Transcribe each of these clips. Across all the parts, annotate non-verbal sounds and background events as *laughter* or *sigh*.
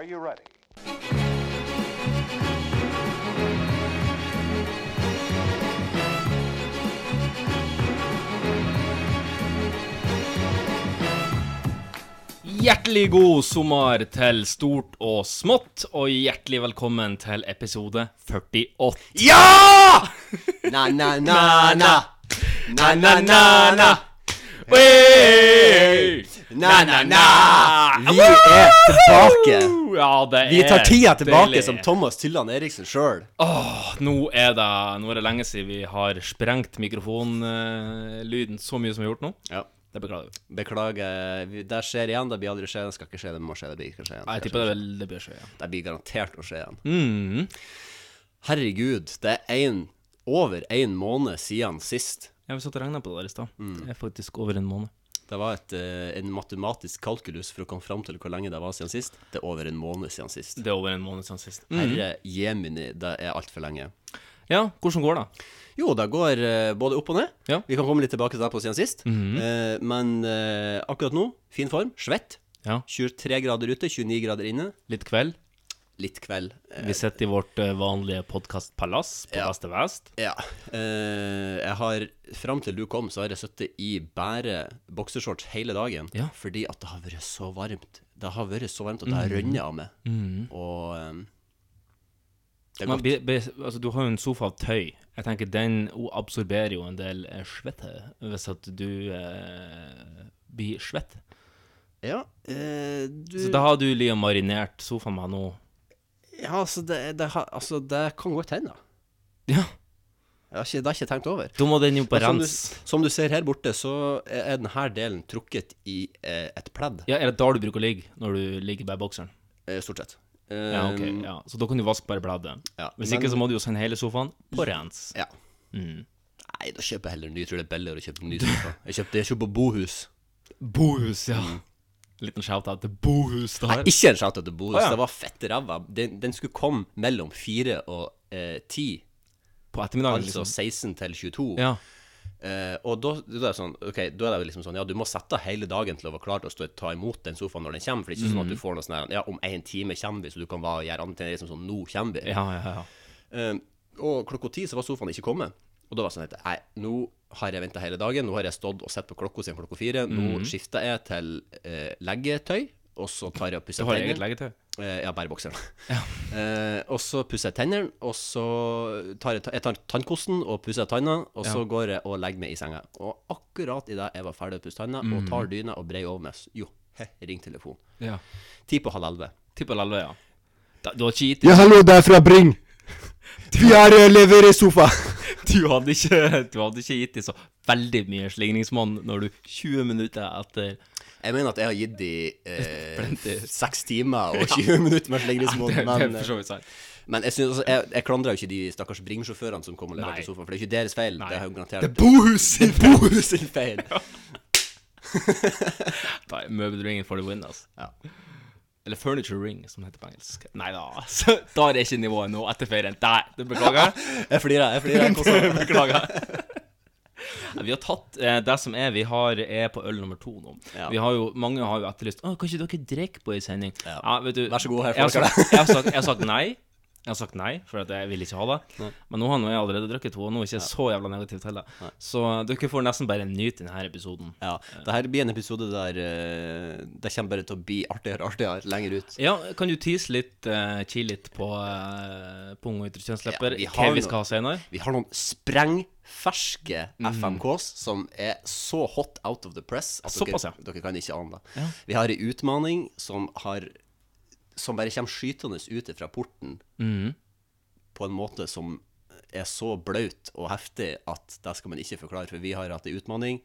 Are you ready? Hjertelig god sommer til stort og smått, og hjertelig velkommen til episode 48. Ja! *laughs* Na, na, na, na. Na, na, na, na. Hey! Na, na, na. Vi er tilbake. Ja, det Vi tar tida tilbake deilig. som Thomas Tylland Eriksen sjøl. Åh, nå er det Nå er det lenge siden vi har sprengt mikrofonlyden så mye som vi har gjort nå. Ja. Det beklager vi. Beklager. Det skjer igjen. Det blir aldri skje. Det skal ikke skje. Det må skje. Det blir ikke skje igjen. Jeg tipper det, vel, det blir skje. igjen. Det blir garantert å skje igjen. Mm. Herregud, det er en, over en måned siden sist. Ja, vi satt og regna på det der i stad. Mm. Det er faktisk over en måned. Det var et, eh, en matematisk kalkulus for å komme fram til hvor lenge det var siden sist. Det er over en måned siden sist. Det er over en måned siden sist. Mm. Herre jemini, det er altfor lenge. Ja, hvordan går det? Jo, det går eh, både opp og ned. Ja. Vi kan komme litt tilbake til det på siden sist. Eh, men eh, akkurat nå, fin form. Svett. Ja, 23 grader ute, 29 grader inne. litt kveld. Litt kveld. Vi sitter i vårt eh, vanlige podkastpalass på Ja. Beste Vest. ja. Eh, jeg har, fram til du kom, så har jeg sittet i bare boksershorts hele dagen. Ja. Fordi at det har vært så varmt. Det har vært så varmt at det har rønnet av meg. Og eh, det er Men, be, be, altså, du har jo en sofa av tøy. Jeg tenker Den absorberer jo en del svette hvis at du eh, blir svett. Ja, eh, du Så da har du liksom marinert sofaen med noe Ja, altså, det, det, altså, det kan godt hende. Ja, Jeg har ikke, det har jeg ikke tenkt over. da må den jo på Som du, som du ser her borte, så er denne delen trukket i eh, et pledd, Ja, Er det da du bruker å ligge? Når du ligger bare i bokseren? eh, stort sett. Ja, ok. Um, ja. Så da kan du vaske bare pleddet. ja, Hvis men- ikke så må du jo sende hele sofaen på rens. Ja. Mm. Nei, da kjøper jeg heller ny. Jeg tror det er billigere å kjøpe ny sofa. Jeg kjøpte, jeg kjøpte på Bohus. Bohus, ja. Liten shout-out til Bohus Nei, ikke en shout-out til Bohus. Å, ja. Det var fette ræva. Den, den skulle komme mellom 4 og eh, 10, På ettermiddagen, altså liksom. 16 til 22. Ja. Eh, og da, da er det sånn Ok, da er det liksom sånn Ja, du må sette av hele dagen til å være klar til å stå, ta imot den sofaen når den kommer. For det er ikke sånn at du får noe sånn Ja, om en time kommer vi, så du kan bare gjøre andre ting. Det liksom sånn Nå kommer vi. Ja, ja, ja. Eh, og klokka ti så var sofaen ikke kommet. Og da var det sånn at Nei, nå har jeg venta hele dagen. Nå har jeg stått og sett på klokka siden klokka fire. Nå skifter jeg til eh, leggetøy. Og så tar jeg og pusser Du pusser har eget leggetøy? Eh, ja, bare bokseren. *laughs* Eh, og så pusser jeg tennene, og så tar jeg, jeg tar tannkosten og pusser tanna, og så går jeg og legger meg i senga. Og akkurat idet jeg var ferdig å pusse tanna, og tar dyna og breier over meg, jo, he, ring telefon. Ja. Ti på halv elleve. halv elve, ja. Da, du har ikke gitt Ja, hallo, det er fra Bring. Vi har uh, leveresofa. Du hadde ikke, du hadde ikke gitt dem så veldig mye slingringsmonn når du 20 minutter etter Jeg mener at jeg har gitt dem eh, *laughs* seks timer og *laughs* 20 minutter med slingringsmonn, *laughs* Det, det er men, for så vidt sant. men jeg, synes, jeg, jeg klandrer jo ikke de stakkars Bring-sjåførene som kom og leverte sofaen, for det er ikke deres feil. Nei. Det er jo garantert Bohus! Bohus sin feil. Da er møbelringen for the win, altså. Ja. Eller furniture ring, som det heter på engelsk. Nei da, *laughs* da er det ikke nivået nå etter ferien. Nei, du beklager *laughs* jeg. Flirer, jeg flirer. *laughs* Beklager. Vi har tatt eh, det som er Vi har, er på øl nummer to nå. Ja. Vi har jo, Mange har jo etterlyst Å, Kan ikke dere drikke på en sending? Ja. vet du, Vær så god, her jeg har, sagt, jeg, har sagt, jeg har sagt nei. Jeg har sagt nei, for at jeg vil ikke ha det. Men nå har jeg allerede drukket to, og nå er jeg ikke så jævla negativ til det. Så dere får nesten bare nyte denne episoden. Ja, det her blir en episode der uh, det kommer bare til å bli artigere og artigere lenger ut. Ja, kan du tease litt, uh, chi litt på uh, pung og ytre kjønnslepper? Ja, hva vi skal ha senere? Vi har noen sprengferske Mm. FMKs som er så hot out of the press at Såpass, ja. dere, dere kan ikke ane det. Ja. Vi har ei utmaning som har Som bare kommer skytende ut fra porten mm. på en måte som er så blaut og heftig at det skal man ikke forklare. For vi har hatt ei utmaning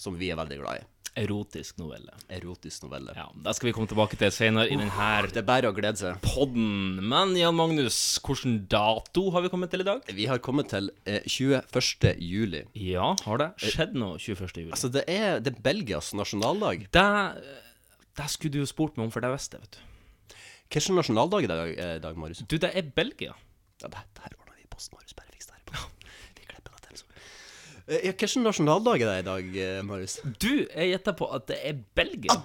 som vi er veldig glad i. Erotisk novelle. Erotisk novelle. Ja, Det skal vi komme tilbake til senere i denne Det er bare å glede seg. podden. Men Jan Magnus, hvilken dato har vi kommet til i dag? Vi har kommet til eh, 21. juli. Ja, har det skjedd noe 21. juli? Altså, det er, det er Belgias nasjonaldag. det, det skulle du jo spurt meg om, for det visste jeg, vet du. Hvilken nasjonaldag i dag, eh, Dag Marius? Du, det er Belgia. Ja, det, det her ordner vi i posten. Marius, bare fiks det her. på. *laughs* Vi klipper det til. Så. Eh, Ja, hvilken nasjonaldag er det i dag, eh, Marius? Du, jeg gjetter på at det er Belgia.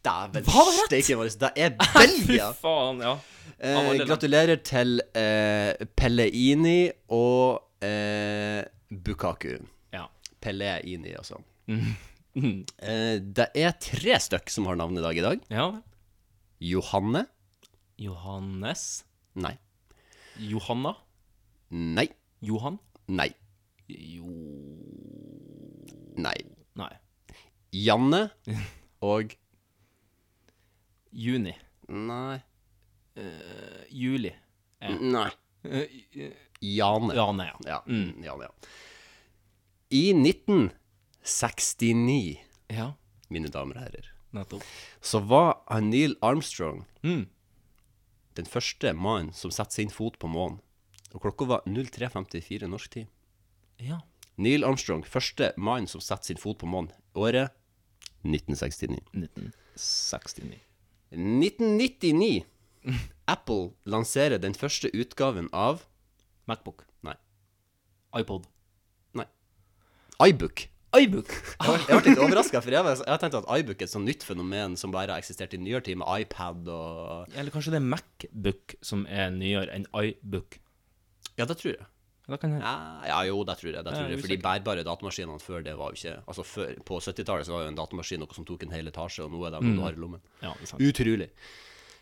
Dæven var rett? steike Marius. det er *laughs* Belgia! Fy faen, ja. Eh, gratulerer til eh, Pelleini og eh, Bukaku. Ja. Pelleini, altså. Mm. *laughs* Eh, det er tre stykk som har navn i dag i dag. ja. Johanne. Johannes. Nei. Johanna. Nei. Johan. Nei. Jo... Nei. Nei. Janne *laughs* og Juni. Nei. Eh, juli. Ja. Nei. Eh, *laughs* eh, Jane. Jane, ja. Ja. Jane, ja. I 1969, Ja, mine damer og herrer, nettopp. så var Neil Armstrong Mm. Den første mannen som setter sin fot på månen. Og klokka var 03.54 norsk tid. Ja. Neil Armstrong, første mann som setter sin fot på månen. Året 1969. 1969. 1999. Apple lanserer den første utgaven av Macbook. Nei. iPod. Nei. iBook. iBook! Jeg ble, litt overraska, for jeg, var- jeg har tenkt at iBook er et sånt nytt fenomen som bare har eksistert i nyere tid, med iPad og Eller kanskje det er Macbook som er nyere enn iBook. Ja, det tror jeg. Da kan jeg Ja, ja jo, det tror jeg. Det tror jeg er for de bærbare datamaskinene før det var jo ikke Altså før, På 70-tallet så var jo en datamaskin noe som tok en hel etasje, og nå er det noe du har i lommen. Ja. Utrolig.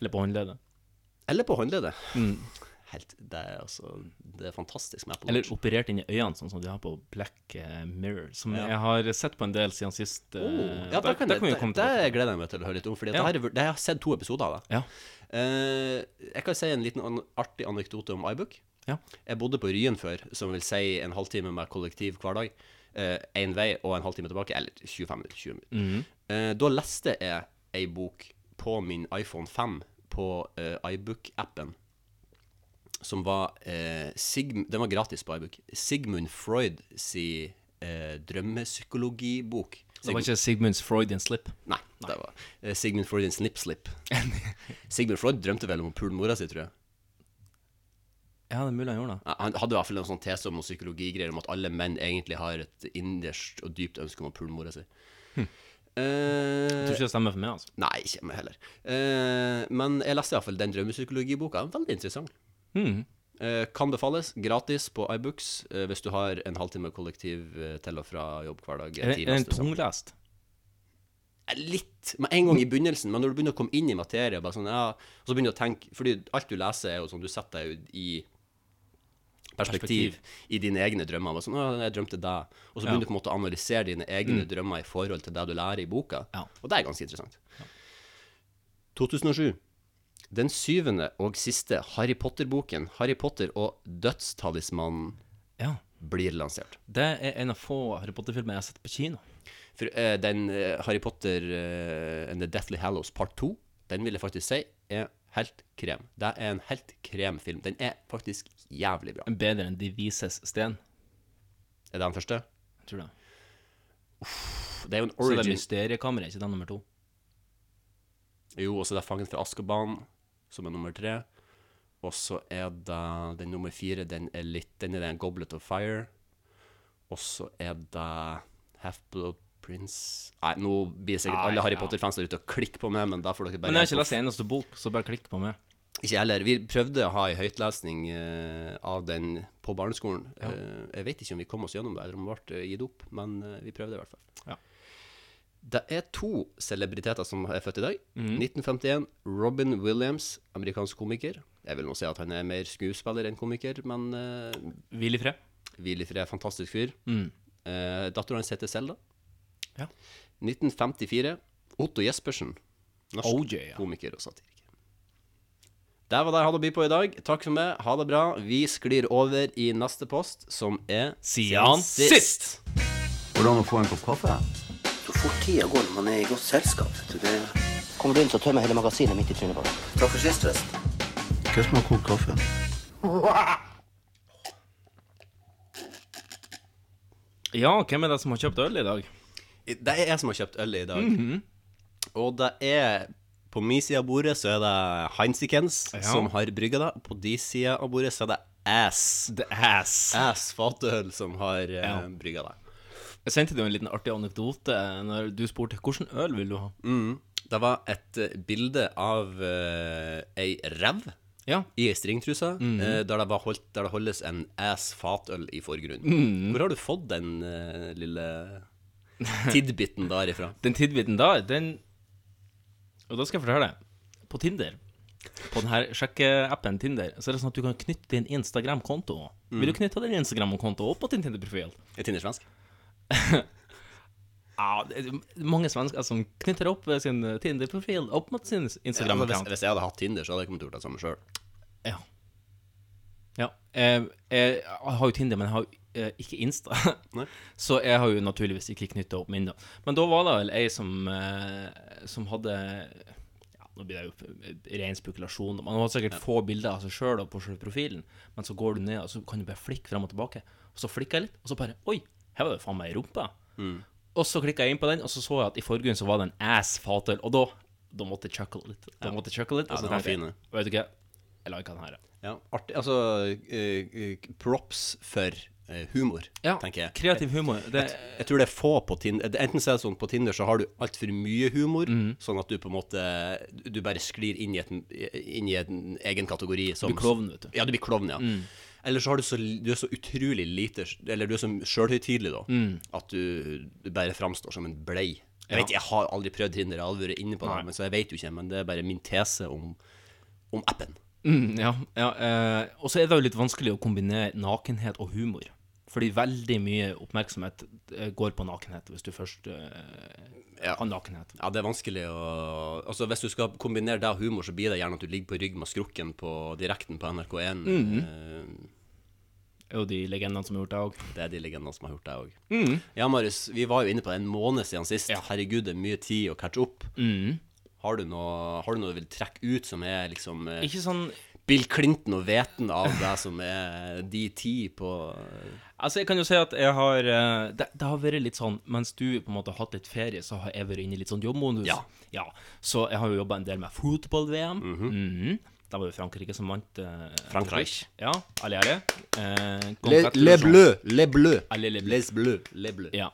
Eller på håndleddet. Eller på håndleddet. Mm. Helt, det altså Det er fantastisk med Apple Watch. Eller operert inn i øynene, sånn som de har på Black eh, Mirror. Som jeg har sett på en del siden sist. eh, Oh, ja, der- det, kan der jeg, det, det gleder jeg meg til å høre litt om, for Ja. det, det, jeg har sett to episoder av det. Ja. Uh, jeg kan si en liten an artig anekdote om iBook. Ja. Jeg bodde på Ryen før, som vil si en halvtime med kollektiv hver dag. Én vei og en halvtime tilbake, eller 25 minutter. 20 minutter. Mm -hmm. uh, da leste jeg ei bok på min iPhone 5 på eh, iBook-appen. Som var eh, Sigm Den var gratis på iBook. Sigmund Freud si eh, drømmepsykologibok. Det var ikke Sigmunds Freudian slip. Nei, det var eh, Sigmund Freudian Snip-Slip. *laughs* Sigmund Freud drømte vel om å pule mora si, tror jeg. Ja, det er mulig han gjorde det. Han hadde i hvert fall en sånn tese om psykologigreier om at alle menn egentlig har et innerst og dypt ønske om å pule mora si. Jeg Eh, tror ikke det stemmer for meg, altså. nei, ikke meg heller. Eh, men jeg leste iallfall den drømmepsykologiboka. Veldig interessant. Mhm. Eh, kan befales. Gratis på iBooks eh, hvis du har en halvtime kollektiv eh, til og fra jobb hver dag. Er, det en tunglest? Litt. Med en gang i begynnelsen, men når du begynner å komme inn i materie, bare sånn, ja, og så begynner du å tenke Fordi alt du leser, er jo sånn Du setter deg i perspektiv, i dine egne drømmer. Og sånn, å, jeg drømte det. Og så begynner du på en måte å analysere dine egne drømmer i forhold til det du lærer i boka. Ja. Og det er ganske interessant. 2007. Den syvende og siste Harry Potter-boken, 'Harry Potter og dødstalismanen', Ja. blir lansert. Det er en av få Harry Potter-filmer jeg har sett på kino. For uh, den uh, Harry Potter uh, and The Deathly Hallows part 2, den vil jeg faktisk si er helt krem. Det er en helt krem film. Den er faktisk jævlig bra. Bedre enn De vises sten. Er det den første? Jeg tror det. Det er jo en Så det er origin. Mysteriekammeret, ikke den nummer to? Jo, og så er Fangen fra Azkaban, som er nummer tre. Og så er det den nummer fire, den er litt Den er den Goblet of Fire. Og så er det Half-Blood Prince Nei, nå blir sikkert Nei, alle Harry ja. Potter-fans der ute og klikker på meg, men da får dere bare Men jeg har ikke lest en eneste bok, så bare klikk på meg. Ikke jeg heller. Vi prøvde å ha ei høytlesning uh, av den på barneskolen. Eh, jeg vet ikke om vi kom oss gjennom det, eller om det ble eh, gitt opp, men uh, vi prøvde i hvert fall. Ja. Det er to celebriteter som er født i dag. Mm. 1951. Robin Williams, amerikansk komiker. Jeg vil nå si at han er mer skuespiller enn komiker, men uh, Hvil i fred. hvil i fred, fantastisk fyr. Mm. Uh, Dattera hans heter Selda. Ja. 1954. Otto Jespersen. Norsk OJ, ja. komiker og satiriker. Det var det jeg hadde å by på i dag. Takk for meg. Ha det bra. Vi sklir over i neste post, som er Siden sist. Hvordan å få en kopp kaffe? Fort tida går når man er i godt selskap. vet du. Det... Kommer du inn, så tømmer hele magasinet midt i trynet på deg. Takk for sist, forresten. Hva som har kokt kaffe? *laughs* Ja, hvem er det som har kjøpt øl i dag? Det er jeg som har kjøpt øl i dag. Og det er På min side av bordet så er det Heinzikens Ja. som har brygga det. På de sida av bordet så er det Ass. The Ass. Ass fatøl som har eh, Ja. brygga det. Jeg sendte deg en liten artig anekdote når du spurte hvilken øl vil du ha. Det var et eh, bilde av uh, ei rev Ja. i ei stringtruse, eh, der, det var holdt, der det holdes en ass fatøl i forgrunnen. Hvor har du fått den uh, lille tidbiten der ifra? *laughs* Den tidbiten der, den Og da skal jeg fortelle deg. På Tinder, på denne sjekkeappen Tinder, så er det sånn at du kan knytte din Instagram-konto. Vil du knytte din Instagram-konto opp på din Tinder-profil? Er Tinder svensk? *laughs* Ja, det er mange svensker som knytter opp sin Tinder-profil opp mot sin Ja, hvis, Instagram-account. hvis jeg hadde hatt Tinder, så hadde jeg kommet til å gjøre det samme sjøl. Ja. ja. Jeg, jeg har jo Tinder, men jeg har jo eh, ikke Insta. *laughs* Nei. Så jeg har jo naturligvis ikke knytta opp min, da. Men da var det vel ei som, eh, som hadde ja, Nå blir det jo ren spekulasjon. Man har sikkert få bilder av seg sjøl på selve profilen, men så går du ned, og så kan du bare flikke frem og tilbake. Og så flikker jeg litt, og så bare Oi, her var det faen meg ei rumpe. Og så klikka jeg inn på den, og så så jeg at i forgrunnen så var det en ass fatøl. Og da, da måtte jeg chuckle litt. Da måtte jeg chuckle litt, Ja, så den var jeg fin, Vet du hva, jeg liker den her. Ja, artig. Altså, eh, props for eh, humor, Ja, tenker jeg. kreativ humor. Det, Jeg tror det er få på Tinder Enten så er det sånn på Tinder så har du altfor mye humor, mm. sånn at du på en måte Du bare sklir inn i, et, inn i en egen kategori. Som, blir klovn, vet du. Ja, du blir klovn, ja. Eller så har du så Du er så utrolig lite Eller du er så sjølhøytidelig, da, at du, du bare framstår som en blei. Jeg vet, jeg har aldri prøvd Tinder, jeg har aldri vært inne på det, men så jeg vet jo ikke, men det er bare min tese om, om appen. Mm, ja, ja eh, og så er det jo litt vanskelig å kombinere nakenhet og humor. Fordi veldig mye oppmerksomhet eh, går på nakenhet, hvis du først eh, Ja. har nakenhet. Ja, det er vanskelig å Altså, hvis du skal kombinere det og humor, så blir det gjerne at du ligger på rygg med skrukken på direkten på NRK1. Mm Eh, Det er jo de legendene som har gjort det òg. Det er de legendene som har gjort det òg. Ja, Marius, vi var jo inne på det en måned siden sist. Mm. Ja. Herregud, det er mye tid å catche opp. Mm. Har, du noe, har du noe du vil trekke ut som er liksom Ikke sånn Bill Clinton og veten av det som er de ti på Altså, jeg kan jo si at jeg har eh, det, det har vært litt sånn Mens du på en måte har hatt litt ferie, så har jeg vært inne i litt sånn jobbmodus. Ja. ja. Så jeg har jo jobba en del med fotball-VM. Mhm. Da var det Frankrike som vant. eh, Frankrike. Ja, alle ære. Eh, Le, le bleu, le bleu. Alle le bleu. Les bleu, le bleu. Ja.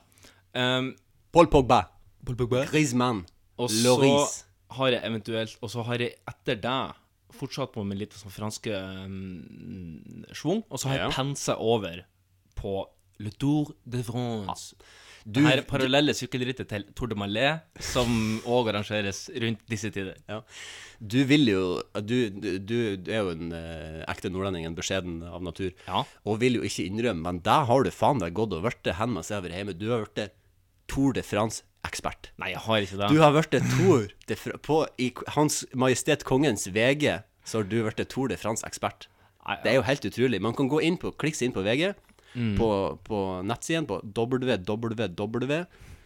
Um, Paul Pogba. Griezmann. Og Loris. så har jeg eventuelt Og så har jeg etter det fortsatt på med litt sånn franske um, schwung, og så har jeg Ja. pensa over på Le Tour de France. Du- her parallelle sykkelrittet til Tour de Malais, som òg arrangeres rundt disse tider. Ja. Du vil jo Du, du, du er jo en eh, ekte nordlending, en beskjeden av natur, Ja. og vil jo ikke innrømme, men der har du faen deg gått og blitt hen har vært hjemme. Du har blitt Tour de France-ekspert. Nei, jeg har ikke det. Du har blitt Tour de France På, I Hans Majestet Kongens VG så har du blitt Tour de France-ekspert. Det er jo helt utrolig. Man kan gå inn på, klikke seg inn på VG, Mm. på, på nettsiden på www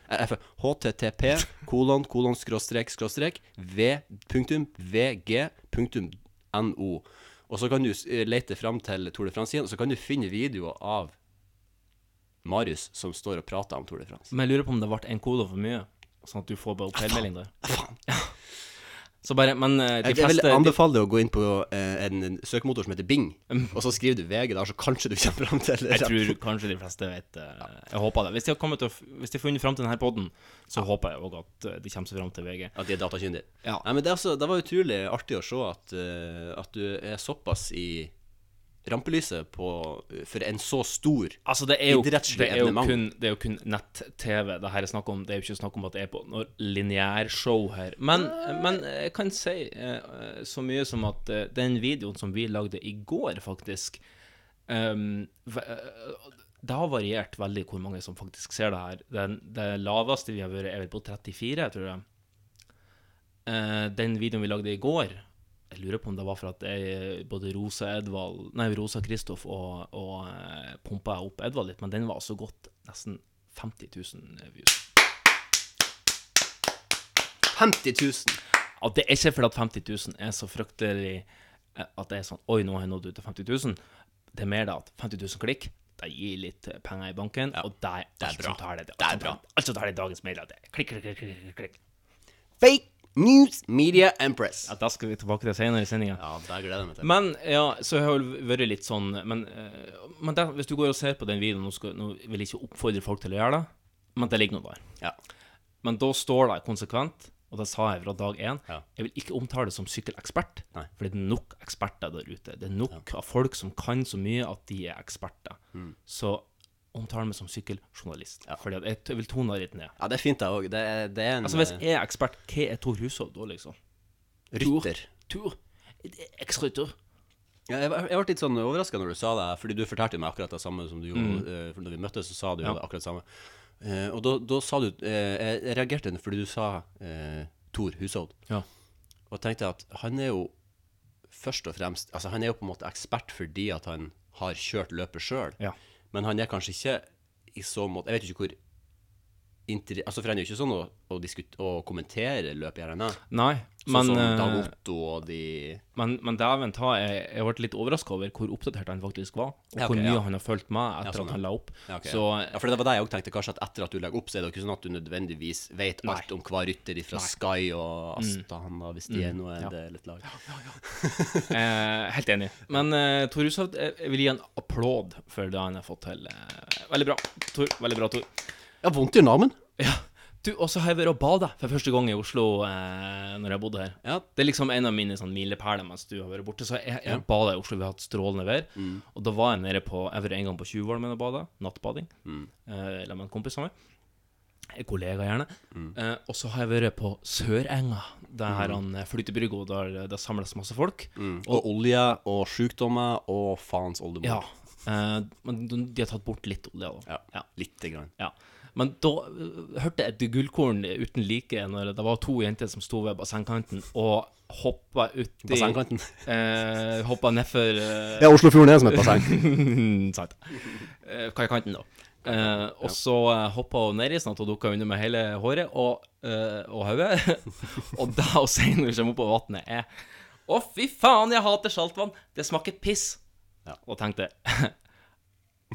http kolon kolon skråstrek skråstrek v, punktum, vg, punktum, no. Og så kan du eh, lete fram til Tour de France-siden, og så kan du finne videoer av Marius som står og prater om Tour de France. Men jeg lurer på om det ble en kode for mye, sånn at du får bare feilmelding der. *laughs* Så bare Men eh, de Jeg, jeg vil anbefale deg å gå inn på eh, en, en søkemotor som heter Bing, og så skriver du VG der, så kanskje du kommer fram til Jeg tror kanskje de fleste vet eh, Jeg håper det. Hvis de har kommet til Hvis de har funnet fram til denne poden, så håper jeg òg at de kommer seg fram til VG. At de er datakyndige. Ja. Nei, men det, altså, det var utrolig artig å se at, at du er såpass i rampelyset på, for en så stor Altså, det er jo, Idrettslig det er jo kun, det er jo kun nett-TV det her er snakk om. Det er jo ikke snakk om at det er på noe lineærshow her. Men, men jeg kan si uh, så mye som at uh, den videoen som vi lagde i går, faktisk um, eh, Det har variert veldig hvor mange som faktisk ser det her. Den, det laveste vi har vært, er vel på 34, tror jeg. Uh, den videoen vi lagde i går Jeg lurer på om det var for at jeg, både Rosa Edvald Nei, Rosa Kristoff og, og eh, pumpa opp Edvald litt, men den var altså gått nesten 50 000 views. 50 000. Ja, det er ikke fordi at 50 000 er så fryktelig eh, At det er sånn Oi, nå har jeg nådd ut til 50 000. Det er mer da at 50 000 klikk det gir litt eh, penger i banken, og det er, det er alt bra. som tar det. Det er bra. Alt som tar det i dagens medier, Det er klikk, klikk, klikk, klikk. Fake News Media Empress. Ja, da skal vi tilbake til senere i sendinga. Ja, det gleder jeg meg til. Men ja, så har det vært litt sånn Men, eh, men der, hvis du går og ser på den videoen Nå, skal, nå vil jeg ikke oppfordre folk til å gjøre det, men det ligger noe der. Ja. Men da står det konsekvent og det sa jeg fra dag én, Ja. jeg vil ikke omtale det som sykkelekspert, for det er nok eksperter der ute. Det er nok av folk som kan så mye at de er eksperter. Mm. Så omtale meg som sykkeljournalist. Fordi at jeg vil tone det litt ned. Ja, det er fint, det òg. Det, det er en Altså Hvis jeg er ekspert, hva er Tor Hushovd da, liksom? rytter. Tur. Eksrytter. Ja, jeg, jeg ble litt sånn overraska når du sa det, fordi du fortalte meg akkurat det samme som du gjorde eh, for når vi møttes, så sa du jo det Ja. akkurat det samme. Uh, og da, da sa du uh, Jeg reagerte fordi du sa uh, Tor Hushovd. Ja. Og tenkte at han er jo først og fremst Altså, han er jo på en måte ekspert fordi at han har kjørt løpet sjøl, Ja. Men han er kanskje ikke i så måte Jeg vet ikke hvor Altså, for han er jo ikke sånn å, å, å kommentere løp, i RNA. Nei, Sånn men, som eh, Dag Otto og de men, men dæven ta, jeg, jeg ble litt overraska over hvor oppdatert han faktisk var, og Ja, okay, hvor mye ja. han har fulgt med etter Ja, sånn, at han la opp. Ja, ok, Så ja. ja, for det var det jeg òg tenkte. Kanskje at etter at du legger opp, så er det jo ikke sånn at du nødvendigvis vet alt om hver rytter fra Sky og Astana, hvis de er noe Mm. Det er litt lag. eh, Helt enig. Men eh, Tor Hushovd, jeg jeg vil gi en applaud for det han har fått til. Eh, veldig bra, Tor. Veldig bra, Tor. Ja, vondt i armen. Ja. Du, og så har jeg vært og bada for første gang i Oslo eh, når jeg bodde her. Ja. Det er liksom en av mine sånn milepæler mens du har vært borte. Så jeg, jeg bada i Oslo, vi har hatt strålende vær. Mm. Og da var jeg nede på Jeg var en gang på Tjuvholmen og bada. Nattbading. Mm. Eh, eller med en kompis av meg. En kollega, gjerne. Mm. Eh, og så har jeg vært på Sørenga, der mm. han eh, flytebrygga, der det samles masse folk. Mm. Og olje og sykdommer og faens oldemor. Ja. Eh, men de, har tatt bort litt olje, da. Ja, Ja. Lite grann. Ja. Men da øh, hørte jeg et gullkorn uten like når det var to jenter som sto ved bassengkanten og hoppa uti Bassengkanten. Eh, hoppa nedfor eh, Ja, Oslofjorden er som et basseng. *laughs* Sant. Eh, kaikanten, da. Eh, og så uh, hoppa hun nedi, sånn at hun dukka under med hele håret og, eh, og hodet. *laughs* og det hun sier når hun kommer opp på vannet, er Å, fy faen, jeg hater saltvann! Det smaker piss. Ja. Og tenkte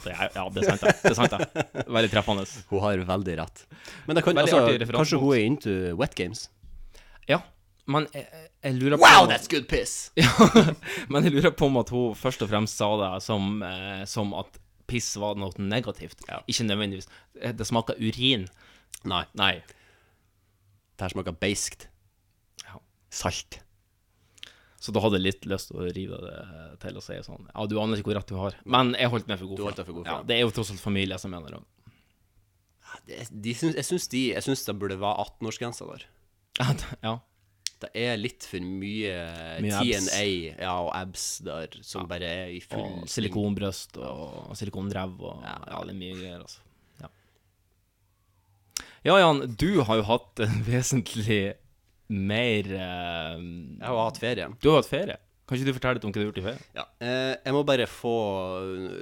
det er, Ja, det er sant, det. det er sant, det. Veldig treffende. Hun har veldig rett. Men det kan, altså, kanskje hun er into wet games? Ja, men jeg, jeg lurer på Wow, that's good piss! *laughs* Men jeg lurer på om at hun først og fremst sa det som, eh, som at piss var noe negativt. Ikke nødvendigvis. Eh, Det smaker urin. Nei. Nei. Det her smaker beiskt. Ja. Salt. Så da hadde jeg litt lyst til å rive det til og si sånn Ja, du aner ikke hvor rett du har. Men jeg holdt meg for god Du for for god for Ja, det. er jo tross alt familie som mener det. Det, de syns, jeg syns de det burde være 18-årsgrensa der. Ja, det- er litt for mye, Mye. TNA ja, og abs der, som bare er i full Og silikonbrøst og silikondrev og ja, det er mye greier, altså. Ja. ja, Jan, du har jo hatt en *laughs* vesentlig mer eh, Jeg har hatt ferie. Du har hatt ferie. Kan ikke du fortelle litt om hva du har gjort i ferie? Ja. Eh, jeg må bare få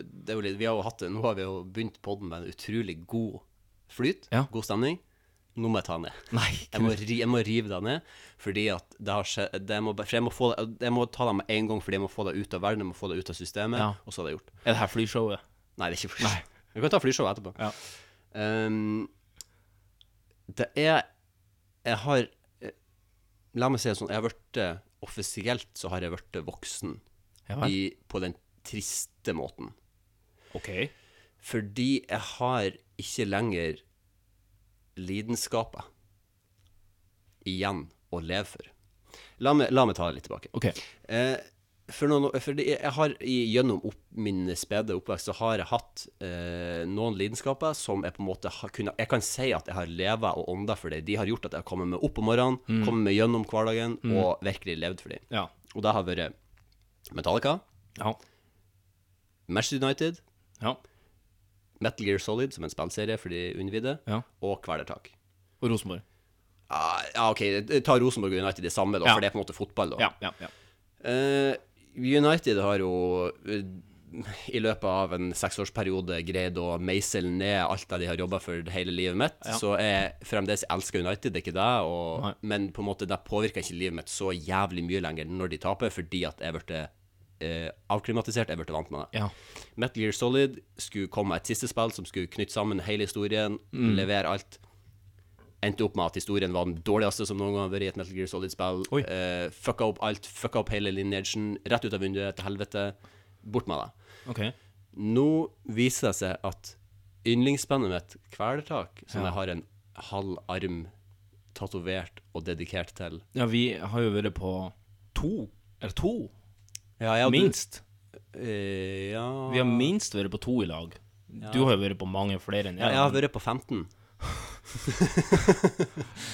det er jo litt, Vi har jo hatt det Nå har vi jo begynt podden med en utrolig god flyt. Ja. God stemning. Nå må jeg ta den ned. Nei, Jeg må, ri, jeg må rive deg ned, fordi at det har skjedd det må, bare- For jeg må, få det, jeg må ta det med en gang, fordi jeg må få det ut av verden, jeg må få det ut av systemet, Ja. og så er det gjort. Er det her flyshowet? Nei, det er ikke Nei. fly. Vi kan ta flyshowet etterpå. Ja. Um, det er Jeg har La meg si det sånn, jeg har vært eh, Offisielt så har jeg vært voksen Ja i, på den triste måten. OK. Fordi jeg har ikke lenger lidenskaper igjen å leve for. La meg, la meg ta det litt tilbake. ok Eh, for noen, for jeg har gjennom opp, min spede oppvekst så har jeg hatt eh, noen lidenskaper som jeg på en måte har kunnet Jeg kan si at jeg har leva og ånda for dem. De har gjort at jeg har kommet meg opp om morgenen, kommet meg gjennom hverdagen og virkelig levd for dem. Ja. Og det har vært Metallica, Ja. Manchester United, Ja. Metal Gear Solid, som en spillserie for de unnvidde, ja. og Kvelertak. Og Rosenborg. Ah, ja, OK, ta Rosenborg og United det samme, da, for det er på en måte fotball, da. Ja, ja, ja. Eh, United har jo eh, i løpet av en seksårsperiode greid å meisle ned alt det de har jobba for hele livet mitt. Ja. Så jeg fremdeles elsker United, det er ikke det, og, men på en måte det påvirker ikke livet mitt så jævlig mye lenger når de taper, fordi at jeg ble eh, avklimatisert, jeg ble vant med det. Ja. Metal Gear Solid skulle komme med et siste spill som skulle knytte sammen hele historien, Mm. levere alt. Endte opp med at historien var den dårligste som noen gang har vært i et Metal Gear Solid-spill. Eh, fucka opp alt, fucka opp hele lineagen, rett ut av vinduet, til helvete. Bort med det. OK. Nå viser det seg at yndlingsspennet mitt, Kvelertak, som Ja. jeg har en halv arm tatovert og dedikert til. Ja, vi har jo vært på to, eller to, Ja, ja, minst. du-. Eh, ja Vi har minst vært på to i lag. Du har jo vært på mange flere enn ja, jeg. Jeg har vært på 15.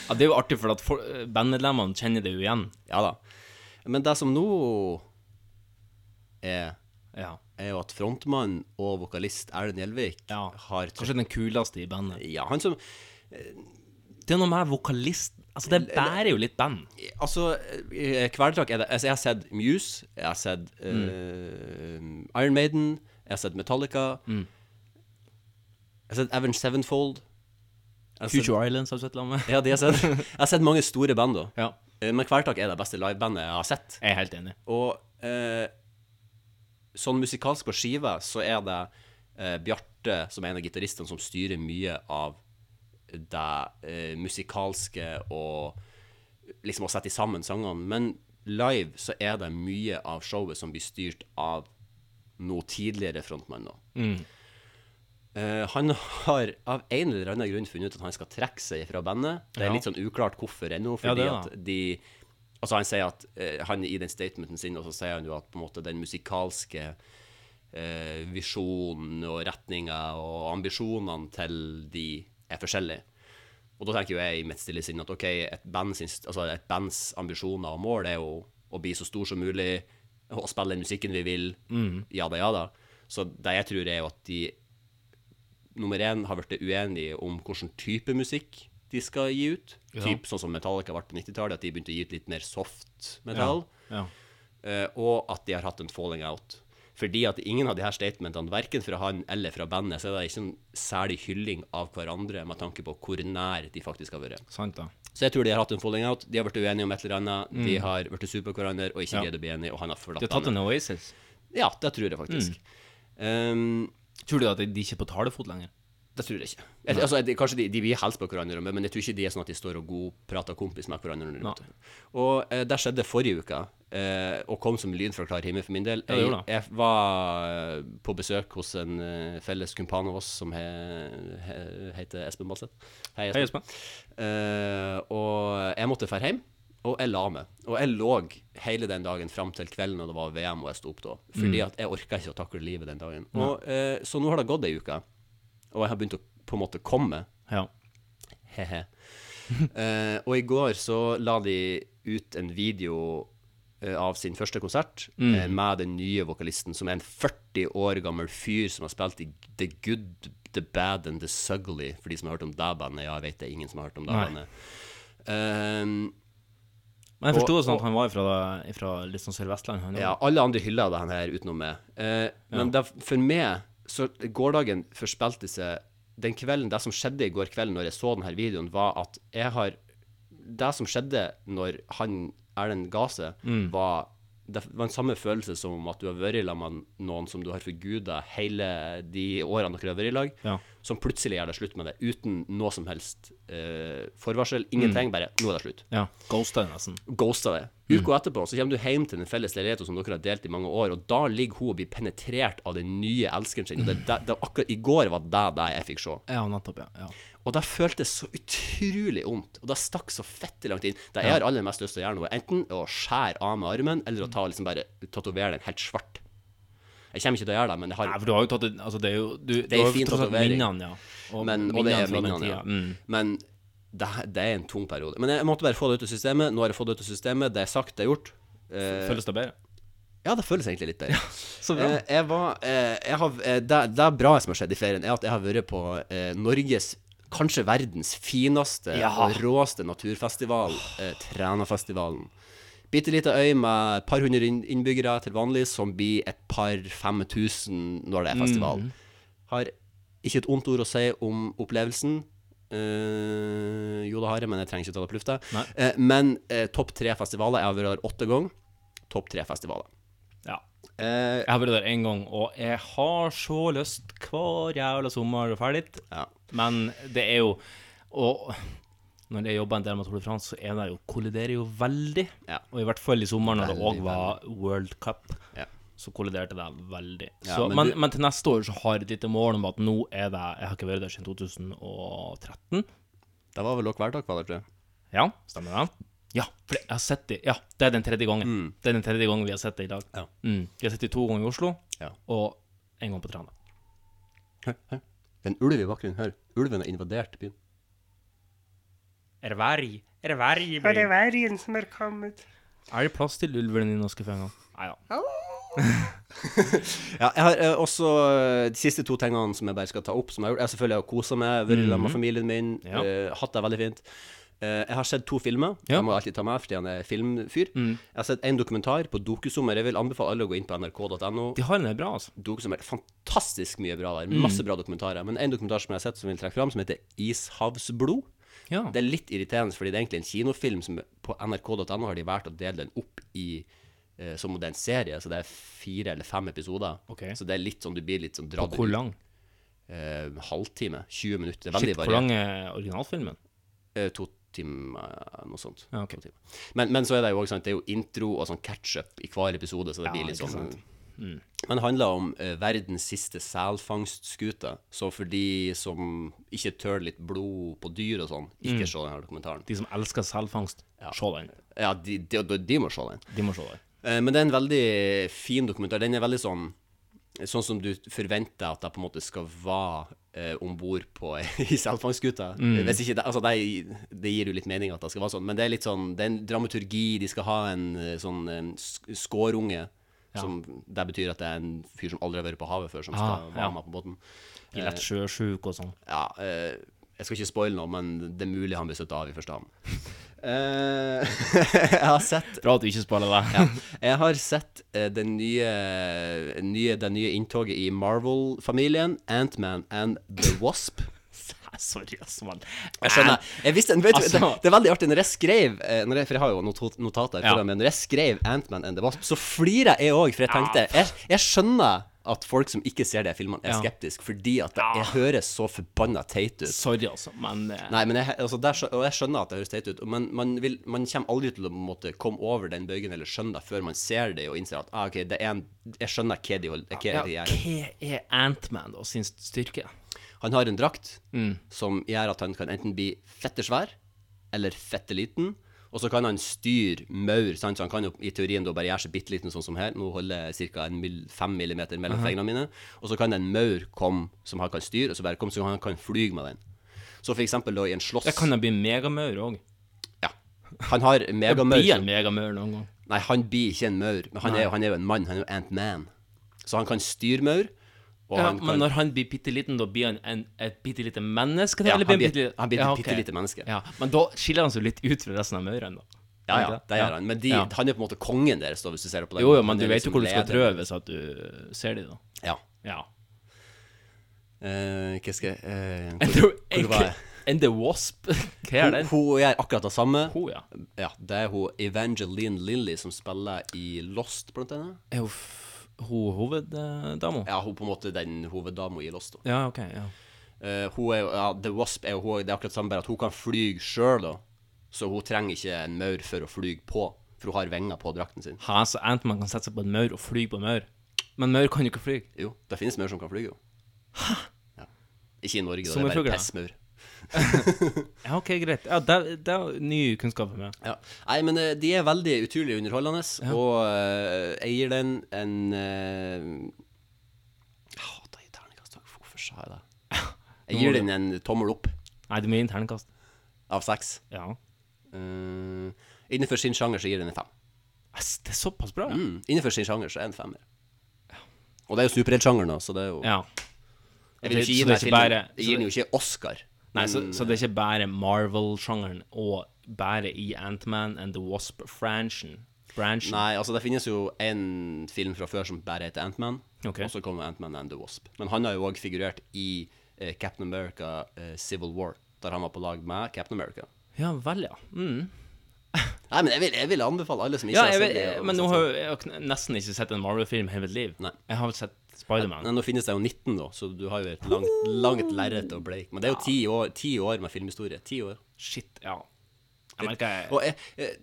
Ja, det er jo artig, for at for, eh, bandmedlemmene kjenner det jo igjen. Ja da. Men det som nå er, Ja. er jo at frontmann og vokalist Erlend Gjelvik ja. har Kanskje den kuleste i bandet. Ja, han som Det er noe med vokalist Altså, det bærer jo litt band. Altså, eh, er det altså, Jeg har sett Muse, jeg har sett eh, Mm. Iron Maiden, jeg har sett Metallica. Jeg har sett Avenge Sevenfold. Future Islands har du sett sammen med. Ja, de har sett. *laughs* Jeg har sett mange store band, da. Ja, Eh, Men Kvelertak er det beste livebandet jeg har sett. jeg er helt enig. Og eh, sånn musikalsk på skive så er det eh, Bjarte, som er en av gitaristene, som styrer mye av det eh, musikalske og liksom å sette sammen sangene. Men live så er det mye av showet som blir styrt av noe tidligere frontmann. da. Eh, han har av en eller annen grunn funnet ut at han skal trekke seg fra bandet. Det er Ja. litt sånn uklart hvorfor ennå, Ja, fordi det er at de Altså Han sier at uh, Han i den statementen sin, og så sier han jo at på en måte den musikalske uh, visjonen og retninga og ambisjonene til de er forskjellige. Og da tenker jo jeg i mitt stille sinn at OK, et, band sin, altså et bands ambisjoner og mål er jo å bli så stor som mulig, og spille den musikken vi vil, ja da, ja da. Så det jeg tror er jo at de nummer én har blitt uenige om hvilken type musikk de skal gi ut. Typ sånn som Metallica ble på 90-tallet, at de begynte å gi ut litt mer soft metall. Ja. Ja. og at de har hatt en falling out. Fordi at ingen av de her statementene, verken fra han eller fra bandet, så er det ikke en særlig hylling av hverandre med tanke på hvor nær de faktisk har vært. Sant, da. Så jeg tror de har hatt en falling out. De har blitt uenige om et eller annet. De har blitt sur på hverandre og ikke Ja. greid å bli enige, og han har forlatt De har tatt en Oasis. Ja, det tror jeg faktisk. Um, Tror du at de ikke er på talefot lenger? det tror jeg ikke. Jeg, altså, jeg, kanskje de, de vil hilse på hverandre, men jeg tror ikke de er sånn at de står og godprater kompis med hverandre. Nei. Og eh, det skjedde forrige uke, eh, og kom som lyd fra klar himmel for min del. Jeg, jeg var eh, på besøk hos en eh, felles kumpan av oss som he, he, heter Espen Balseth. Hei, Hei, Espen. Espen. Eh, og jeg måtte dra hjem, og jeg la meg. Og jeg lå hele den dagen fram til kvelden, og det var VM, og jeg sto opp da. Fordi at jeg orka ikke å takle livet den dagen. Og, eh, så nå har det gått ei uke, og jeg har begynt å på en måte komme. Ja. He-he. *laughs* Eh, og i går så la de ut en video eh, av sin første konsert eh, med den nye vokalisten, som er en 40 år gammel fyr som har spilt i The Good, The Bad and The Sugly, for de som har hørt om det bandet. Ja, jeg vet det er ingen som har hørt om det bandet. Eh, Men jeg forsto det sånn at han var fra, fra litt sånn Sør-Vestland. Ja, alle andre hylla det han her utenom meg. Eh, men det, for meg, så gårdagen forspilte seg Den kvelden, det som skjedde i går kveld når jeg så denne videoen, var at jeg har Det som skjedde når han Erlend ga seg, var det var en samme følelse som at du har vært sammen med noen som du har forguda hele de årene dere har vært i lag, Ja. Som plutselig gjør det slutt med det, uten noe som helst eh, forvarsel. Ingenting, bare 'nå er det slutt' ja. Ghosta det nesten. ghosta det. Uka etterpå så kommer du hjem til den felles leiligheten som dere har delt i mange år, og da ligger hun og blir penetrert av den nye elskeren sin. Og det, det, det, akkurat I går var det det jeg fikk se. Ja, nettopp, ja. ja. Og det føltes så utrolig vondt. Og det stakk så fette langt inn. Det jeg har aller mest lyst til å gjøre noe, enten å skjære av med armen, eller å ta liksom bare tatovere den helt svart. Jeg kommer ikke til å gjøre det, men jeg Nei, har for du har jo tatt det Altså, det er jo du, Det er jo fin tatovering. ja. Og, men, og det er minnene, ja. Mm. Men det, det er en tung periode. Men jeg måtte bare få det ut av systemet. Nå har jeg fått det ut av systemet. Det er sagt, det er gjort. Eh, Føles det bedre? ja, det føles egentlig litt bedre. *laughs* Eh, jeg var eh, jeg har, eh, det, det bra som har skjedd i ferien, er at jeg har vært på eh, Norges Kanskje verdens fineste Ja. og råeste naturfestival, eh, Trænafestivalen. Bitte lita øy med et par hundre innbyggere til vanlig, som blir et par fem tusen når det er festival. Mm. Har ikke et ondt ord å si om opplevelsen. Uh, jo, det har jeg, men jeg trenger ikke ta det på lufta. Eh, men uh, topp tre festivaler. Jeg har vært der åtte ganger. Topp tre festivaler. Ja. Jeg har vært der én gang, og jeg har så lyst hver jævla sommer å dra dit. ja. Men det er jo Og når jeg jobber en del med Tour de France, så er det jo, kolliderer jo veldig. Ja. Og i hvert fall i sommer, når det òg var World Cup, Ja. så kolliderte det veldig. Ja, så, men men, du- men, til neste år så har jeg et lite mål om at nå er det Jeg har ikke vært der siden 2013. Det var vel også hverdag, var det, ikke? Ja, stemmer det? Ja, for jeg har sett det Ja, det er den tredje gangen. Det er den tredje gangen vi har sett det i dag. Ja. Mm. Vi har sett det to ganger i Oslo, og en gang på Trana. Hør, hør. Det er en ulv i bakgrunnen. Hør. Ulven har invadert byen. Er det verg? Er det verg i det er vergen som er kommet. Er det plass til ulven i norske fengsler? Nei da. *laughs* Ja, jeg har eh, også eh, de siste to tingene som jeg bare skal ta opp. Som jeg, har gjort. jeg selvfølgelig har kosa meg, vært sammen med familien min, Ja. eh, hatt det veldig fint. Eh, jeg har sett to filmer. Ja. Jeg må alltid ta med fordi han er filmfyr. Jeg har sett en dokumentar på Dokusommer. Jeg vil anbefale alle å gå inn på nrk.no. De har den bra, altså. Dokusommer. Fantastisk mye bra der. Masse bra dokumentarer. Men en dokumentar som jeg har sett som jeg vil trekke fram, som heter Ishavsblod. Ja. Det er litt irriterende, fordi det er egentlig en kinofilm som på nrk.no har de valgt å dele den opp i eh, som om det er en serie, så det er fire eller fem episoder. Okay. Så det er litt sånn du blir litt sånn dratt hvor lang? Eh, halvtime. 20 minutter. Det er veldig Shit, hvor lang er originalfilmen? Eh, to timer, noe sånt. Ja, okay. Timer. Men, men så er det jo også sant, det er jo intro og sånn catch-up i hver episode, så det blir litt sånn. Mm. Men handler om eh, verdens siste selfangstskute. Så for de som ikke tør litt blod på dyr og sånn, ikke Mm. se denne dokumentaren. De som elsker selfangst, se den. Ja, de, de, de, må se den. De må se den. Eh, Men det er en veldig fin dokumentar. Den er veldig sånn Sånn som du forventer at det på en måte skal være eh, om bord *laughs* i selfangstguta. Hvis ikke det, altså det, det gir jo litt mening at det skal være sånn, men det er litt sånn Det er en dramaturgi. De skal ha en eh, sånn en skårunge. Som, det betyr at det er en fyr som aldri har vært på havet før, som skal Ah, være ja. med på båten. Er lett sjøsjuk og sånn. Ja, eh, jeg skal ikke spoile noe, men det er mulig han blir støtta av i første havn. *laughs* Eh, *laughs* jeg har sett Bra at du ikke spoiler det. ja. Jeg har sett eh, det nye, nye, det nye inntoget i Marvel-familien, Ant-Man and the Wasp. *laughs* Sorry, ass, mann. Jeg skjønner. Jeg visste, vet, altså, det, det er veldig artig når jeg skrev eh, når jeg, For jeg har jo notat, notater Ja. meg. Når jeg skrev Ant-Man and the Wasp, så flirer jeg òg, for jeg tenkte jeg, jeg skjønner at folk som ikke ser de filmene, er Ja. skeptiske, fordi at det jeg høres så forbanna teit ut. Sorry, altså, men eh, Nei, men jeg, altså der, og jeg skjønner at det høres teit ut, men man, vil, man kommer aldri til å måtte komme over den bøygen eller skjønne det før man ser det og innser at ah, ok, det er en, jeg skjønner hva de, hold- hva ja. Hva er Antman og sin styrke? Han har en drakt Mm. som gjør at han kan enten bli fette svær eller fette liten. Og så kan han styre maur, så han kan jo i teorien da bare gjøre seg bitte liten, sånn som her. Nå holder jeg ca. 5 millimeter mellom fingrene mine. Og så kan en maur komme som han kan styre, og så bare komme så han kan fly med den. Så for eksempel da i en slåss Det kan han bli megamaur òg? Ja. Han har megamaur Blir en megamaur noen gang? Nei, han blir ikke en maur, men han er, han er jo en mann. Han er jo Ant-Man. Så han kan styre maur. Ja, han kan, men når han blir bitte liten, da blir han en, et bitte lite menneske? Ja, han blir blir- han blir et Ja, bitte lite menneske. Ja, men da skiller han seg litt ut fra resten av maurene, da. Ja, ja, det gjør han. Men de, han er på en måte kongen deres, da, hvis du ser på det. Jo, jo, men du vet jo liksom hvor du skal trø hvis at du ser dem, da. Ja. Ja. Uh, hva skal jeg *laughs* uh, hvor, hvor var jeg? *laughs* and the Wasp. *laughs* Hva er Hun, den? hun gjør akkurat det samme. Hun, ja. Ja, det er hun Evangeline Lilly som spiller i Lost, blant annet. Er hun hun hoveddama? Ja, hun på en måte den hoveddama i Lost. Da. Ja, OK. ja. Uh, hun er ja, The Wasp er jo hun, det er akkurat samme, bare at hun kan fly sjøl, da. Så hun trenger ikke en maur for å fly på, for hun har vinger på drakten sin. Ha, så Antman kan sette seg på en maur og fly på en maur. Men maur kan jo ikke fly. Jo, det finnes maur som kan fly, jo. Ja. Ikke i Norge, da. Det er bare pessmaur. Ja, OK, greit. Ja, det, det er ny kunnskap for meg. Ja. Nei, men eh, de er veldig utrolig underholdende, og uh, jeg gir den en uh, Jeg hater i terningkast. Hvorfor sa jeg det? *laughs* Jeg gir den en tommel opp Nei, du må gi en terningkast. av seks. Ja. Uh, innenfor sin sjanger så gir den en fem. Ass, Det er såpass bra, ja. Mm, innenfor sin sjanger så er den en femmer. Og det er jo superheltsjangeren, da, så det er jo ja. Jeg vil ikke gi den filmen Jeg gir den jo ikke Oscar. Nei, så, så det er ikke bare Marvel-sjangeren og bare i Ant-Man and the Wasp-franchen. Nei, altså det finnes jo en film fra før som bare heter Ant-Man. Og så kommer Ant-Man and the Wasp. Men han har jo òg figurert i eh, Captain America eh, Civil War, der han var på lag med Captain America. Ja vel, ja. Mm. *laughs* Nei, men jeg vil, jeg vil anbefale alle som ikke Ja, har sett det. men nå har jeg, jeg har nesten ikke sett en Marvel-film hele mitt liv. Nei. Jeg har vel sett Spiderman. Nå finnes det jo 19, da, så du har jo et langt, langt lerret å bleike. Men det er jo ti år, ti år med filmhistorie. Ti år. Shit, ja. Jeg merker jeg Og jeg, jeg,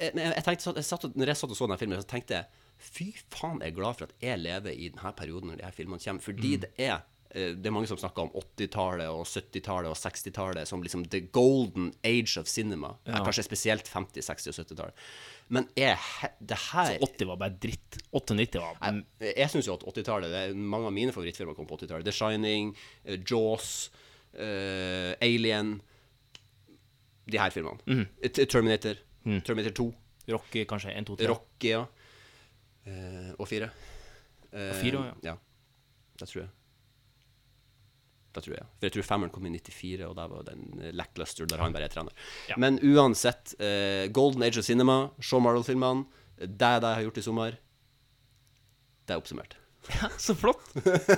jeg, jeg tenkte, jeg satt, når jeg satt og så denne filmen, så tenkte jeg Fy faen, jeg er glad for at jeg lever i denne perioden når de her filmene kommer. Fordi Mm. det er Det er mange som snakker om 80-tallet og 70-tallet og 60-tallet som liksom the golden age of cinema. Ja. Kanskje spesielt 50-, 60- og 70-tallet. Men er det her Så 80 var bare dritt. 98 var Jeg, jeg syns jo at 80-tallet det er Mange av mine favorittfilmer kom på 80-tallet. The Shining, eh, Jaws, uh, Alien De her filmene. Mm. Terminator. Terminator. Terminator 2. Rocky kanskje 1, 2, 3. Rocky, ja. Uh, og 4. Uh, Og 4 ja. ja. Det tror jeg. Det tror jeg. For jeg tror femmeren kom i 94, og der var den eh, lackluster der han bare er trener. Ja. Men uansett, eh, Golden Age of Cinema, Shaw Marvel-filmene, det det jeg har gjort i sommer. Det er oppsummert. Så flott!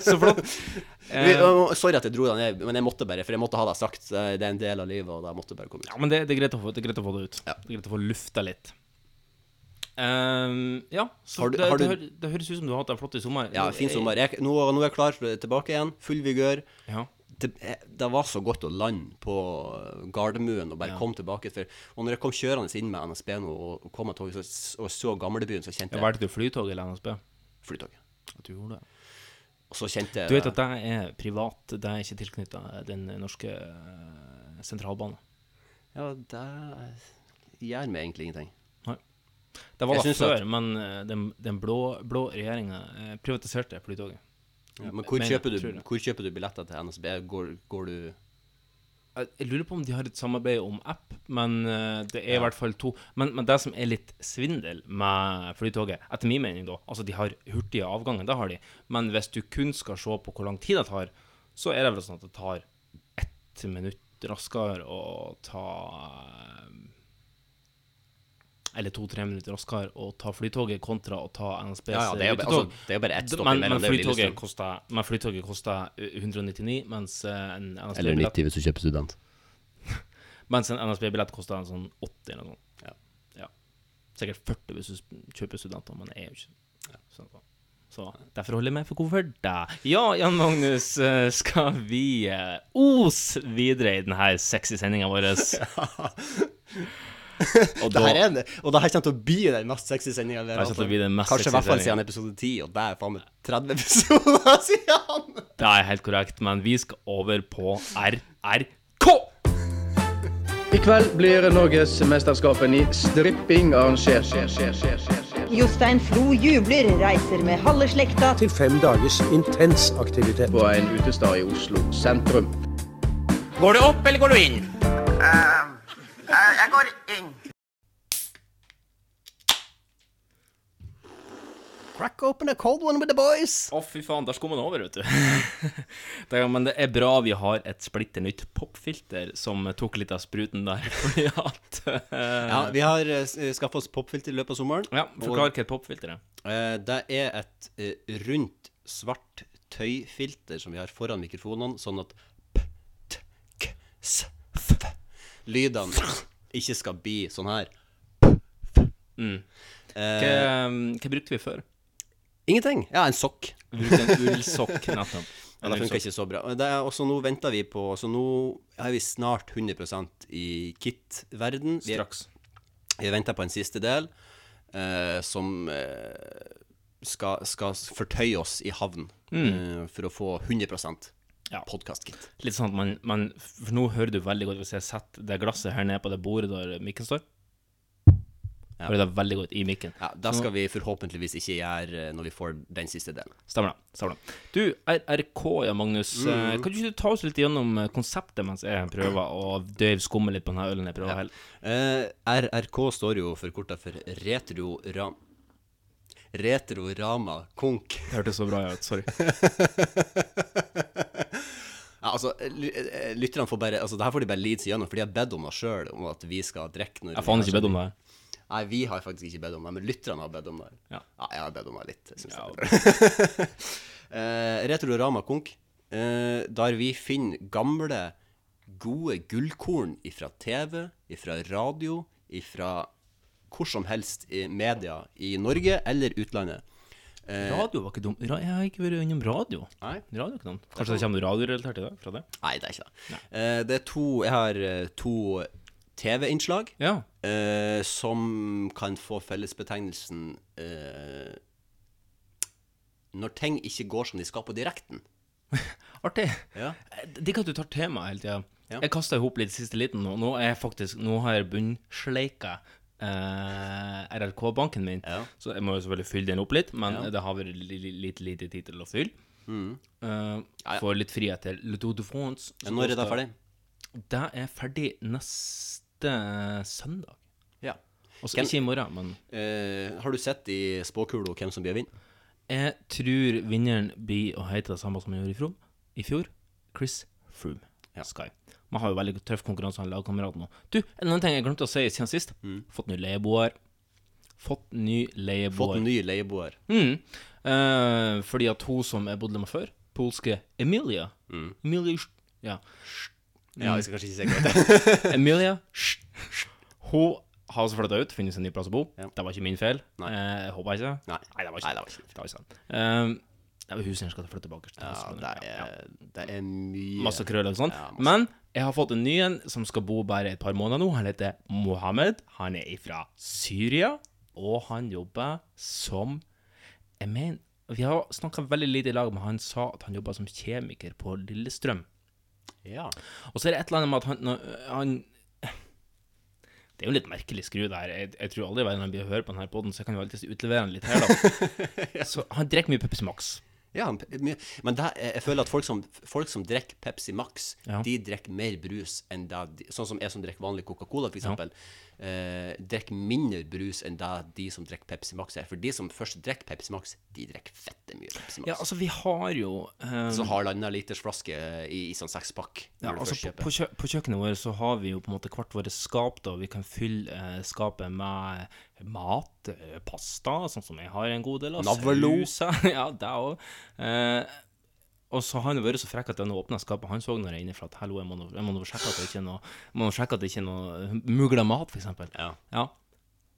Så flott. *laughs* Eh, sorry at jeg dro den ned, men jeg måtte bare, for jeg måtte ha det sagt. Det er en del av livet, og det måtte bare komme ut. ja, men det, det, er greit få, det er greit å få det ut. Ja. Det er greit å få lufta litt. Ehm, ja, så Har du- det, det, du- det høres ut som du har hatt en flott sommer. Ja, fin sommer. Jeg, nå, nå er jeg klar tilbake igjen. Full vigør. Ja. det, eh, det var så godt å lande på Gardermoen og bare Ja. komme tilbake. For, og når jeg kom kjørende inn med NSB nå og, kom med toget så, og så Gamlebyen, så kjente Jeg jeg valgte du flytog eller NSB? flytoget. At du gjorde det. Og så kjente jeg Du vet at det er privat, det er ikke tilknytta den norske eh, sentralbanen. Ja, det gjør meg egentlig ingenting. Det var Jeg syns før, men eh, den, den blå, blå regjeringa privatiserte flytoget. Ja, men hvor, Men- kjøper du, hvor kjøper du billetter til NSB? Går, går du Jeg jeg lurer på om de har et samarbeid om app, men eh, det er i hvert fall to. Men, men det som er litt svindel med Flytoget, etter min mening, da Altså, de har hurtige avganger, det har de, men hvis du kun skal se på hvor lang tid det tar, så er det vel sånn at det tar ett minutt raskere å ta Eller to-tre minutter raskere å ta Flytoget kontra å ta NSBs Ja, ja, det er jo altså, det er jo bare ett stopp men, men det Flytoget koster, men Flytoget koster 199, mens eh, en NSB-billett 90 hvis du kjøper student. *laughs* mens en NSB-billett koster en sånn 80 eller noe sånt. Ja. Ja. Sikkert 40 hvis du kjøper studenter, men det er jo ikke sånn. Så, så derfor holder jeg meg for koffert. Ja, Jan Magnus, eh, skal vi eh, os videre i denne sexy sendinga vår? *laughs* *laughs* Og Det her er en, og det her kommer til å bli den mest sexy sendinga vi har mest Kanskje i hvert fall siden episode 10, og det er faen meg 30 *laughs* episoder siden! Det er helt korrekt, men vi skal over på RRK! I kveld blir Norgesmesterskapen i stripping arrangert. Jostein Flo jubler, reiser med halve slekta til fem dagers intens aktivitet. På en utestad i Oslo sentrum. Går du opp, eller går du inn? Jeg går inn. Crack open a cold one with the boys! Å, fy faen, der skummer den over, vet du. *laughs* det, men det er bra vi har et splitter nytt popfilter som tok litt av spruten der. *laughs* Fordi at uh, Ja, vi har uh, skaffa oss popfilter i løpet av sommeren. ja, Forklar hva et popfilter er. Uh, det er et uh, rundt, svart tøyfilter som vi har foran mikrofonene, sånn at p, t, k, s, f lydene ikke skal bli sånn her. Mm. Eh, Hva, hva brukte vi før? ingenting. Ja, en sokk. Brukte en ullsokk, *laughs* nettopp. Ja, det funka ikke så bra. Det er også nå venter vi på Så nå er vi snart 100 i kit-verden. Straks. vi venter på en siste del eh, som eh, skal, skal fortøye oss i havn eh, for å få 100 Ja. podkast-kit. Litt sånn at man, man For nå hører du veldig godt hvis jeg setter det glasset her nede på det bordet der mikken står. Ja. Hører det veldig godt i mikken. Ja, det skal vi forhåpentligvis ikke gjøre eh, når vi får den siste delen. Stemmer det. stemmer det. Du, RRK, ja, Magnus. Mm. eh, Kan du ikke ta oss litt gjennom eh, konseptet mens jeg prøver å døyve skummet litt på denne ølen jeg prøver å helle? Uh, RRK står jo forkorta for Retro-Ram... Retro-Rama Konk. Det hørtes så bra ut. Sorry. *laughs* Ja, altså, eh, lytterne får bare Altså, det her får de bare lide seg gjennom, for de har bedt om det sjøl, om at vi skal drikke når Jeg har faen ikke bedt om det. Nei, vi har faktisk ikke bedt om det, men lytterne har bedt om det. Ja. ja jeg har bedt om det litt, Jeg Ja, det *laughs* uh, Retro Rama Konk, uh, der vi finner gamle, gode gullkorn ifra TV, ifra radio, ifra hvor som helst i media i Norge eller utlandet. Eh, Radio var ikke dumt. Ra jeg har ikke vært innom radio. Nei. Radio er ikke dumt. Kanskje det kommer noe radiorelatert i dag fra det? Nei, det er ikke det. Eh, det er to Jeg har eh, to TV-innslag Ja. eh, som kan få fellesbetegnelsen eh, Når ting ikke går som de skal på direkten. *laughs* Artig. Ja. Digg at du tar temaet hele tida. Ja. Jeg kasta i hop litt siste liten nå. Nå, er jeg faktisk, nå har jeg bunnsleika eh, RLK-banken min. Ja. Så jeg må jo selvfølgelig fylle den opp litt, men Ja. det har vært li- li- litt lite tid til å fylle. Mm. Eh. Får litt frihet til Le Tour de France. Når er det ferdig? Det er ferdig neste søndag. Ja. Altså Hvem- ikke i morgen, men Eh, har du sett i spåkula hvem som blir vinner? jeg tror vinneren blir å hete det samme som han gjorde i fjor. I fjor Chris Froome. Ja. Sky. Man har jo veldig tøff konkurranse med lagkameratene. Du, en annen ting jeg glemte å si siden sist. Fått ny leieboer. Fått ny leieboer. Mm. Fått ny leieboer. Mm. Eh, fordi at hun som jeg bodde med før, polske Emilia Mm. Emilia Ja. Ja, jeg skal kanskje ikke si det er. *laughs* Emilia Hun har altså flytta ut, funnet seg en ny plass å bo. Ja. Det var ikke min feil. Nei. Eh, jeg håper ikke. Nei. det var ikke Nei, det var ikke det. Var ikke. Um, det huset skal flytte tilbake. Ja, det er, det er mye Masse krøll og sånn. Ja. Men jeg har fått en ny en som skal bo bare et par måneder nå. Han heter Mohammed. Han er fra Syria, og han jobber som Jeg mener Vi har snakka veldig lite i lag, men han sa at han jobber som kjemiker på Lillestrøm. Ja. Og så er det et eller annet med at han, han Det er jo litt merkelig skru der. Jeg, jeg tror aldri verden han blir å høre på denne poden, så jeg kan jo alltid utlevere han litt her, da. *laughs* Så han drikker mye Pepsi Max. Ja, men det, er- jeg føler at folk som, folk som drikker Pepsi Max, Ja. de drikker mer brus enn det de, Sånn som jeg som drikker vanlig Coca-Cola, f.eks. eksempel Eh, drikker mindre brus enn det de som drikker Pepsi Max er. For de som først drikker Pepsi Max, de drikker fette mye Pepsi Max. Ja, altså, vi har jo um, Så halvannen liters flaske i, i sånn sekspakk. Ja, altså på, på, kjø på kjøkkenet vårt så har vi jo på en måte hvert vårt skap, da. Vi kan fylle eh, skapet med mat, eh, pasta, sånn som jeg har en god del av. Navlo. sauser. *laughs* ja, det òg. Og så har han vært så frekk at han åpna skapet. Han så når jeg er inne for at hallo, jeg må nå jeg må sjekke at det ikke er noe jeg må sjekke at det ikke er noe mugla mat, eksempel. Ja. Ja.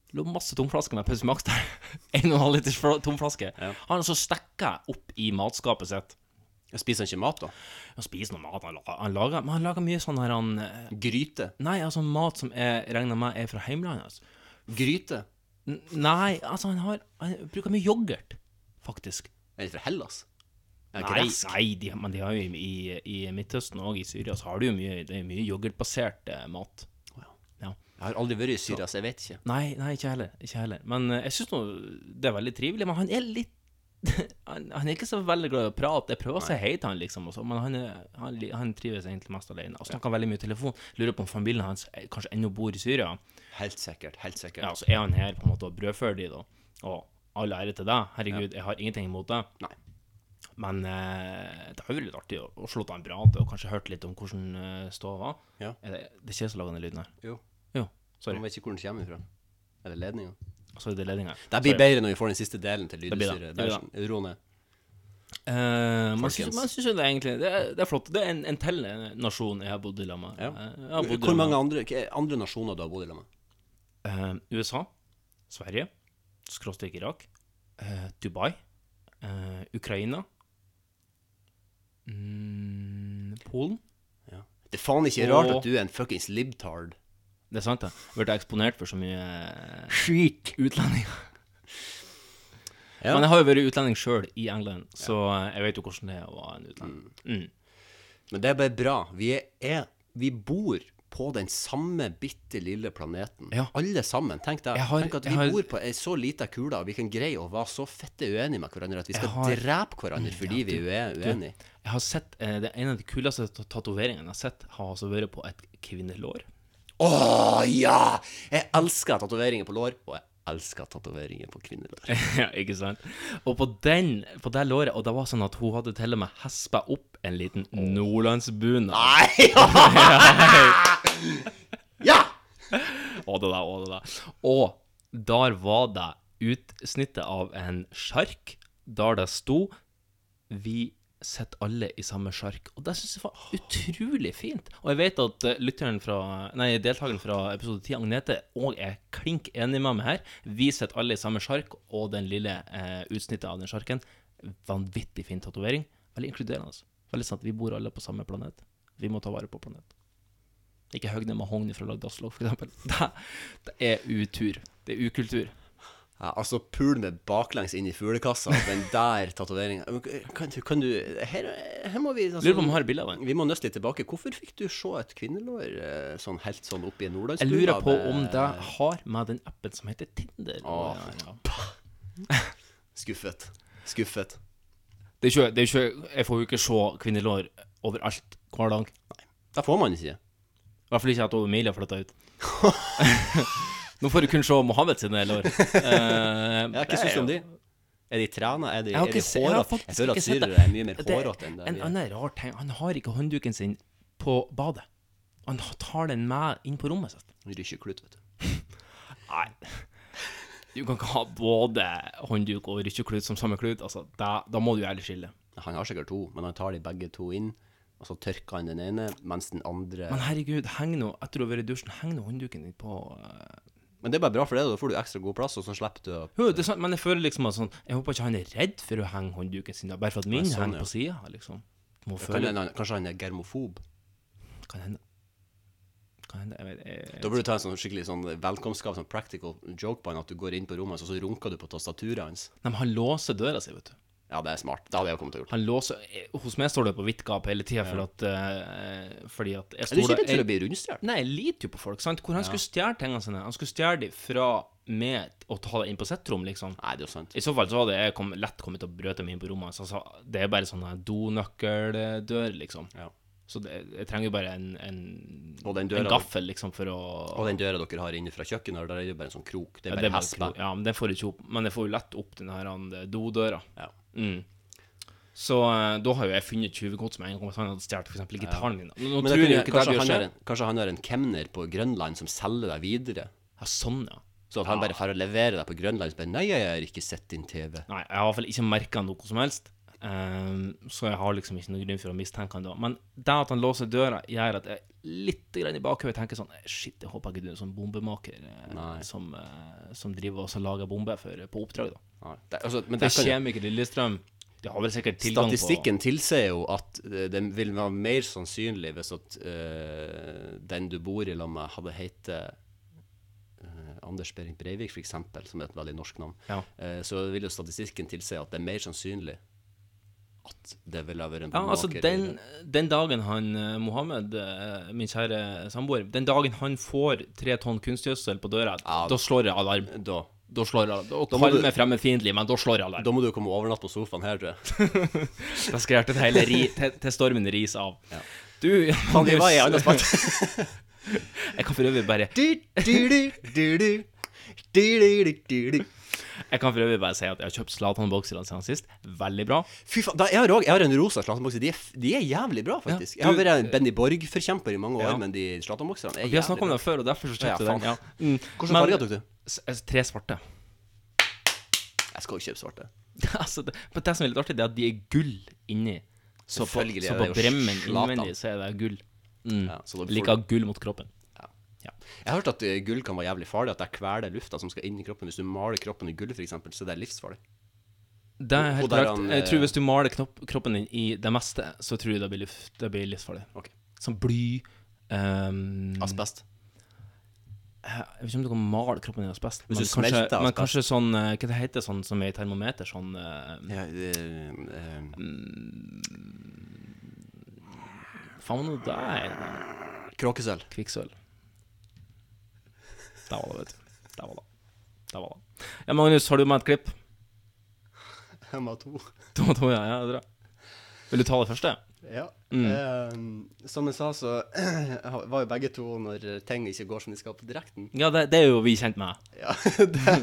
Det lå masse tomflasker med Pepsi Max der. *laughs* En og en halv liters fla- tomflaske. Ja. Han har så stikka opp i matskapet sitt. Spiser han ikke mat, da? Han spiser noe mat, han han lager, men han lager mye sånn her han eh, Gryte? Nei, altså mat som jeg regner med er fra heimlandet hans. Gryte? N nei, altså han har Han bruker mye yoghurt, faktisk. Er det fra Hellas? Nei, nei de, men de har jo i, i, i Midtøsten og i Syria så har de jo mye Det er mye yoghurtbasert eh, mat. Ja. Jeg har aldri vært i Syria, så jeg vet ikke. Nei, nei, ikke heller. Ikke heller. Men eh, jeg syns det er veldig trivelig. Men han er litt *laughs* han, han er ikke så veldig glad i å prate. Jeg prøver å si hei til han, liksom, også, men han, er, han, han trives egentlig mest alene. Og snakker veldig mye telefon. Lurer på om familien hans kanskje ennå bor i Syria. Helt sikkert. Helt sikkert. Ja, så er han her på en måte og brødfører de, da. Og all ære til deg. Herregud, jeg har ingenting imot det. Nei. Men eh, det har jo vært litt artig å, å slå av en prat og kanskje hørt litt om hvordan uh, ståa var. Ja. Er det, det er ikke jeg som lager den lyden her. Jo. Jo, sorry. Man vet ikke hvor den kommer ifra. Er det ledninga? Så er det ledninga. Det blir Sorry. bedre når vi får den siste delen til lydutstyret. Ro ned. Uh, man syns jo det egentlig det er, det er flott. Det er en, en til nasjon jeg har bodd i lag med. Ja. Eh, Hvor mange andre, andre nasjoner du har bodd i lag med? Uh, USA, Sverige, skråstrek Irak, uh, Dubai, eh, Ukraina, mm, Polen. Det er faen ikke rart at du er en fuckings libtard. Det er sant, det. Blitt eksponert for så mye skit utlendinger. Ja. Men jeg har jo vært utlending sjøl i England, så eh, jeg vet jo hvordan det er å være en utlending. Mm. Men det er bare bra. Vi er, er Vi bor på den samme bitte lille planeten. Ja. Alle sammen. Tenk deg. Tenk at vi har- bor på ei så lita kule, og vi kan greie å være så fette uenige med hverandre at vi skal har- drepe hverandre fordi vi er Du, uenige. Jeg har sett eh, det En av de kuleste tat- tatoveringene jeg har sett, har altså vært på et kvinnelår. Å ja! Jeg elsker tatoveringer på lår, og jeg elsker tatoveringer på kvinnelår. *laughs* ja, ikke sant? Og på den, på det låret Og det var sånn at hun hadde til og med hespa opp en liten nordlandsbunad. Nei! *laughs* *laughs* ja! Og det der, og det der. Og der var det utsnittet av en sjark, der det sto 'Vi sitter alle i samme sjark'. Og det syns jeg var utrolig fint. Og jeg vet at eh, lytteren fra Nei, deltakeren fra episode 10, Agnete, òg er klink enig med meg her. Vi sitter alle i samme sjark, og den lille eh, utsnittet av den sjarken. Vanvittig fin tatovering. Veldig inkluderende. Veldig sant. Vi bor alle på samme planet. Vi må ta vare på planeten. Ikke høgne mahogni å lage dasslokk, for eksempel. *laughs* Det, det er utur. Det er ukultur. Ja, altså pul med baklengs inn i fuglekassa, den der tatoveringa. Kan, kan du her, her må vi altså, Lurer på om vi har bilde av den. Vi må nøste litt tilbake. Hvorfor fikk du se et kvinnelår eh, sånn helt sånn oppi en en Jeg lurer på med- om det har med den appen som heter Tinder å. *laughs* Skuffet. Skuffet. Det er ikke, det er ikke, jeg får jo ikke se kvinnelår overalt hver dag. Nei. Det får man ikke. I hvert fall ikke at Emilie har flytta ut. *laughs* Nå får du kun se Mohammed sine lår. Uh, jeg har ikke du om de? Er de trena? Er de, Jeg er de hårete? Jeg føler at syrere er mye mer hårete enn det En annen rar ting Han har ikke håndduken sin på badet. Han tar den med inn på rommet sitt. Rykkeklut, vet du. *laughs* Nei. Du kan ikke ha både håndduk og rykkeklut som samme klut. Altså, da, da må du ærlig skille. Han har sikkert to, men han tar de begge to inn, og så tørker han den ene, mens den andre Men herregud, heng nå etter å ha vært i dusjen, heng nå håndduken din på eh, Men det er bare bra for det, da får du ekstra god plass, og så slipper du å Jo, det er sant, men jeg føler liksom at sånn Jeg håper ikke han er redd for å henge håndduken sin, da, bare for at min sånn, henger ja. på sida, liksom. Må kan føle hende Kanskje han er germofob? Kan hende. Kan hende. Jeg jeg, Da burde du ta en sånn skikkelig sånn velkomstgave, sånn practical joke på han, at du går inn på rommet hans, og så runker du på tastaturet hans. Nei, men han låser døra si, vet du. Ja, det er smart. Det hadde jeg kommet til å gjøre. Han låser eh, Hos meg står det på vidt gap hele tida, for at uh, Fordi at jeg Er du ikke redd for å bli rundstjålet? Nei, jeg liter jo på folk, sant. Hvor han skulle stjele tingene sine. Han skulle stjele dem fra med å ta det inn på sitt rom, liksom. Nei, det er jo sant. I så fall så hadde jeg kom, lett kommet til å brøte meg inn på rommet hans. Altså, det er bare sånn donøkkeldør, liksom. Ja. Så det, jeg trenger jo bare en, en, den en gaffel, liksom, for å og den døra dere har inne fra kjøkkenet, der er det jo bare en sånn krok. Det er det bare bare der. ja, men den får ikke opp. Men jeg får jo lett opp den her dodøra. Ja. Mm. Så uh, da har jo jeg funnet tjuvgods med en gang han hadde stjålet f.eks. gitaren min. Nå, nå Men det ikke kanskje, han en, kanskje han har en kemner på Grønland som selger deg videre? Ja, sånn, ja. Så at han bare får levere deg på Grønland og bare Nei, jeg har ikke sett din TV. Nei, jeg har i hvert fall ikke merka noe som helst. Ehm, så jeg har liksom ikke noe grunn for å mistenke han da. Men det at han låser døra, gjør at jeg litt grann i bakhodet tenker sånn Shit, jeg håper ikke du er en sånn bombemaker eh, som, eh, som driver og lager bomber på oppdrag, da. Det, altså, men Det det kan, kjemiker Lillestrøm De har vel sikkert tilgang Statistikken tilsier jo at eh, det vil være mer sannsynlig hvis at uh, den du bor i lag med, hadde hett Anders Behring Breivik, f.eks., som er et veldig norsk navn, Ja. så vil jo statistikken tilsi at det er mer sannsynlig at det ville ha vært en Ja, altså den, den dagen han eh, Mohammed, eh, min kjære samboer Den dagen han får tre tonn kunstgjødsel på døra, Ja. da slår det alarm. Da, Da slår jeg alarm. Da kall du- meg fremmedfiendtlig, men da slår jeg alarm. da må du komme og overnatte på sofaen her, tror jeg. *laughs* Da skal jeg til hele ri, til, til stormen ris av. Du, Faen, vi var i annen spalte. *laughs* Jeg kan for øvrig bare Jeg kan for øvrig bare si at jeg har kjøpt Zlatan-bokser siden sist. Veldig bra. Fy faen, jeg, har også, jeg har en rosa Zlatan-bokser. De, de er jævlig bra, faktisk. Ja, jeg har vært en Benny Borg-forkjemper i mange år, Ja. men de Zlatan-bokserne er Vi har snakka om det før, og derfor så kjøpte jeg den. Ja. Mm. Hvilke farger tok du? Tre svarte. Jeg skal jo kjøpe svarte. *laughs* altså, det, det som er litt artig, det er at de er gull inni. Så på, så på bremmen innvendig så er det gull. Mm. Ja, Liker gull mot kroppen. Jeg har hørt at eh, gull kan være jævlig farlig, at det kveler lufta som skal inn i kroppen. Hvis du maler kroppen i gull, f.eks., så er det livsfarlig. Det er helt korrekt. Jeg eh, tror hvis du maler knopp, kroppen din i det meste, så tror jeg det blir, luft, det blir livsfarlig. Okay. Som bly um, Asbest. Jeg vet ikke om du kan male kroppen din i asbest. Men kanskje, asbest. Men kanskje sånn eh, Hva det heter sånn som er i termometer? Sånn uh, Ja, det, uh, um, Faen, nå det er Kråkesølv. kvikksølv. Der var det, vet du. Der var det. Der var det. Ja, Magnus, har du med et klipp? Jeg må ha to. To to, ja. ja, det er bra. Vil du ta det første? Ja. Mm. Eh, som jeg sa, så *clears throat* var jo begge to når ting ikke går som de skal på direkten. Ja, det, det er jo vi kjent med. Ja, *laughs* det,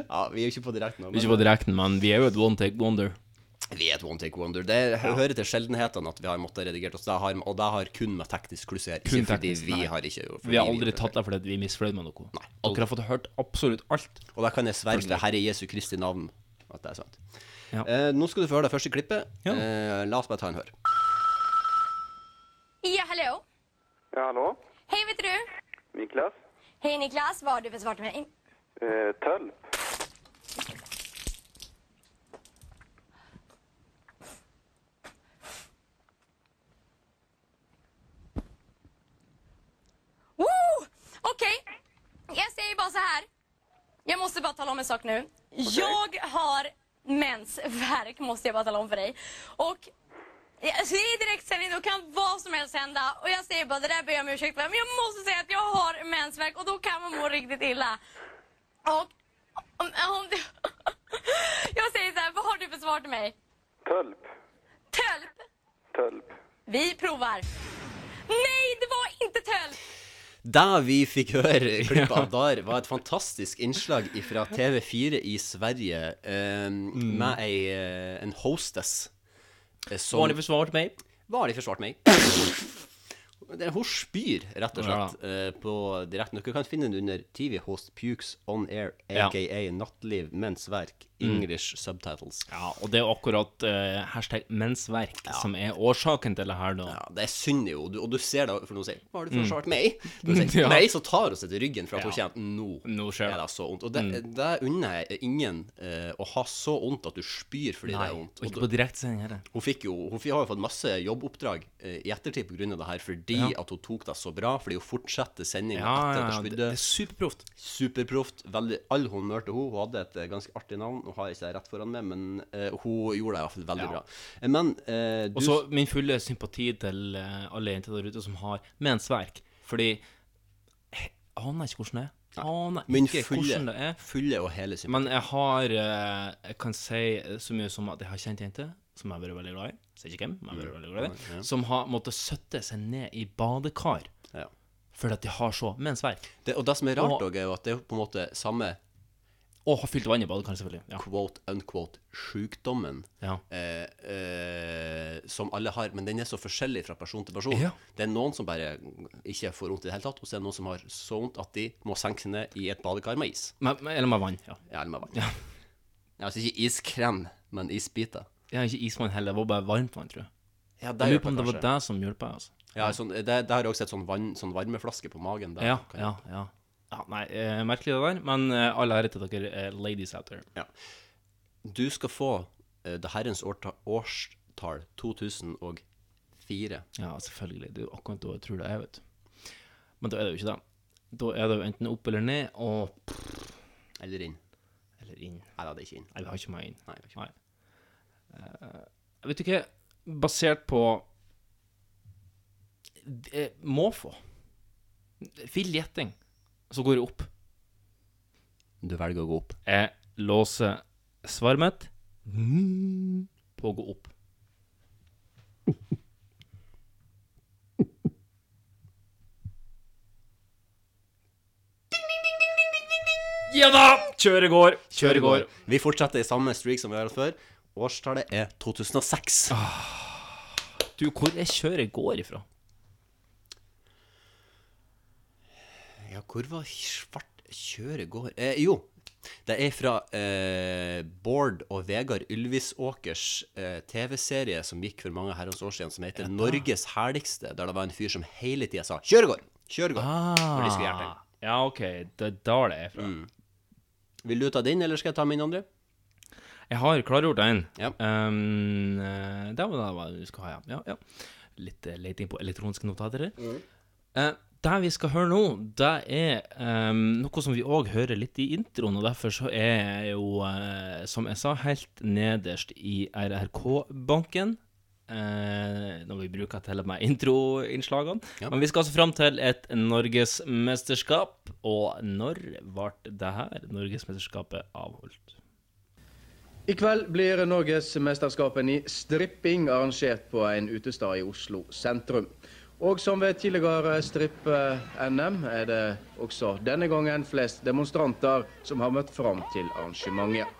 ja vi er jo ikke på direkten. Vi er ikke på direkten, men vi er jo et one take wonder. Vi er et one take wonder. Det hører til sjeldenhetene at vi har måttet redigere oss, det har, og det har kun med teknisk kluss å gjøre. Ikke fordi vi nei. har ikke gjort Vi har aldri gjør tatt deg fordi vi er misfornøyd med noe. Nei, Dere har fått hørt absolutt alt. Og da kan jeg sverge Herre Jesu Kristi navn at det er sant. Ja. Eh, nå skal du få høre det første klippet. Ja. Eh, la oss bare ta en hør. Ja, hallo. Ja, hallo. Hei, vet du? Niklas? Hei, Niklas, Hva har du besvart med? Eh, Tölp? Woo! Okej, jag säger bara så här. Jag måste bara tala om en sak nu. Jag har mensvärk, måste jag bara tala om för dig. Och alltså, det är direktsändning, då kan vad som helst hända. Och jag säger bara, det där ber jag om ursäkt för. Men jag måste säga att jag har mensvärk och då kan man må riktigt illa. Och om, om du... *laughs* jag säger så här, vad har du för svar till mig? Tölp. Tölp? Tölp. Vi provar. Nej, det var inte tölp! Det vi fikk høre *laughs* klippet av der, var et fantastisk innslag fra TV4 i Sverige eh, med ei, eh, en hostess eh, som Var forsvar forsvart meg. Vanlig forsvart meg. Hun spyr, rett og slett, eh, på direkten. Dere kan finne den under TV Host Pukes On Air, Ja. aka Nattliv mens verk, Mm. English subtitles. Ja, og det er akkurat uh, hashtag mensverk som er årsaken til det her, da. Ja, det er synd jo, du, og du ser da, for noen sier 'Hva har du Mm. forsvart meg?' Når du *laughs* sier Ja. nei, så tar hun seg til ryggen for at hun Ja. kjenner nå, Nå skjer er det. det så vondt. Og det, Mm. det unner jeg ingen uh, å ha så vondt at du spyr fordi Nei, det er vondt. og ikke på direktesending heller. Hun fikk jo Hun har jo fått masse jobboppdrag uh, i ettertid pga. det her, fordi Ja. at hun tok det så bra. Fordi hun fortsatte sendinga Ja, etter at ja, hun spydde. det er superproft. Superproft. Veldig, all honnør til henne. Hun hadde et ganske artig navn. Hun har ikke det rett foran meg, men uh, hun gjorde det i hvert fall veldig Ja. bra. Eh, Men uh, du Og så min fulle sympati til alle jenter der ute som har mensverk. Fordi jeg aner ikke hvordan det er. Aner Min ikke fulle, hvordan det er. fulle og hele sympati. Men jeg har Jeg kan si så mye som at jeg har kjent jenter som jeg har vært veldig glad i. Sier ikke hvem, men jeg har vært veldig glad i. Mm. Som har måttet søtte seg ned i badekar Ja. fordi at de har så mensverk. Det, og det som er rart, Og- også, er jo at det er på en måte samme Og har fylt vann i badekaret, selvfølgelig. Ja. quote unquote sjukdommen Ja. eh, eh, som alle har, men den er så forskjellig fra person til person. Ja. Det er noen som bare ikke får vondt i det hele tatt, og så er det noen som har så vondt at de må senke seg ned i et badekar med is. Med, med, eller med vann. Ja. Ja, eller med vann. Ja. altså ikke iskrem, men isbiter. Ja, ikke isvann heller, det var bare varmt vann, tror jeg. Ja, Jeg lurer på om det var det som hjelper, Altså. Ja, sånn, det, det har jeg også sett sånn, vann, sånn varmeflaske på magen. Der, Ja, ja, ja. Ja nei, eh, merkelig det der, men eh, all ære til dere eh, ladies out there. Ja. Du skal få eh, det herrens årta, årstall 2004. Ja, selvfølgelig. Det er jo akkurat da jeg tror det er, vet du. Men da er det jo ikke det. Da er det jo enten opp eller ned, og Eller inn. Eller inn. Nei da, det er ikke inn. Nei, vi har ikke meg inn. Nei, det er ikke Nei. Eh, vet du hva? Basert på Må måfå Vill gjetting, så går det opp. Du velger å gå opp. Jeg låser svaret mitt på å gå opp. Ja da! Kjøret går. Kjøret går. Vi fortsetter i samme streak som vi har hatt før. Årstallet er 2006. Du, hvor er kjøret går ifra? Ja, hvor var svart kjøret går? Eh, jo, det er fra eh, Bård og Vegard Ylvisåkers eh, TV-serie som gikk for mange herrens år siden, som heter Norges herligste, der det var en fyr som hele tida sa 'Kjøregård! Kjøregård!' når de skulle gjøre ting. Ja, OK. Det er der det er fra. Vil du ta din, eller skal jeg ta min andre? Jeg har klargjort en. Ja. Um, det var det du skulle ha, ja. ja, ja. Litt eh, leting på elektroniske notater her. Eh, det vi skal høre nå, det er um, noe som vi òg hører litt i introen, og derfor så er jeg jo, uh, som jeg sa, helt nederst i RRK-banken. Uh, når vi bruker til og med introinnslagene. Ja. Men vi skal altså fram til et norgesmesterskap. Og når ble det her norgesmesterskapet avholdt? I kveld blir Norgesmesterskapet i stripping arrangert på en utestad i Oslo sentrum. Og som ved tidligere strippe-NM er det også denne gangen flest demonstranter som har møtt fram til arrangementet.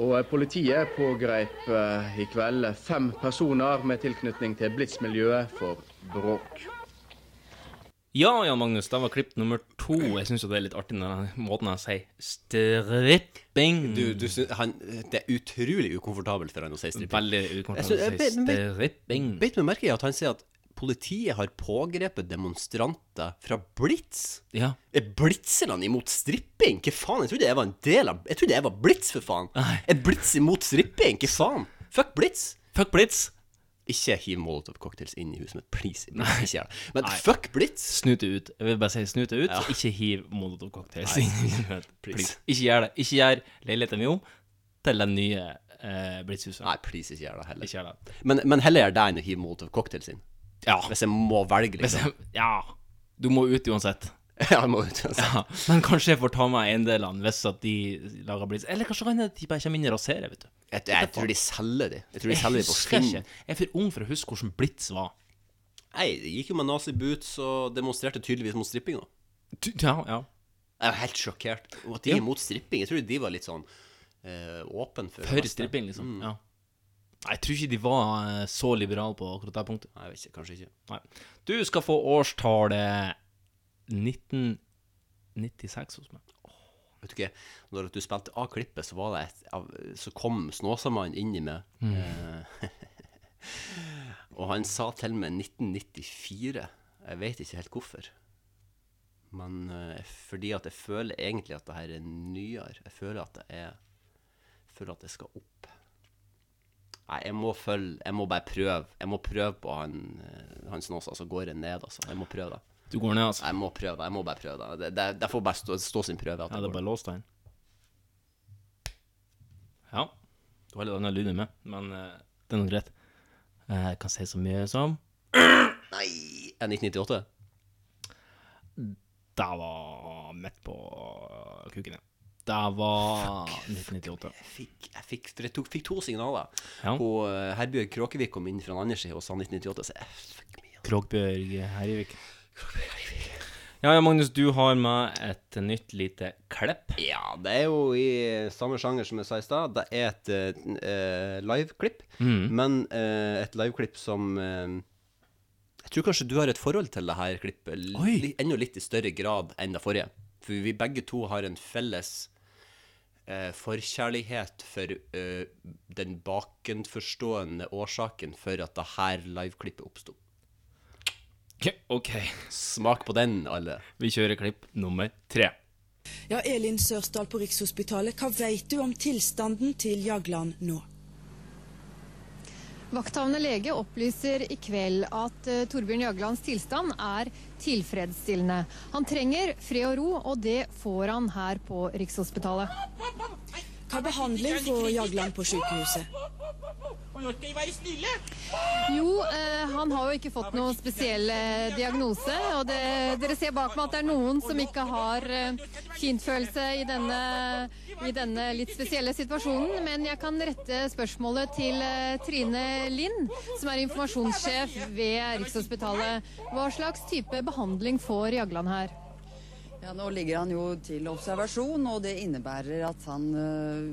Og politiet pågrep eh, i kveld fem personer med tilknytning til Blitz-miljøet for bråk. Ja, Jan Magnus, det var klipp nummer to. Jeg syns jo det er litt artig når han, måten han sier stripping Du, du syns- han, det er utrolig ukomfortabelt for han å si stripping. Veldig ukomfortabelt å si stripping. Beit meg merke i at han sier at politiet har pågrepet demonstranter fra Blitz. Ja. Er blitzerne imot stripping? Hva faen? Jeg trodde jeg var en del av Jeg trodde jeg var Blitz, for faen. Er Blitz imot stripping? Hva faen? Fuck Blitz. Fuck Blitz. Ikke hiv molotov-cocktails inn i huset mitt, please. please ikke gjør det. Men Nei. fuck Blitz! Snute ut. Jeg vil bare si snute ut. Ja. Ikke hiv molotov-cocktails inn i huset. Please. Please. Ikke gjør det. Ikke gjør leiligheten min om til den nye eh, Blitzhuset. Nei, please, ikke gjør det heller. Ikke gjør det. Men, men heller gjør det enn å hive molotov-cocktails inn. Ja. Hvis jeg må velge, liksom. jeg, ja. Du må ut uansett. *laughs* ja, jeg må ut. Altså. Ja. Men kanskje jeg får ta med eiendelene hvis at de lager blitz. Eller kanskje kan de bare kommer inn og raserer, vet du. Jeg, jeg tror de selger de. Jeg tror de Jeg selger de på Finn. ikke. Jeg er for ung for å huske hvordan blitz var. Nei, det gikk jo med nazi-boots og demonstrerte tydeligvis mot stripping, da. Ja, ja. Jeg er helt sjokkert. Og at de Ja. er mot stripping. Jeg tror de var litt sånn uh, åpen for For stripping, liksom. Mm. Ja. Jeg tror ikke de var eh, så liberale på akkurat det punktet. Nei, jeg vet ikke, kanskje ikke. Nei. Du skal få årstallet 1996 hos meg. Vet du ikke, når du spilte av klippet, så var det et Så kom Snåsamannen i meg. Mm. Eh, *laughs* og han sa til meg 1994. Jeg vet ikke helt hvorfor. Men eh, fordi at jeg føler egentlig at det her er nyere. Jeg føler at det er Jeg føler at det skal opp. Nei, jeg må følge Jeg må bare prøve. Jeg må prøve på han, eh, han Snåsa, så går jeg ned, altså. Jeg må prøve det. Du går ned, altså? Jeg må prøve. Jeg må bare prøve det. Det, det, får bare stå, stå sin prøve. Ja, det er bare låst der. Ja. Du har litt annen lyd meg, men uh, det er nå greit. Eh, Jeg kan si så mye som Nei! Er 1998? Det var midt på kuken, ja. Det var 1998. Jeg fikk, jeg fikk, jeg tok, fikk to signaler. Ja. Og uh, Herbjørg Kråkevik kom inn fra den andre side og sa 1998, så jeg fuck me. Kråkbjørg Herjevik. Ja, ja, Magnus, du har med et nytt lite klipp. Ja, det er jo i samme sjanger som jeg sa i stad. Det er et uh, liveklipp, mm. men uh, et liveklipp som uh, Jeg tror kanskje du har et forhold til det her klippet Oi. enda litt i større grad enn det forrige. For vi begge to har en felles eh, forkjærlighet for den bakenforstående årsaken for at det her liveklippet oppsto. OK, Smak på den, alle. vi kjører klipp nummer tre. Ja, Elin Sørsdal på Rikshospitalet, hva vet du om tilstanden til Jagland nå? Vakthavende lege opplyser i kveld at eh, Torbjørn Jaglands tilstand er tilfredsstillende. Han trenger fred og ro, og det får han her på Rikshospitalet. Hva behandling får Jagland på sykehuset? Jo, eh, han har jo ikke fått noen spesiell eh, diagnose. Og det, dere ser bak meg at det er noen som ikke har eh, fintfølelse i denne, i denne litt spesielle situasjonen. Men jeg kan rette spørsmålet til eh, Trine Lind, som er informasjonssjef ved Rikshospitalet. Hva slags type behandling får Jagland her? Ja, Nå ligger han jo til observasjon, og det innebærer at han øh,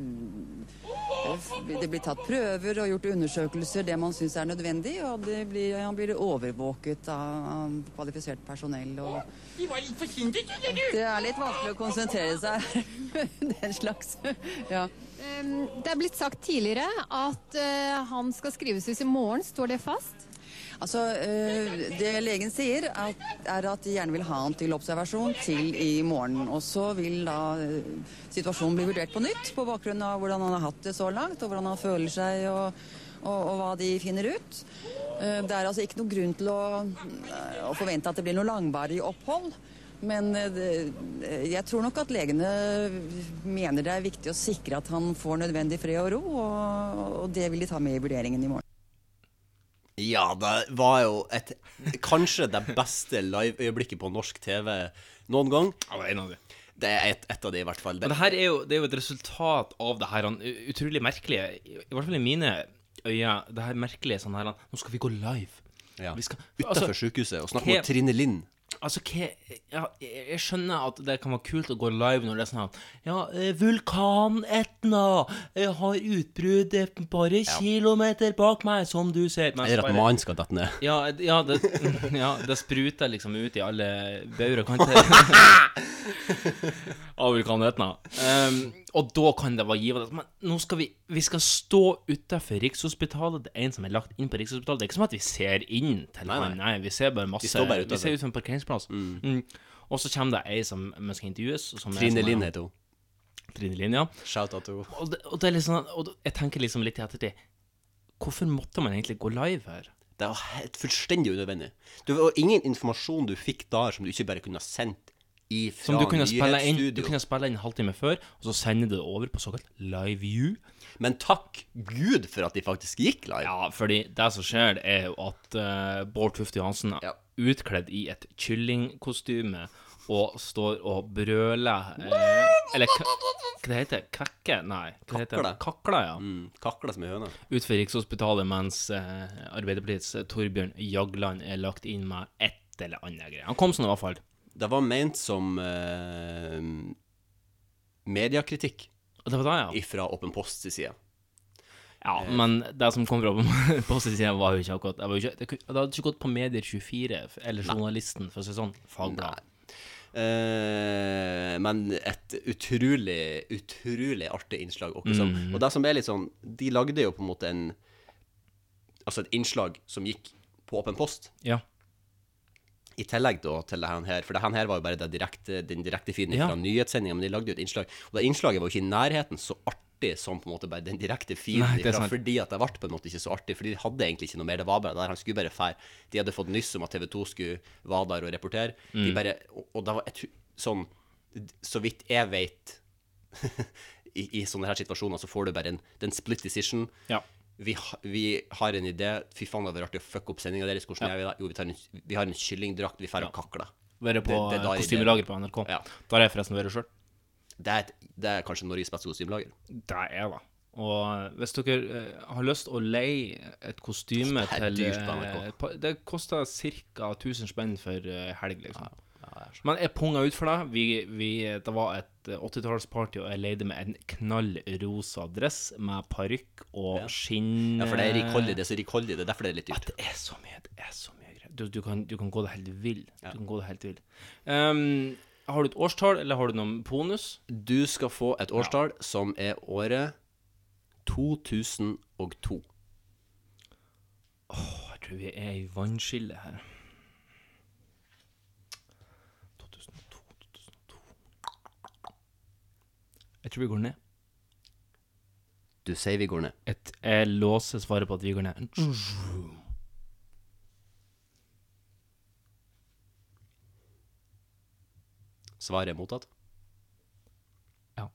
Det blir tatt prøver og gjort undersøkelser, det man syns er nødvendig. Og det blir, han blir overvåket av, av kvalifisert personell. Og De var litt forsinket, du? det er litt vanskelig å konsentrere seg. *laughs* Den slags. Ja. Det er blitt sagt tidligere at eh, han skal skrives ut i morgen. Står det fast? Altså, øh, Det legen sier, er at de gjerne vil ha han til observasjon til i morgen. Og så vil da øh, situasjonen bli vurdert på nytt på bakgrunn av hvordan han har hatt det så langt, og hvordan han føler seg, og, og, og hva de finner ut. Eh, Det er altså ikke noen grunn til å, å forvente at det blir noe langvarig opphold. Men eh, jeg tror nok at legene mener det er viktig å sikre at han får nødvendig fred og ro, og det vil de ta med i vurderingen i morgen. Ja, det var jo et Kanskje det beste liveøyeblikket på norsk TV noen gang. Ja, det er en av de. Det er et, et av de, i hvert fall. Det, det her er jo, det er jo et resultat av det her han, utrolig merkelige, i hvert fall i mine øyne, det her merkelige sånn her han, Nå skal vi gå live. Ja. Vi skal, Utenfor sykehuset og snakke med Trine Lind. Altså, hva ja, jeg skjønner at det kan være kult å gå live når det er sånn at Ja, vulkanetna vulkan eh, har utbrudd bare bare kilometer bak meg, som du ser. Men Eller at bare- mannen skal dette ned. Ja, ja, det, *laughs* ja, det spruter liksom ut i alle bauger og kanter. *laughs* Av vulkanetna. Um, og da kan det være givende. Men nå skal vi Vi skal stå utafor Rikshospitalet. Det er en som er lagt inn på Rikshospitalet. Det er ikke som at vi ser inn til Nei, nei. Nei, vi ser bare masse Vi står bare Vi ser ut som en parkeringsplass. Mm. Og så kommer det ei som vi skal intervjues. Som er Trine Linn heter hun. Trine Linn, ja. Shout out to Og det, og det sånn Og jeg tenker liksom litt i ettertid Hvorfor måtte man egentlig gå live her? Det var helt fullstendig unødvendig. Det var ingen informasjon du fikk der som du ikke bare kunne ha sendt Som du kunne inn, du kunne spille inn en halvtime før, og så sende det over på såkalt live view. Men takk Gud for at de faktisk gikk live. Ja, fordi det som skjer, er jo at uh, Bård Tufte Johansen er utkledd i et kyllingkostyme og står og brøler eh, Eller hva det heter Kvekke? Nei. Hva heter det? Kakla, ja. Mm, kakla som ei høne. Utenfor Rikshospitalet mens eh, Arbeiderpartiets Torbjørn Jagland er lagt inn med et eller annet greier. Han kom sånn i hvert fall. Det var ment som eh, mediekritikk. Det var det, ja. Ifra Åpen Post sin side. Ja, men det som kom fra *laughs* postsiden, var jo ikke akkurat Det, var jo ikke, det, kunne- det hadde ikke gått på Medier24 eller Journalisten, for å si det sånn. Fagblad. Eh, men et utrolig, utrolig artig innslag. Og, liksom. Mm. og det som er litt sånn De lagde jo på en måte en Altså et innslag som gikk på Åpen Post. Ja. I tillegg da til det her, for det her var jo bare direkte, den direkte feeden Ja. fra nyhetssendinga, men de lagde jo et innslag. Og det innslaget var jo ikke i nærheten så artig som på en måte bare den direkte feeden ifra, fordi at det ble på en måte ikke så artig, fordi de hadde egentlig ikke noe mer. Det var bare der han skulle bare fære. De hadde fått nyss om at TV 2 skulle være der og rapportere. De Mm. bare, og, og det var et, sånn Så vidt jeg vet *laughs* i, I sånne her situasjoner så får du bare en, det er en split decision. Ja. Vi, vi har en idé. Fy faen, det hadde vært artig å fucke opp sendinga deres. Hvordan Ja. gjør vi det? Jo, vi, en, vi har en kyllingdrakt. Vi drar og kakler. Være på Det- det er eh, kostymelager på NRK. Ja. Der har jeg forresten vært sjøl. Det et, det er kanskje Norges beste kostymelager. Det er det. Og eh, hvis dere eh, har lyst å leie et kostyme Det er til dyrt på eh, NRK. på- Det koster ca. 1000 spenn for eh, helg, liksom. Men jeg punga ut for deg. Vi, vi, det var et eh, 80-tallsparty, og jeg leide med en knallrosa dress med parykk og skinn Ja, for det er rikholdig. Det er så rikholdig. Det er derfor det er litt dyrt. Det er så mye, det er så mye greier. Du, du, kan, du kan gå det helt vill. Du kan gå det helt vill. Um, har du et årstall, eller har du noen bonus? Du skal få et årstall som er året 2002. Åh, jeg tror vi er i vannskillet her. 2002, 2002 Jeg tror vi går ned. Du sier vi går ned. Et, jeg låser svaret på at vi går ned. Svaret er mottatt. Ja.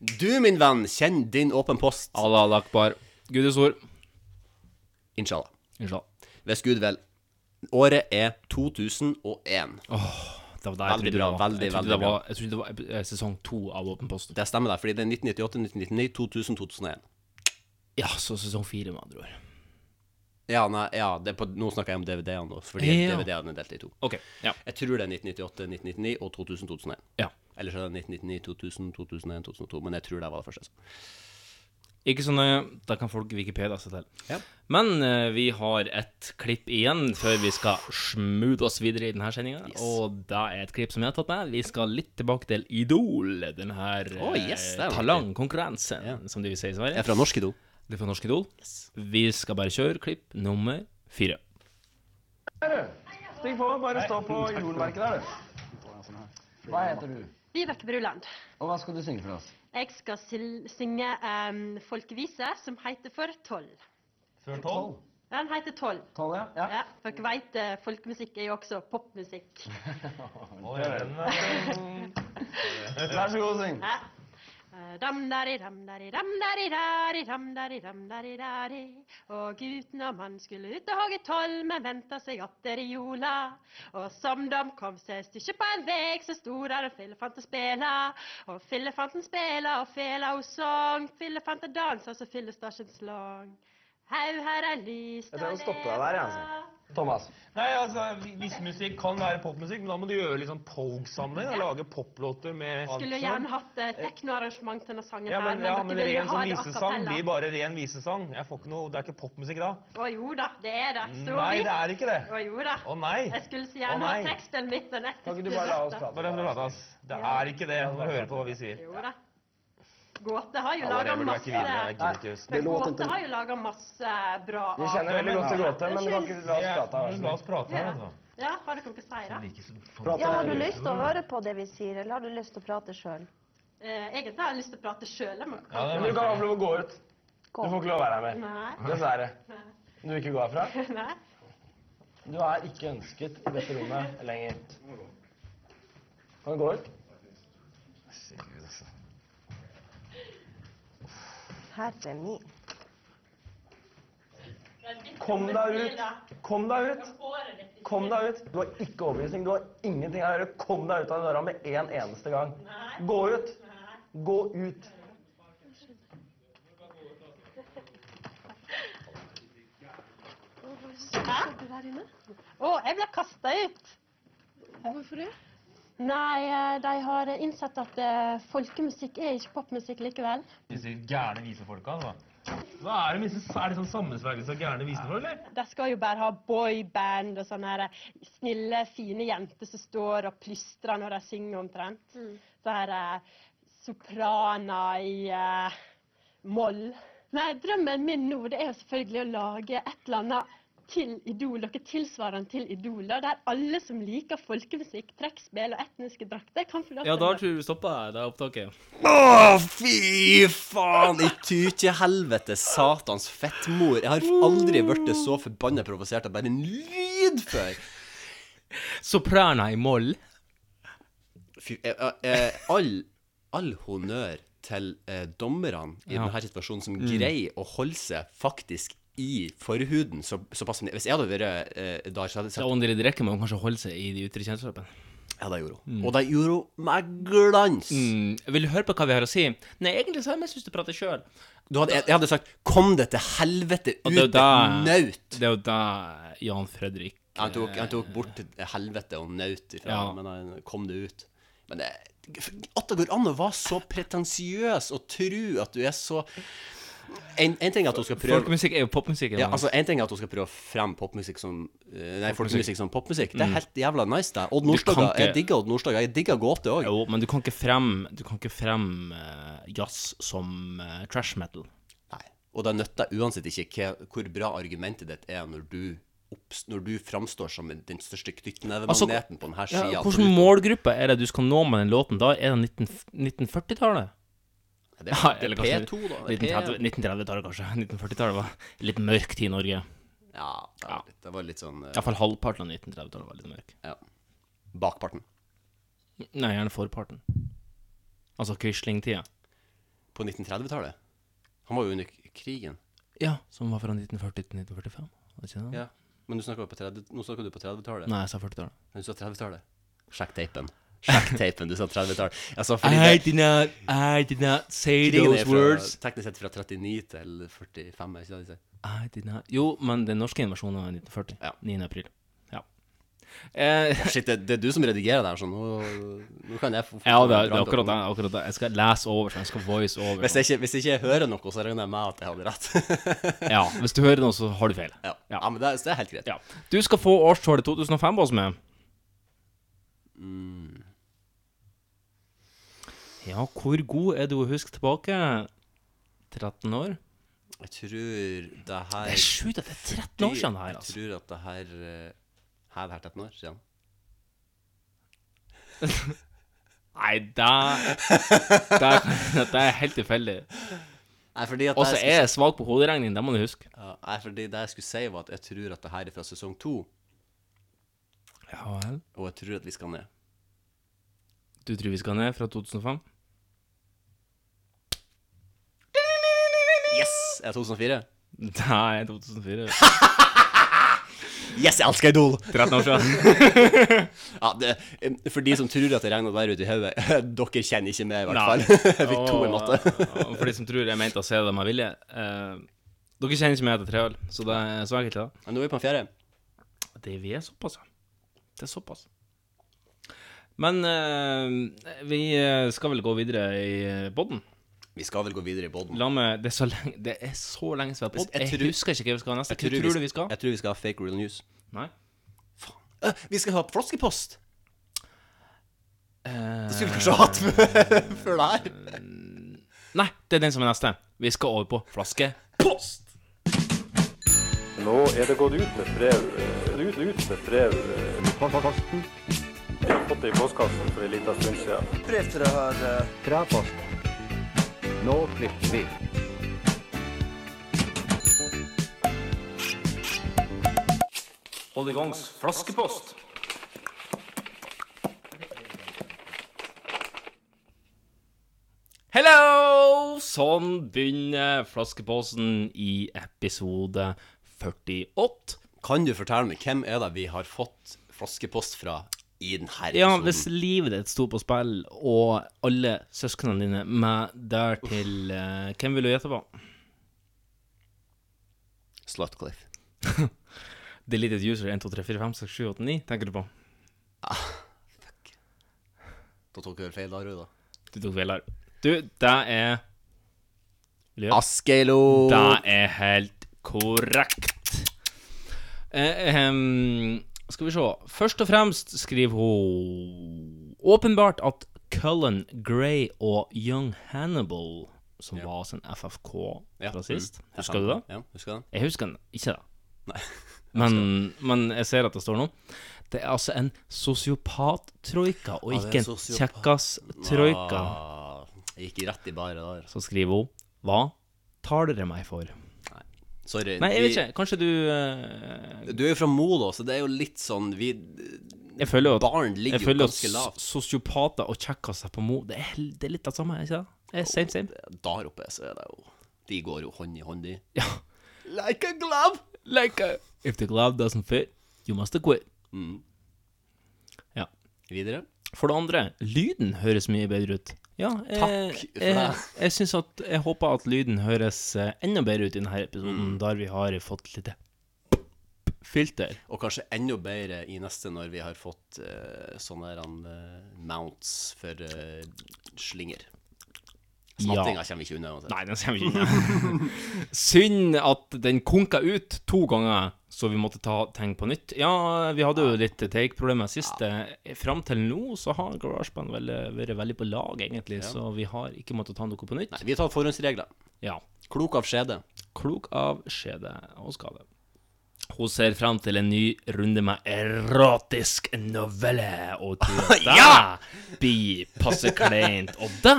Du, min venn, kjenn din åpen post. Allah akbar. Gudes ord. Inshallah. Inshallah. Hvis Gud vil. Året er 2001. Åh, det var der jeg Veldig trodde bra. det var. Veldig, jeg trodde veldig det bra. var, Jeg trodde det var eh, sesong to av Åpen post. Det stemmer, der, fordi det er 1998, 1999, 2000, 2001. Ja, så sesong fire, med andre ord. Ja, nei, ja det på, nå snakker jeg om DVD-ene nå, fordi Ja. DVD-ene er delt i to. Ok, ja. Jeg tror det er 1998, 1999 og 2000, 2001. Ja. Eller så er det 1999, 2000, 2001, 2002, men jeg tror det var det første. Ikke så nøye. Da kan folk Wikipedia seg til. Ja. Men uh, vi har et klipp igjen før vi skal smoothe oss videre i denne sendinga. Og det er et klipp som jeg har tatt med. Vi skal litt tilbake til Idol. Denne her Å, yes, talangkonkurransen, ja. som de vil si i Sverige. Jeg er fra Norsk Idol. Det er fra Norsk Idol. Vi skal bare kjøre klipp nummer fire. Stig på, bare stå på jordverket der, du. Hva heter du? Vibeke Bruland. Og hva skal du synge for oss? Jeg skal synge en folkevise som heter For tolv. Før tolv? Den heter Tolv. Tolv, ja. ja. Ja, for dere vet, eh, folkemusikk er jo også popmusikk. *laughs* Ja, *laughs* Vær så god, syng. Ja. Og gutten og mannen skulle ut og hogge toll, men venta seg atter i jola. Og som de kom seg stykket på en veg, så sto der en fillefanten spela. Og fillefanten spela, og fela ho sang. Fillefanten dansa, så fillestasjen slang. Hau her er lyst Jeg trenger å stoppe deg der, jeg, altså. Thomas. Nei, altså, Viss musikk kan være popmusikk, men da må du gjøre litt sånn Pogue-samling. og Lage poplåter med Skulle gjerne hatt eh, teknoarrangement til denne sangen ja, her, men, ja, men men dere ren sånn visesang blir bare ren visesang. Jeg får ikke noe, Det er ikke popmusikk da. Å jo da, det er det. Så Nei, det er ikke det. Å jo da. Å nei. Jeg skulle så gjerne hatt teksten mitt, Kan ikke du bare la oss prate? Bare la oss. Det er ikke det. Må høre på hva vi sier. Jo da. Gåte har jo laga masse Det låter Gåte ikke- har jo laga masse bra Vi kjenner veldig godt til Gåte, men du kan ikke la oss prate her. La oss prate her, altså. Ja, har dere noe å si, da? Ja, har du lyst til å høre på det vi sier, eller har du lyst til å prate sjøl? Eh, egentlig har jeg lyst til å prate sjøl. Men du kan få lov å gå ut. Du får ikke lov å være her mer. Dessverre. Du vil ikke gå herfra? *laughs* Nei. Du er ikke ønsket i dette rommet lenger. Kan du gå ut? Herre min. Kom deg ut! Kom deg ut! Kom deg ut! Du har ikke overbevisning. Du har ingenting her å gjøre. Kom deg ut av døra med en eneste gang. Gå ut! Gå ut! Hæ? Å, jeg ble kasta ut. Hvorfor det? Nei, eh, de har innsett at eh, folkemusikk er ikke popmusikk likevel. Disse gærne visefolka, altså. Hva er det, med er det sånn sammensvergelse av gærne visefolk, eller? De skal jo bare ha boyband og sånne her snille, fine jenter som står og plystrer når de synger omtrent. Så her eh, sopraner i eh, moll. Nei, drømmen min nå det er jo selvfølgelig å lage et eller annet til Idol, dere tilsvarende til Idol, der alle som liker folkemusikk, trekkspill og etniske drakter, kan få lov Ja, da tror jeg vi stoppa det opptaket. Å, fy faen! I tutehelvete, satans fettmor. Jeg har aldri blitt så forbanna provosert av bare en lyd før. Soprana i moll. Fy, eh, eh, all, all honnør til eh, dommerne i Ja. denne situasjonen som Mm. greier å holde seg faktisk i forhuden så, såpass Hvis jeg hadde vært eh, der, så hadde jeg Så sagt ånder i direkte må hun kanskje holde seg i de ytre kjennskapene. Ja, det gjorde hun. Mm. Og det gjorde hun med glans. Mm. Vil du høre på hva vi har å si? Nei, egentlig så har jeg mest lyst til å prate sjøl. Jeg, jeg hadde sagt 'kom det til helvete ut, et naut'. Det er jo da Jan Fredrik Han tok, han tok bort helvete og naut ifra, Ja. men han kom det ut. Men det, at det går an å være så pretensiøs og tro at du er så en, en ting er at hun skal prøve Folkemusikk er jo popmusikk. Ja, altså En ting er at hun skal prøve å fremme popmusikk som eh, Nei, folkemusikk som popmusikk. Det er Mm. helt jævla nice, det. Odd Nordstoga. Jeg digger Odd Nordstoga. Jeg digger gåte òg. Jo, men du kan ikke fremme Du kan ikke fremme eh, jazz som uh, trash metal. Nei. Og det nytter uansett ikke hvor bra argumentet ditt er når du når du framstår som den største knyttnevemagneten på denne sida. ja. Hvilken målgruppe er det du skal nå med den låten? Da er det 19, 1940-tallet? Det er P2 da, det er 1930 1930-tallet, kanskje. 1940-tallet var litt mørk tid i Norge. Ja, det var, Litt, det var litt sånn uh... Iallfall halvparten av 1930-tallet var litt mørk. Ja. Bakparten. Nei, gjerne forparten. Altså Quisling-tida. På 1930-tallet? Han var jo under krigen. Ja, som var fra 1940 til 1945. Var ikke det? Ja. Men du snakker på 30, nå snakker du på 30-tallet. Nei, jeg sa 40-tallet. Men du sa 30-tallet. Sjekk teipen. Sjekk teipen, du sa 30-tallet. Altså, I did not, I did not say those fra, words. teknisk sett fra 39 til 45, er ikke det de sier? I did not Jo, men den norske invasjonen var 1940. 9. april. Ja. Eh, shit, det, det er du som redigerer det her, så nå, nå kan jeg få få ja, det, er- det er akkurat det. Akkurat det. Jeg skal lese over, så jeg skal voice over. Hvis jeg, ikke, hvis jeg ikke hører noe, så regner jeg med at jeg hadde rett. *laughs* ja, hvis du hører noe, så har du feil. Ja, ja men det, det er helt greit. Ja. Du skal få årstallet 2005 på oss med. Mm. Ja, hvor god er du å huske tilbake? 13 år? Jeg tror det her Det er sjukt at det er 13 år siden det her, altså. Jeg tror at det her eh, Her er det her 13 år siden. *laughs* Nei, det Det er helt tilfeldig. Og så er jeg svak på hoderegning, det må du huske. Ja, nei, fordi det jeg skulle si, var at jeg tror at det her er fra sesong to. Ja vel. Og jeg tror at vi skal ned. Du tror vi skal ned fra 2005? Yes! Er det 2004? Nei, 2004. *laughs* Yes, jeg elsker Idol! 13 år siden. *laughs* ja, det, for de som tror at det regner der ute i hodet, *laughs* dere kjenner ikke meg, i hvert fall. Jeg fikk to i matte. For de som tror jeg mente å se det med vilje eh, Dere kjenner ikke meg etter tre øl, så det er så enkelt, det. Men nå er vi på en fjerde. Det vi er såpass, ja. Det er såpass. Men eh, vi eh, skal vel gå videre i podden? Vi skal vel gå videre i podden. La meg Det er så lenge, det er så lenge siden vi har podd. Jeg, husker ikke hva vi skal ha neste. Jeg Hva tror, tror du vi skal? Jeg tror vi skal ha fake real news. Nei. Øh, vi skal ha flaskepost! Eh, Det skulle vi kanskje hatt før- *laughs* før det her. Nei, det er den som er neste. Vi skal over på flaskepost. Nå er det gått ut med brev eh, ut, ut med brev eh, Posten. Vi har fått det i postkassen for en liten stund siden. Brev til det her. Fra posten. Nå klipper vi. Hold i gangs flaskepost. Hello! Sånn begynner flaskeposten i episode 48. Kan du fortelle meg hvem er det vi har fått flaskepost fra i denne episoden? Ja, hvis livet ditt sto på spill, og alle søsknene dine med dertil uh, Hvem vil du gjette på? Slutcliffe. *laughs* Deleted user 1, 2, 3, 4, 5, 6, 7, 8, 9, tenker du på? Ah, fuck. Da tok jeg vel feil, Rui, da. Du tok feil her. Du, det er? Askelo! Det er helt korrekt. Eh, ehm, skal vi se. Først og fremst skriver hun åpenbart at Cullen Grey og Young Hannibal, som var sin FFK Ja, fra sist mm. Husker du det? Ja, husker det. Jeg husker den ikke da. Nei. *laughs* Men, men jeg ser at det står nå. Det er altså en sosiopat-troika, og Ja, ikke en kjekkas-troika. Ah, jeg gikk rett i bare der. Så skriver hun Hva tar dere meg for? Sorry. Nei, jeg vet ikke. Kanskje du eh, Du er jo fra Molå, så det er jo litt sånn Vi Jeg føler jo at, Barn ligger jeg jo føler ganske at lavt. sosiopater og kjekkaser på Mo det er, det er litt det samme, ikke det? Det er same, same. Der oppe så er det jo De går jo hånd i hånd, de. Ja. Like a glove! Like a If the glove doesn't fit, you must quit. Mm. Ja. Videre. For det andre, lyden høres mye bedre ut. Ja, jeg, Takk for jeg, det. jeg synes at Jeg håper at lyden høres eh, enda bedre ut i denne episoden, Mm. der vi har fått litt filter. Og kanskje enda bedre i neste når vi har fått uh, sånne her, eh, mounts for uh, slinger. Smattinga kommer vi ikke unna uansett. Nei, den kommer vi ikke unna. *laughs* Synd at den konka ut to ganger, så vi måtte ta ting på nytt. Ja, vi hadde jo litt take-problemer sist. Ja. Fram til nå så har GarageBand vel, vært veldig på lag, egentlig, Ja. så vi har ikke måttet ta noe på nytt. Nei, vi har tatt forhåndsregler. Ja. Klok av skjede. Klok av skjede og skade. Hun ser frem til en ny runde med erotisk novelle, og *laughs* tror det Ja! blir passe kleint. Og det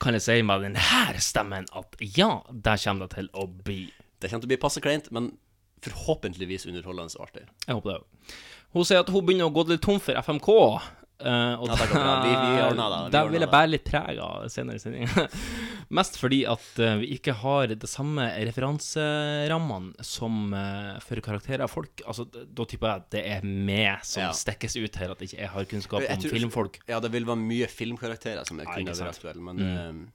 kan jeg si med denne stemmen at ja, det kommer det til å bli. Det kommer til å bli passe kleint, men forhåpentligvis underholdende og artig. Jeg håper det. Hun sier at hun begynner å gå litt tom for FMK. Eh, og Ja, det går bra. Vi- vi ordner det. Vi vil jeg bære litt preg av senere i sendinga. *laughs* Mest fordi at uh, vi ikke har det samme referanserammene som uh, for karakterer av folk. Altså, da tipper jeg at det er meg som Ja. stikkes ut her, at ikke jeg har kunnskap Jeg om tror- filmfolk. Ja, det vil være mye filmkarakterer som Ja, kunne vært aktuelle, men Mm.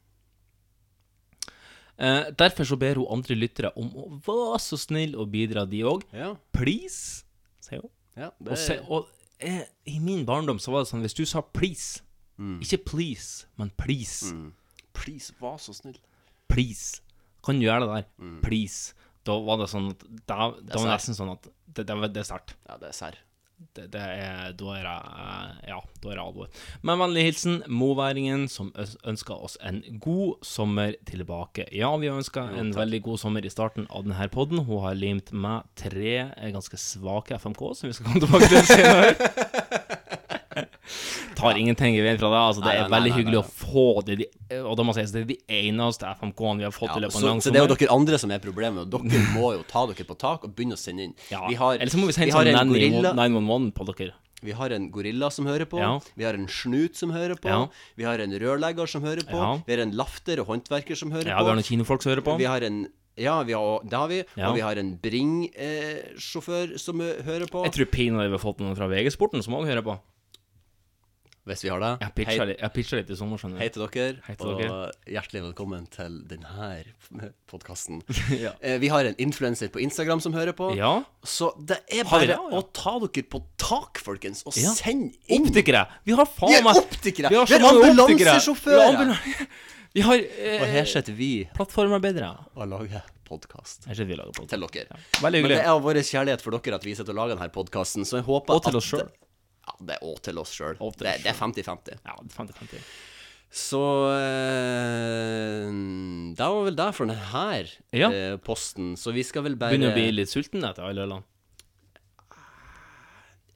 Eh, derfor så ber hun andre lyttere om å være så snill å bidra, de òg. Ja. Please, sier hun. Ja, det- Og, se, og eh, i min barndom så var det sånn hvis du sa please Ikke please, men please. Mm. Please, vær så snill. Please. Kan du gjøre det der? Mm. Please. Da var det sånn at Da, da var det nesten sånn at det, det, det er sterkt. Ja, det er serr. Det, det er Da er det Ja, da er det alvor. Med vennlig hilsen moværingen, som ønsker oss en god sommer tilbake. Ja, vi ønsker en takk. veldig god sommer i starten av denne podden. Hun har limt med tre ganske svake FMK, som vi skal komme tilbake til senere. *laughs* Tar ingenting i veien fra det. Altså, det Nei, er nei, veldig nei, hyggelig å få det. De, og da må sies, det er de eneste FMK-ene vi har fått i løpet av så, en lang så det er jo dere andre som er problemet, og dere må jo ta dere på tak og begynne å sende inn. Ja, Vi har, Eller så må vi sende vi sånn en gorilla, 911 på dere. vi har en gorilla som hører på, Ja. vi har en snut som hører på, Ja. vi har en rørlegger som hører på, Ja. vi har en lafter og håndverker som hører Ja, på. vi har noen kinofolk som hører på. Vi har en ja, vi har, det har vi. Ja. Og vi har en Bring-sjåfør som eh, hører på. Jeg tror pinadø vi har fått noen fra VG-sporten som òg hører på. Hvis vi har det. Jeg pitcha litt, jeg pitcha litt i sommer, skjønner. Hei til dere, Hei til og dere. hjertelig velkommen til denne podkasten. *laughs* Ja. Eh, Vi har en influenser på Instagram som hører på. Ja. Så det er bare det, ja? å ta dere på tak, folkens, og Ja. send inn Optikere! Vi har faen meg optikere! Vi har Vi er ambulansesjåfører! Vi har ambulan- *laughs* Vi har eh, Og her sitter vi plattformarbeidere. og lager podkast til dere. Veldig hyggelig. Men det er av vår kjærlighet for dere at vi sitter og lager denne podkasten, så jeg håper Og til at oss selv. Ja, det er òg til oss sjøl. Det, det er 50-50. Ja, 50-50. Så eh, Det var vel det for denne Ja. eh, posten. Så vi skal vel bare Begynner å bli litt sulten etter alle ølene.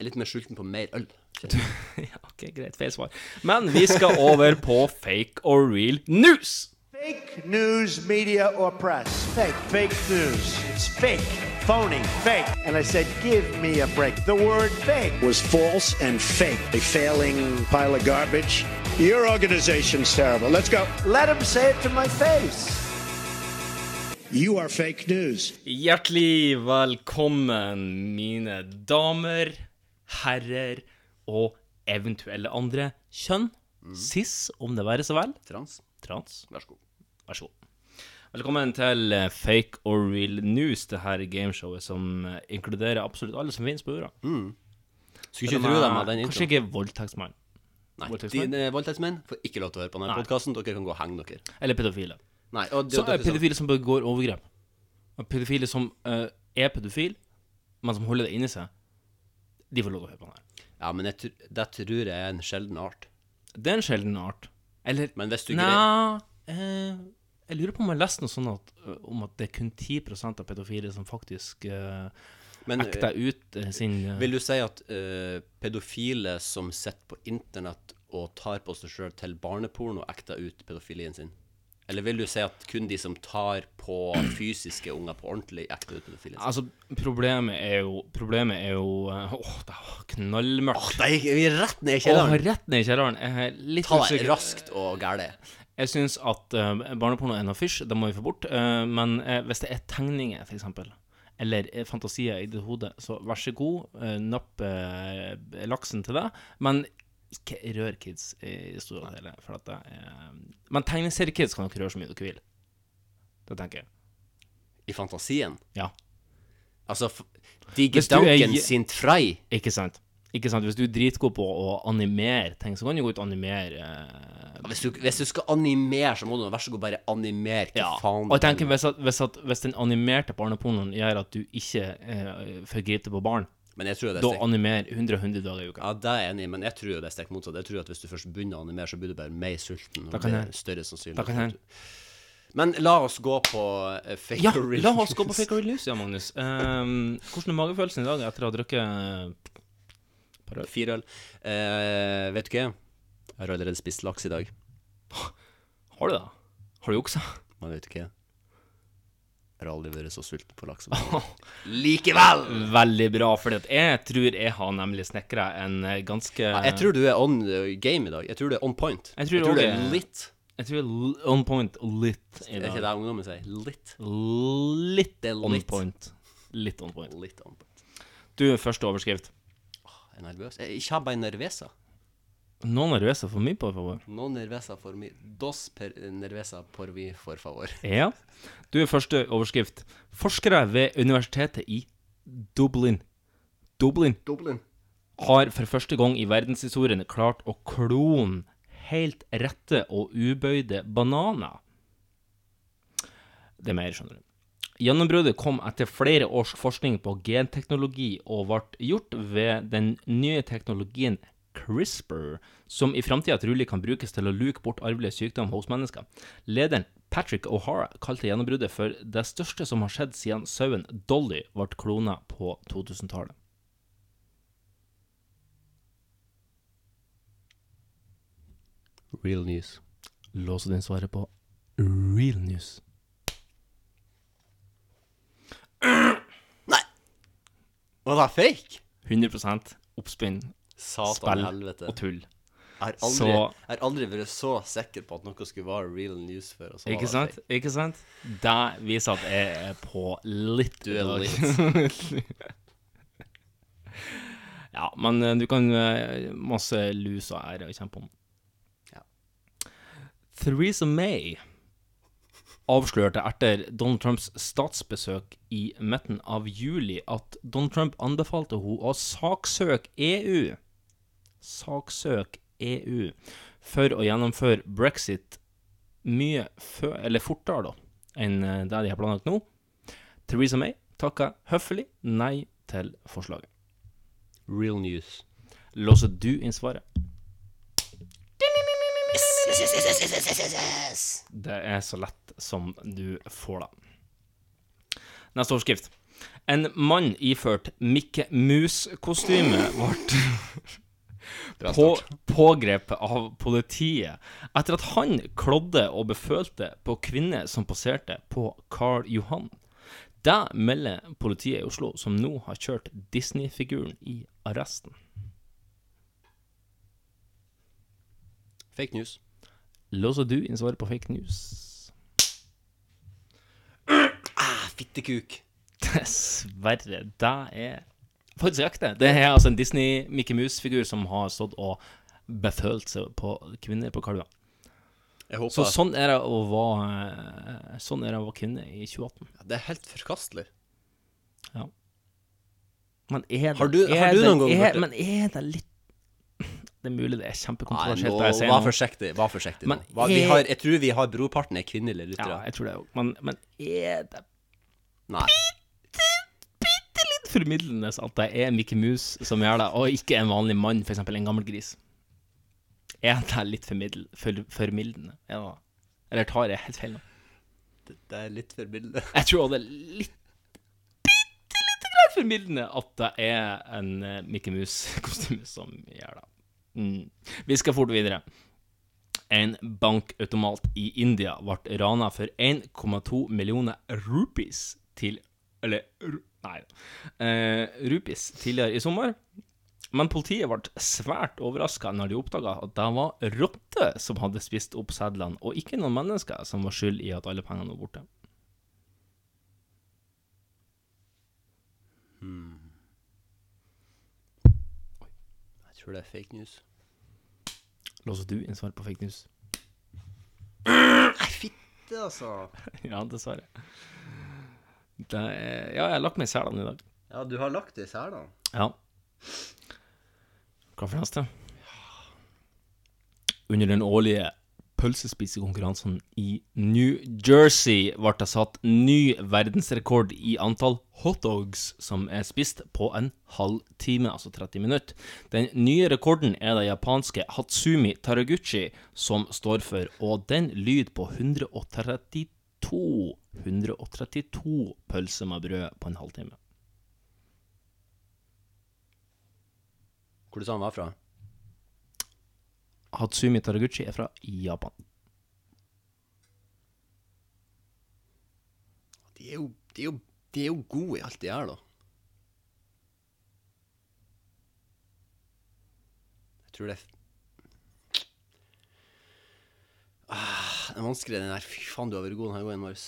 Jeg er litt mer sulten på mer øl. *laughs* ja, ok, greit. Feil svar. Men vi skal over på fake or real news. Fake news, media, or press. Fake. Fake news. It's fake. Phony. Fake. And I said, give me a break. The word fake was false and fake. A failing pile of garbage. Your organization's terrible. Let's go. Let him say it to my face. You are fake news. Hjertelig velkommen, mine damer, herrer og eventuelle andre kjønn. Cis, om det være så vel. Trans. Trans. Vær så god. Vær så god. Velkommen til eh, Fake or Real News, det her gameshowet som eh, inkluderer absolutt alle som finnes på jorda. Mm. Skulle ikke tro det dem den den Kanskje ikke voldtektsmann. Nei, Voldtektsmenn? dine voldtektsmenn får ikke lov til å høre på denne podkasten. Dere kan gå og henge dere. Eller pedofile. Nei, og det- Så er pedofile som begår overgrep. Og pedofile som uh, er pedofil, men som holder det inni seg, de får lov til å høre på den her. Ja, men jeg, det tror jeg er en sjelden art. Det er en sjelden art. Eller Men hvis du greier eh, Jeg lurer på om jeg har lest noe sånn at, om at det er kun 10% av pedofile som faktisk uh, Men, ekter ut uh, sin uh, Vil du si at eh, pedofile som sitter på internett og tar på seg sjøl til barneporno, ekter ut pedofilien sin? Eller vil du si at kun de som tar på fysiske unger på ordentlig, ekter ut pedofilien sin? Altså, problemet er jo Problemet er jo eh, Åh, det var knallmørkt. Åh, det gikk rett ned i kjelleren. Åh, rett ned i kjelleren. Er Ta deg raskt og gæle. Jeg syns at uh, barneporno er noe fysj, det må vi få bort. Uh, men uh, hvis det er tegninger, f.eks., eller fantasier i ditt hode, så vær så god, uh, napp laksen til deg. Men ikke rør kids i store deler. For at det er Men tegneseriekids kan dere røre så mye dere vil. Det tenker jeg. I fantasien? Ja. Altså, Digge er sin frei. Ikke sant. Ikke sant? Hvis du er dritgod på å animere ting, så kan du gå ut og animere eh, Hvis du, hvis du skal animere, så må du vær så god bare animere. Hva faen Og jeg tenker hvis, at, hvis, at, hvis den animerte barnepornoen gjør at du ikke eh, forgriper på barn, Men jeg tror det er da animer 100-100 dager i uka. Ja, det er jeg enig i, men jeg tror jo det er stikk motsatt. Jeg tror at hvis du først begynner å animere, så blir du bare mer sulten. Og Da kan det er større sannsynlighet. Men la oss gå på eh, fake Ja, or real la oss gå på fake or real news, ja, Magnus. Um, hvordan er magefølelsen i dag etter å ha drukket par øl? Fire øl. Eh, vet du hva? Jeg har allerede spist laks i dag. *laughs* Har du det? Har du juksa? Men vet hva? Jeg har aldri vært så sulten på laks. *laughs* Likevel! Veldig bra, for jeg tror jeg har nemlig snekra en eh, ganske Ja, jeg tror du er on eh, game i dag. Jeg tror du er on point. Jeg tror, du også er litt. Jeg tror jeg er on point og litt i Er dag. ikke det ungdommen sier? Litt. Litt Det er on litt. point. Litt on point. Litt on point. Du, første overskrift. Er nervøs. Jeg ikke har bare nervesa. No nervøse for mi, på favor. No nervesa for mi. Dos per nervesa por vi, for favor. *laughs* Ja. Du, er første overskrift. Forskere ved universitetet i Dublin Dublin, Dublin. har for første gang i verdenshistorien klart å klone helt rette og ubøyde bananer. Det er mer, skjønner du. Gjennombruddet kom etter flere års forskning på genteknologi og ble gjort ved den nye teknologien CRISPR, som i framtida trolig kan brukes til å luke bort arvelig sykdom hos mennesker. Lederen Patrick O'Hara kalte gjennombruddet for det største som har skjedd siden sauen Dolly ble klona på 2000-tallet. Real news. Lås din svaret på real news. Var det fake? 100 oppspinn, Satan spill helvete. og tull. Jeg har aldri, Så- jeg har aldri vært så sikker på at noe skulle være real news før. og så var Ikke det sant? fake. Ikke sant? Det viser at jeg er på litt Du er litt. *laughs* ja, men eh, du kan eh, masse lus og ære å kjempe om. Ja. Theresa May avslørte etter Donald Trumps statsbesøk i midten av juli at Donald Trump anbefalte henne å saksøke EU. Saksøke EU for å gjennomføre brexit mye før, eller fortere da, enn eh, det de har planlagt nå. Theresa May takka høflig nei til forslaget. Real news. Låser du inn svaret? yes, yes, yes, yes, yes, yes, Det er så lett som du får det. Neste overskrift. En mann iført Mikke Mus-kostyme ble *laughs* på, pågrepet av politiet etter at han klådde og befølte på kvinner som passerte på Carl Johan. Det melder politiet i Oslo, som nå har kjørt Disney-figuren i arresten. Fake news. Låser du inn svaret på fake news? Ah, fittekuk. Dessverre. Det er faktisk ekte. Det er altså en Disney-Mickey Mouse-figur som har stått og befølt seg på kvinner på håper Så sånn er det å være Sånn er det å være kvinne i 2018. Det er helt forkastelig. Ja. Men er det Har du- er du noen gang hørt det? Men er det litt Det er mulig det er Nei, kjempekontroversielt. nå, jeg sier vær forsiktig. Vær forsiktig Men nå. Er- har, jeg tror vi har brorparten er kvinnelige lyttere. Ja, jeg tror det òg. Men, men er det Nei. litt formidlende at det er Mickey Mouse som gjør det, og ikke en vanlig mann, f.eks. en gammel gris? Er det litt formidl, for, formildende? Er? Eller tar jeg helt feil nå? Det, det er litt forbilledlig. Jeg tror det er litt bitte lite grann formildende at det er en uh, Mickey Mouse-kostyme som gjør det. Mm. Vi skal fort videre. En bankautomat i India ble rana for 1,2 millioner rupees til Eller Nei. eh, rupees tidligere i sommer. Men politiet ble svært overraska når de oppdaga at det var rotter som hadde spist opp sedlene, og ikke noen mennesker som var skyld i at alle pengene var borte. Jeg tror det er fake news. Låser du inn svar på fake news? Nei, fitte, altså. *laughs* ja, dessverre. Det er, ja, jeg har lagt meg i selene i dag. Ja, du har lagt det i selene. Ja. Hva for neste? Under den årlige pølsespisekonkurransen i New Jersey ble det satt ny verdensrekord i antall hotdogs som er spist på en halv time, altså 30 minutter. Den nye rekorden er det japanske Hatsumi Taraguchi som står for, og den lyder på 132 132 pølser med brød på en halvtime. Hvor sa han var fra? Hatsumi Taraguchi er fra Japan. De er jo, de er jo, de er jo gode i alt de gjør, da. Jeg tror det er ah, Det er vanskelig, den der. Fy faen, du har vært god denne gangen, Marius.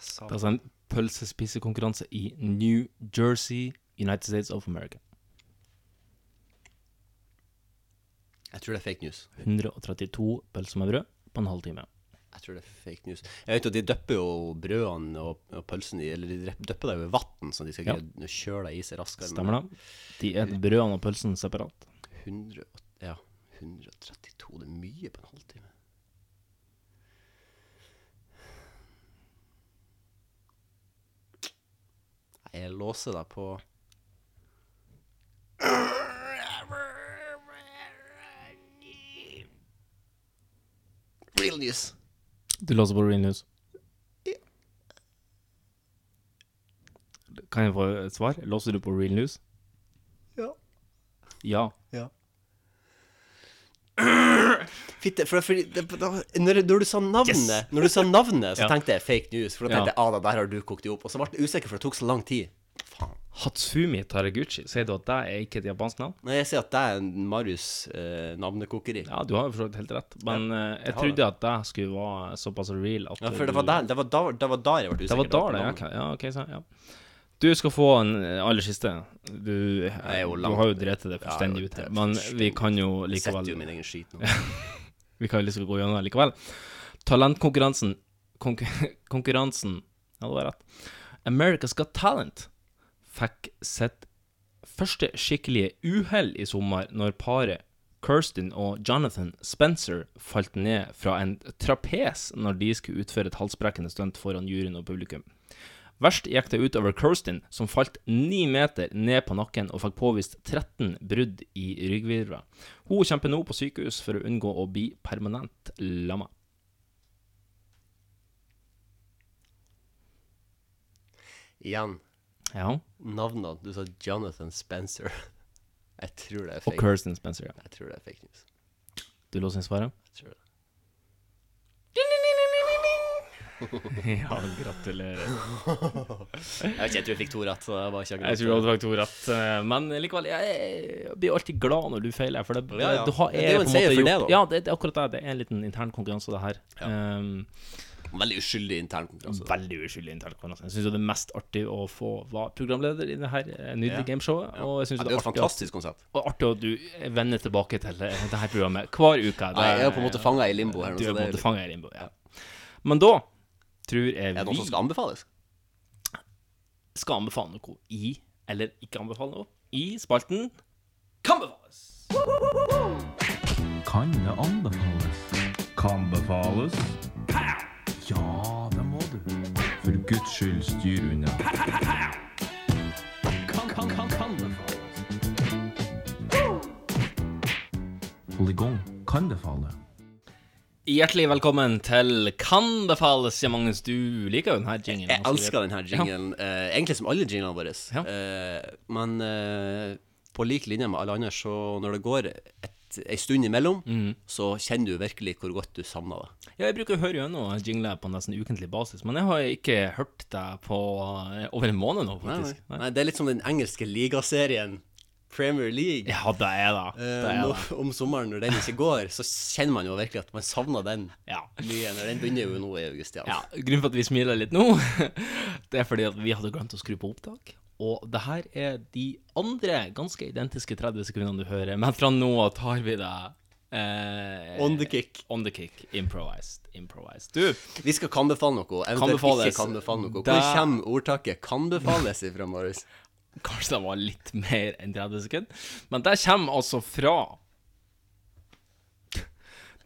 Det er altså en pølsespisekonkurranse i New Jersey, United States of America. Jeg tror det er fake news. 132 pølser med brød på en halvtime. Jeg tror det er fake news. Jeg vet jo, De døpper jo brødene og, og pølsene Eller de døpper det jo i vann, så de skal Ja. kjøle det i seg raskere. Stemmer det? De spiser brødene og pølsen separat. 100, ja, 132. Det er mye på en halvtime. Jeg låser deg på Real news. Du låser på Real News? Kan jeg få et svar? Låser du på Real News? Ja. Ja. Ja. Fitte, for, for når, når du sa navnet, Yes! Når du sa navnet så *laughs* Ja. tenkte jeg fake news. For da tenkte jeg ah, der har du kokt det opp. Og så ble jeg usikker, for det tok så lang tid. Hatsumi Taraguchi, sier du at det er ikke et japansk navn? Nei, jeg sier at det er Marius eh, navnekokeri. Ja, du har jo for så vidt helt rett, men Ja, eh, jeg trodde at det skulle være såpass real at Ja, for det var der, det var da, det var da jeg ble usikker. Det var da det, ja. ok, ja. Ok, så, ja. Du skal få en eh, aller siste. Du, du har jo drept det Ja, fullstendig ja, ut her, men vi kan jo likevel setter jo min egen skit nå. *laughs* Vi kan jo liksom gå gjennom det likevel. Talentkonkurransen konkur *laughs* Konkurransen Ja, det var rett. America's Got Talent fikk sitt første skikkelige uhell i sommer når paret Kirstin og Jonathan Spencer falt ned fra en trapes når de skulle utføre et halsbrekkende stunt foran juryen og publikum. Verst gikk det utover Kirstin, som falt ni meter ned på nakken og fikk påvist 13 brudd i ryggvirvler. Hun kjemper nå på sykehus for å unngå å bli permanent lamma. Igjen. Ja. Navnene. Du sa Jonathan Spencer. *laughs* Jeg tror det er Og. Kirsten Spencer, ja. Jeg tror det er fake news. Du låser inn svaret? Jeg tror det. *laughs* ja, gratulerer. Jeg vet ikke, jeg tror jeg fikk to rett, så jeg, var ikke akkurat- Jeg tror du fikk to rett, eh, men likevel, jeg blir alltid glad når du feiler, for det, Ja, ja. du har, Det er jo en seier for det, da. Ja, det, det er akkurat det. Det er en liten intern konkurranse, det her. Um, Veldig uskyldig intern konkurranse. Veldig uskyldig intern konkurranse. Jeg syns det mest artig å få være programleder i det her eh, nydelige Ja. gameshowet. Ja. Og jeg synes Ja, det det er et fantastisk at, konsept. Og artig at du vender tilbake til det her programmet hver uke. Nei, jeg er på en måte fanget i limbo her Du er på en måte fanga i limbo, ja. Men da tror jeg vi Er det noe som skal anbefales? skal anbefale noe i, eller ikke anbefale noe, i spalten Kan befales! Kan det anbefales? Kan befales? Ja, det må du. For Guds skyld, styr unna. Kan, kan, kan, kan befales. Polygon kan det falle. Hjertelig velkommen til Kan befales, ja, Magnus. Du liker jo denne jinglen. Jeg elsker denne jinglen, eh, egentlig som alle jinglene våre. Ja. Eh, men eh, på lik linje med alle andre, så når det går et, ei stund imellom, Mhm. så kjenner du virkelig hvor godt du savner det. Ja, jeg bruker å høre gjennom jingler på nesten ukentlig basis, men jeg har ikke hørt deg på eh, over en måned nå, Nei, faktisk. nei. Nei, det er litt som den engelske ligaserien Premier League. Ja, det er det. Eh, det, er nå, om sommeren, når den ikke går, så kjenner man jo virkelig at man savner den Ja. mye. Når den begynner jo nå i august, ja. Ja, grunnen for at vi smiler litt nå, *laughs* det er fordi at vi hadde glemt å skru på opptak. Og det her er de andre ganske identiske 30 sekundene du hører, men fra nå av tar vi det eh, On the kick. On the kick. Improvised. Improvised. Du, Vi skal kanbefale noe, eventuelt ikke kanbefale noe. Hvor Da- kommer ordtaket 'kanbefales' ifra, Marius? *laughs* kanskje det var litt mer enn 30 sekunder, men det kommer altså fra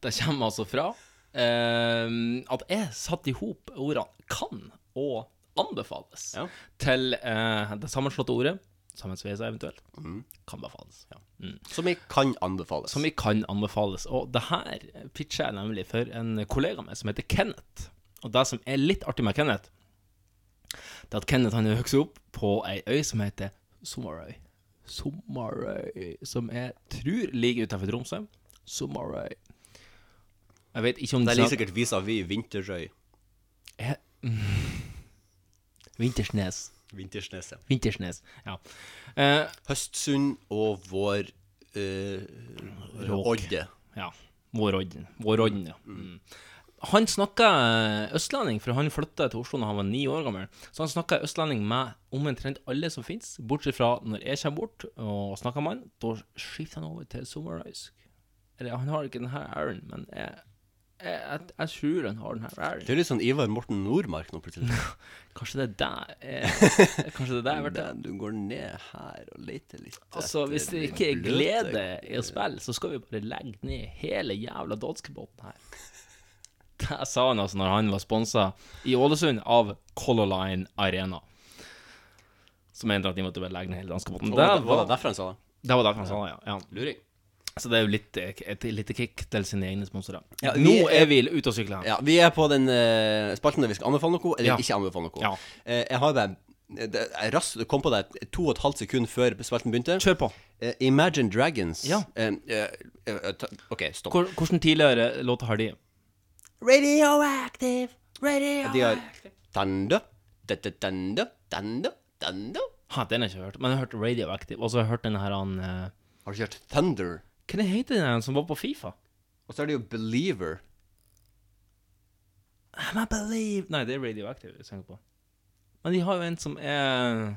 Det kommer altså fra eh, at jeg satte i hop ordene 'kan' og 'anbefales' til eh, det sammenslåtte ordet, sammensveisa eventuelt, kan befales. Mm. Som jeg kan anbefales. Som jeg kan anbefales. Og det her pitcher jeg nemlig for en kollega av meg som heter Kenneth. Og det som er litt artig med Kenneth, det er at Kenneth han vokste opp på ei øy som heter Sommarøy. Sommarøy, som jeg tror ligger utenfor Tromsø. Sommarøy. Jeg vet ikke om Det er ligger sikkert vis-à-vis Vinterøy. Jeg- *laughs* Vintersnes. Vintersnes, ja. Vintersnes, ja. Eh, Høstsund og vår eh. Odde. Ja. Vår Odden, ja. Mm. Han snakka østlending, for han flytta til Oslo da han var ni år gammel. Så han snakka østlending med omtrent alle som fins, bortsett fra når jeg kommer bort og snakker med han. Da skifter han over til sommerøysk. Eller han har ikke den her æren, men jeg, jeg, jeg, tror han har den her æren. Du er litt sånn Ivar Morten Nordmark nå plutselig. *laughs* Kanskje det er der jeg- Kanskje det er der jeg vært *laughs* Du går ned her og leter litt Altså, hvis det ikke er glede i å spille, så skal vi bare legge ned hele jævla danskebåten her. *laughs* Det sa han altså når han var sponsa i Ålesund av Color Line Arena. Som mente at de måtte bare legge ned hele danskebåten. Og var det- var det derfor han sa det? Det var derfor han sa det, ja. ja. Luring. Så det er jo litt, eh, et lite kick til sine egne sponsorer. Ja, Nå er vi ute og sykler. Ja, vi er på den uh, spalten der vi skal anbefale noe, eller Ja. ikke anbefale noe. Ja. Uh, jeg har bare det er raskt kom på deg to og et halvt sekund før spalten begynte. Kjør på. Uh, Imagine Dragons. Ja. Ta- OK, stopp. Hvor, hvordan tidligere låter har de? Radioactive, radioactive De har Thunder. Ha, den har jeg ikke hørt. Men jeg har hørt Radioactive. Og så har jeg hørt den her han Har du hørt Thunder? Hva det heter den som var på Fifa? Og så er det jo Believer. I'm a believe Nei, det er Radioactive jeg tenker på. Men de har jo en som er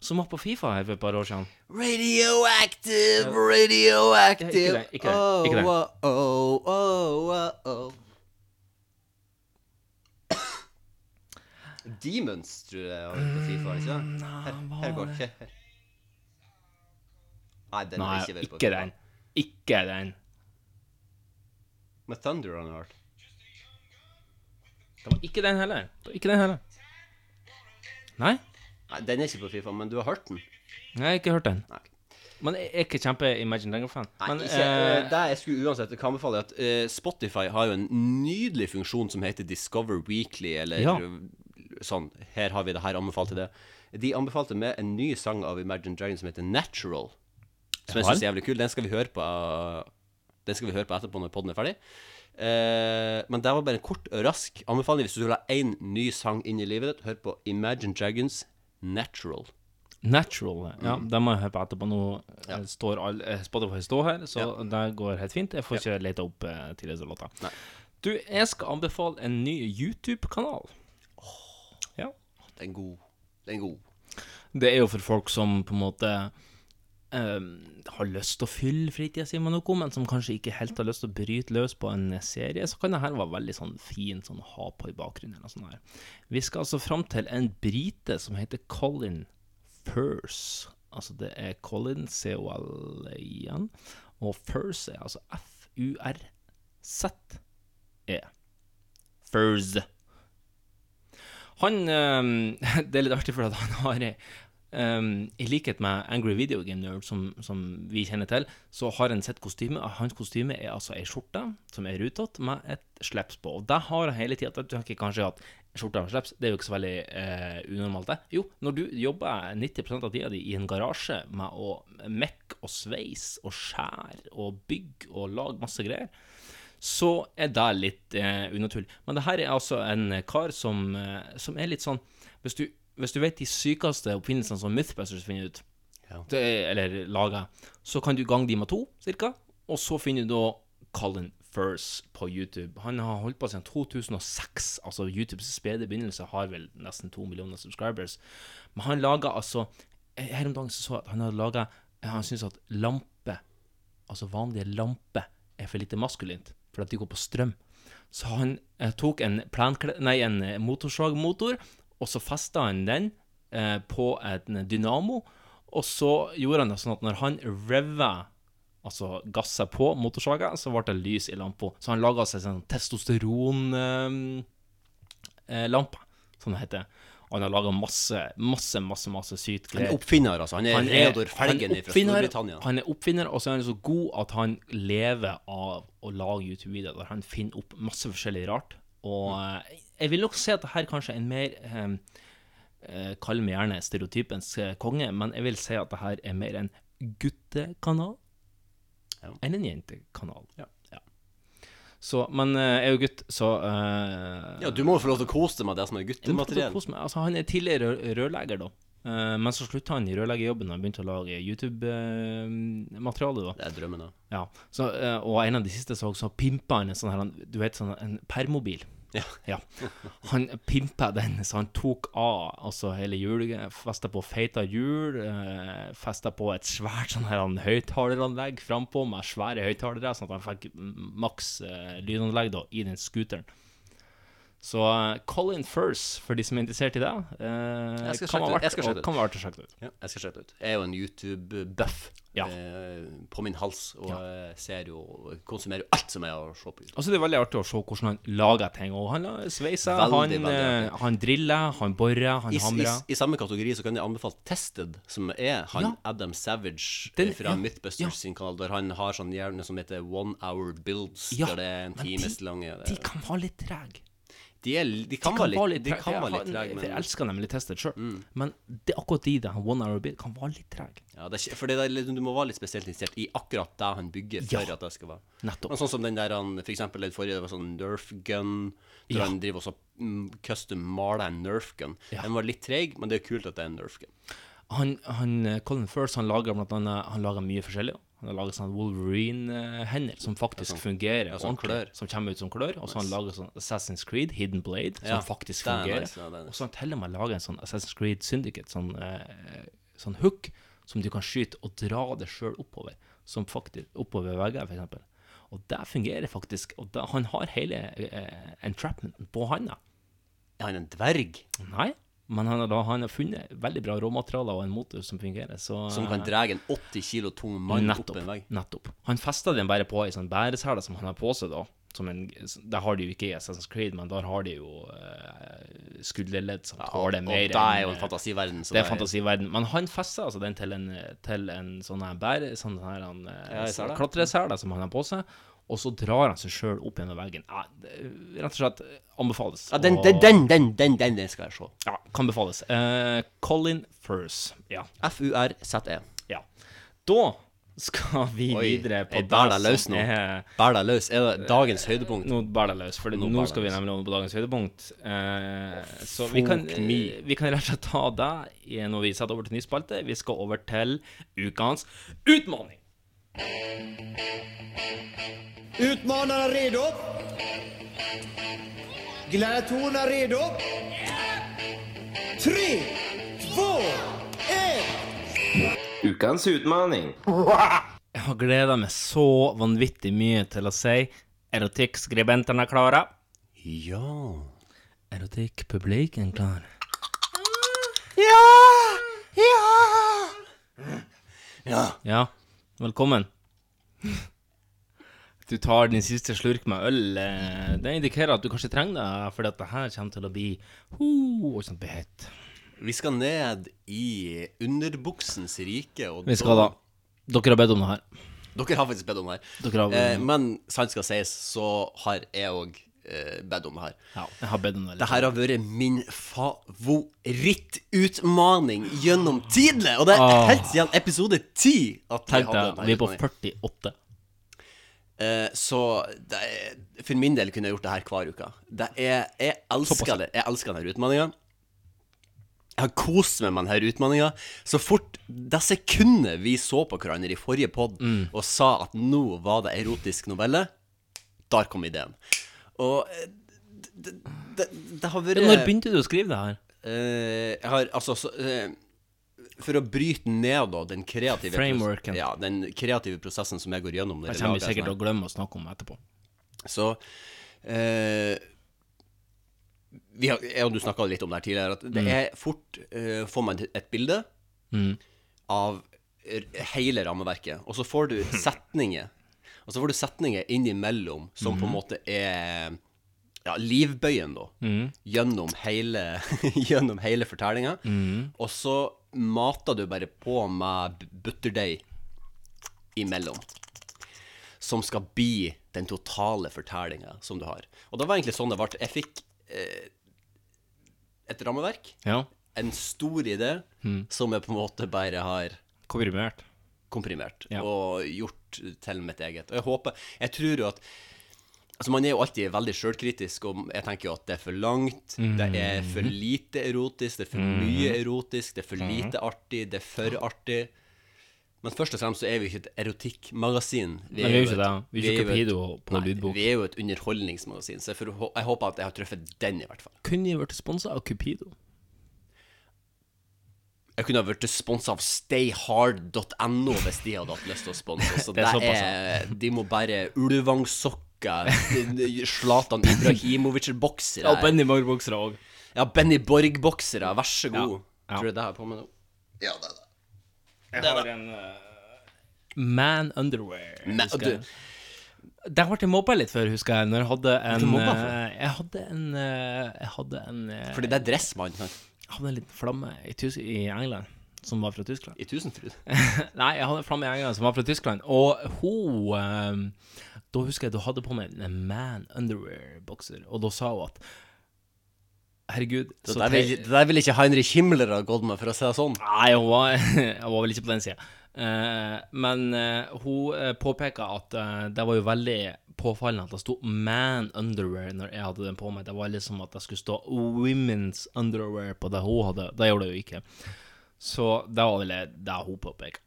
Som var på Fifa her for et par år siden. Radioactive, radioactive. ikke det, ikke det, ikke det. Oh, oh, oh. *coughs* Demons, tror jeg var på FIFA, ikke sant? Her, her går det her. Nei, den Nei, ikke vel på ikke FIFA. den. Ikke den. Med Thunder on Heart. Det var ikke den heller. Det var ikke den heller. Nei? Nei, Den er ikke på Fifa, men du har hørt den? Nei, Jeg har ikke hørt den. Men jeg er ikke kjempe Imagine Dragon-fan. Nei, Men ikke, eh, eh, det jeg skulle uansett kan anbefale, at eh, Spotify har jo en nydelig funksjon som heter Discover Weekly, eller Ja. sånn Her har vi det, her anbefalte det. De anbefalte med en ny sang av Imagine Dragon som heter Natural. Som jeg Ja syns er jævlig kul. Den skal vi høre på Den skal vi høre på etterpå når podden er ferdig. Eh, men det var bare en kort og rask anbefaling. Hvis du vil ha én ny sang inn i livet ditt, hør på Imagine Dragons Natural. Natural. Ja, Mm. det må jeg høre på etterpå. Nå ja. står all, eh, Spotify står her, så det går helt fint. Jeg får ikke lete opp uh, tidligere låter. Du, jeg skal anbefale en ny YouTube-kanal. Ja. Den er god. Den er god. Det er jo for folk som på en måte har lyst til å fylle fritida si med noe, men som kanskje ikke helt har lyst til å bryte løs på en serie, så kan det her være veldig sånn fin sånn å ha på i bakgrunnen. eller sånn her. Vi skal altså fram til en brite som heter Colin Furse. Altså det er Colin, C-O-L-I-N, og Furse er altså F-U-R-Z-E. Furze. Han ehm, *laughs* Det er litt artig, for at han har ehm, I likhet med Angry Video Game Nerd, som, som vi kjenner til, så har han sett kostyme. Hans kostyme er altså ei skjorte som er rutete, med et slips på. Og det har han hele tida. Du tenker kanskje at skjorte og slips, det er jo ikke så veldig eh, unormalt, det. Jo, når du jobber 90 av tida di i en garasje med å mekke og sveise og skjære og bygge og lage masse greier, så er det litt eh, unaturlig. Men det her er altså en kar som, eh, som er litt sånn Hvis du, hvis du vet de sykeste oppfinnelsene som Mythbusters finner ut, det er, eller lager, så kan du gange de med to, cirka, og så finner du da Colin Furse på YouTube. Han har holdt på siden 2006. Altså YouTubes spede begynnelse har vel nesten to millioner subscribers. Men han lager altså Her om dagen så så jeg at han hadde laga Han syns at lampe, altså vanlige lamper, er for lite maskulint, for at de går på strøm. Så han eh, tok en, nei, en eh, motorsagmotor, og så festa han den eh, på en dynamo, og så gjorde han det sånn at når han reva altså gassa på motorsaga, så ble det lys i lampa. Så han laga seg sånn testosteronlampe, som det heter. Og han har laga masse, masse, masse masse sykt Han er oppfinner, altså. Han er Reodor han er Felgen fra Storbritannia. Han er oppfinner, og så er han så god at han lever av å lage YouTube-videoer der han finner opp masse forskjellig rart. Og eh, jeg vil nok si at dette kanskje er en mer eh, eh, Kall meg gjerne stereotypens eh, konge, men jeg vil si at dette er mer en guttekanal enn en jentekanal. Ja. Så, men eh, jeg er jo gutt, så eh, Ja, du må jo få lov til å kose deg med det som er guttemateriell. Altså, han er tidligere rør- rørlegger, da. Uh, men så slutta han i rørleggerjobben og begynte å lage YouTube-materiale. da Det er drømmen, da. Ja, så, uh, Og en av de siste så, så pimpa han en sånn her Du vet, sånn en permobil. Ja. Han pimpa den, så han tok av altså hele hjulet, festa på feita hjul, eh, festa på et svært sånn her høyttaleranlegg frampå med svære høyttalere, sånn at han fikk maks eh, lydanlegg da, i den scooteren. Så eh, Colin Furse, for de som er interessert i det, eh, Jeg skal kan være. Jeg verdt, å sjekke ut. Ja, jeg skal sjekke det ut. Jeg er jo en YouTube-buff eh, på min hals, og jeg ser jo konsumerer jo alt som er å se på YouTube. Altså Det er veldig artig å se hvordan han lager ting. Og han sveiser, Veldig, han, veldig eh, han driller, han borer, han I, i, hamrer. I samme kategori så kan jeg anbefale Tested, som er han Ja. Adam Savage Den- fra ja, Mythbusters ja. sin kanal, der han har sånn hjerne som heter One Hour Builds, Ja, der det er en times lange De kan være litt trege. De, er, de kan være litt, de kan være litt trege, men Mm. Jeg elsker nemlig testet sjøl. Men det akkurat de der, han one hour bit, kan være litt trege. Ja, det for det er, du må være litt spesielt interessert i akkurat det han bygger for Ja, at det skal være. nettopp. Men sånn som den der han, for eksempel den forrige, det var sånn Nerf gun, der Ja. han driver også mm, custom maler en Nerf gun. Ja. Den var litt treg, men det er kult at det er en Nerf gun. Han, han, eh, Colin First han lager blant annet Han lager mye forskjellig. Han har laget sånn Wolverine-hender som faktisk sånn- fungerer ja, sånn klør. Som kommer ut som klør. Og så har han Nice. lager sånn Assassin's Creed, Hidden Blade, som Ja, faktisk er fungerer. nice, ja, nice. Og så han til og med laget en sånn Assassin's Creed Syndicate, sånn, eh, sånn hook, som du kan skyte og dra det sjøl oppover. Som faktisk Oppover vegger, eksempel. Og det fungerer faktisk. Og da, han har hele eh, entrapmenten på handa. Er han en dverg? Nei, men han da, han har funnet veldig bra råmaterialer og en motor som fungerer. Så, Som kan dra en 80 kilo tung mann nettopp, opp en vegg. Nettopp. Han festa den bare på ei sånn bæresele som han har på seg, da. som en Det har de jo ikke i Assassin's Creed, men der har de jo eh, skulderledd som tåler og mer det er jo en fantasiverden, så Det er er- fantasiverden. Men han fester altså den til en, til en sånn bære... Sånn her han Ja, klatresele som han har på seg. Og så drar han seg sjøl opp gjennom veggen. Ja, rett og slett eh, anbefales. Ja, den, den, den, den, den, den, den skal jeg se. Ja, kan befales. Uh, Colin Furs. Ja. F-U-R-Z-E. Ja. Da skal vi Oi, videre på Bær deg løs nå. Bær deg løs. Er det dagens høydepunkt? Nå bærer deg løs, for Nå nå, skal vi deg nemlig over på dagens høydepunkt. Eh, så vi kan, vi kan rett og slett ta det når vi setter over til ny spalte. Vi skal over til ukens utfordring. Utmanarna redo? Gladiatorerna redo? Tre, två, ett! Ukens utmaning. Jeg har gleda meg så vanvittig mye til å si erotikkskribentene er klare. Ja Erotikkpubliken klar. Ja! Ja! Ja. Ja, velkommen. Du tar din siste slurk med øl. eh, Det indikerer at du kanskje trenger det, for dette her kommer til å bli ho, kjempehett. Vi skal ned i underbuksens rike. Og Vi skal da. Dere har bedt om det her. Dere har faktisk bedt om det her. Dere har- eh, men sant skal sies, så har jeg òg eh, bedt om det her. Ja, jeg har bedt om det. Det her har vært min favorittutmaning gjennom tidene! Og det er Åh. helt siden episode 10 at jeg Tenk hadde deg, denne vi er på utfordringen. 48. Eh, så det er, for min del kunne jeg gjort det her hver uke. Det er, jeg elsker det. Jeg elsker denne utfordringa. Jeg har kost meg med denne utfordringa. Så fort det sekundet vi så på hverandre i forrige pod Mm. og sa at nå var det erotisk novelle, der kom ideen. Og eh, det, det, det har vært Når begynte du å skrive det her? Eh, jeg har altså så, eh, For å bryte ned da den kreative Frameworken. Ja, den kreative prosessen som jeg går gjennom. Det kommer vi sikkert til å glemme å snakke om etterpå. så eh, vi har, Jeg og du snakka litt om det her tidligere, at det Mm. er fort eh, Får man et bilde Mm. av hele rammeverket, og så får du *laughs* setninger. Og så får du setninger innimellom som på en Mhm. måte er ja, livbøyen, da. mm. Gjennom hele, *laughs* gjennom hele fortellinga. Mm. Og så mater du bare på med butterdeig imellom. Som skal bli den totale fortellinga som du har. Og det var egentlig sånn det ble. Jeg fikk eh, et rammeverk, Ja. en stor idé, mm. som jeg på en måte bare har Komprimert. komprimert Ja. og gjort til mitt eget. Og jeg håper Jeg tror jo at Altså Man er jo alltid veldig sjølkritisk, og jeg tenker jo at det er for langt. Det er for lite erotisk, det er for mm. mye erotisk, det er for lite artig, det er for artig. Men først og fremst så er vi ikke et erotikkmagasin. Nei, vi er jo jo ikke et- det. Vi er ikke jo Cupido på lydbok. Vi er jo et underholdningsmagasin, så jeg, for, jeg håper at jeg har truffet den, i hvert fall. Kunne vi vært sponsa av Cupido? Jeg kunne ha vært sponsa av stayhard.no hvis de hadde hatt lyst til å sponse. *laughs* Så Det det er er, De må bare Ulvangsokker, Zlatan Ibrahimovic-boksere Ja, Benny Borg-boksere òg. Ja, Benny Borg-boksere. Vær så god. Ja. Tror du det har på meg nå? Ja, det er det. Jeg har en uh, Man Underwear. Man- du- Der ble jeg mobba litt før, husker jeg. Når jeg hadde en eh, Jeg hadde en eh, Jeg hadde en Fordi det er dressmann. sant? Jeg hadde en liten flamme i, i England som var fra Tyskland. I Tusenfryd? *laughs* Nei, jeg hadde en flamme i England som var fra Tyskland. Og hun eh, Da husker jeg du hadde på meg en Man Underwear-bokser, og da sa hun at Herregud Det der vil, det der vil ikke Heinrich Himmler ha gått med, for å si det sånn. Nei, hun var, *laughs* hun var vel ikke på den sida. men uh, hun påpeker påpeka at eh, det var jo veldig påfallende at det sto 'man underwear' når jeg hadde den på meg. Det var liksom at det skulle stå 'women's underwear' på det hun hadde. Det gjorde det jo ikke. Så det var vel det hun påpekte.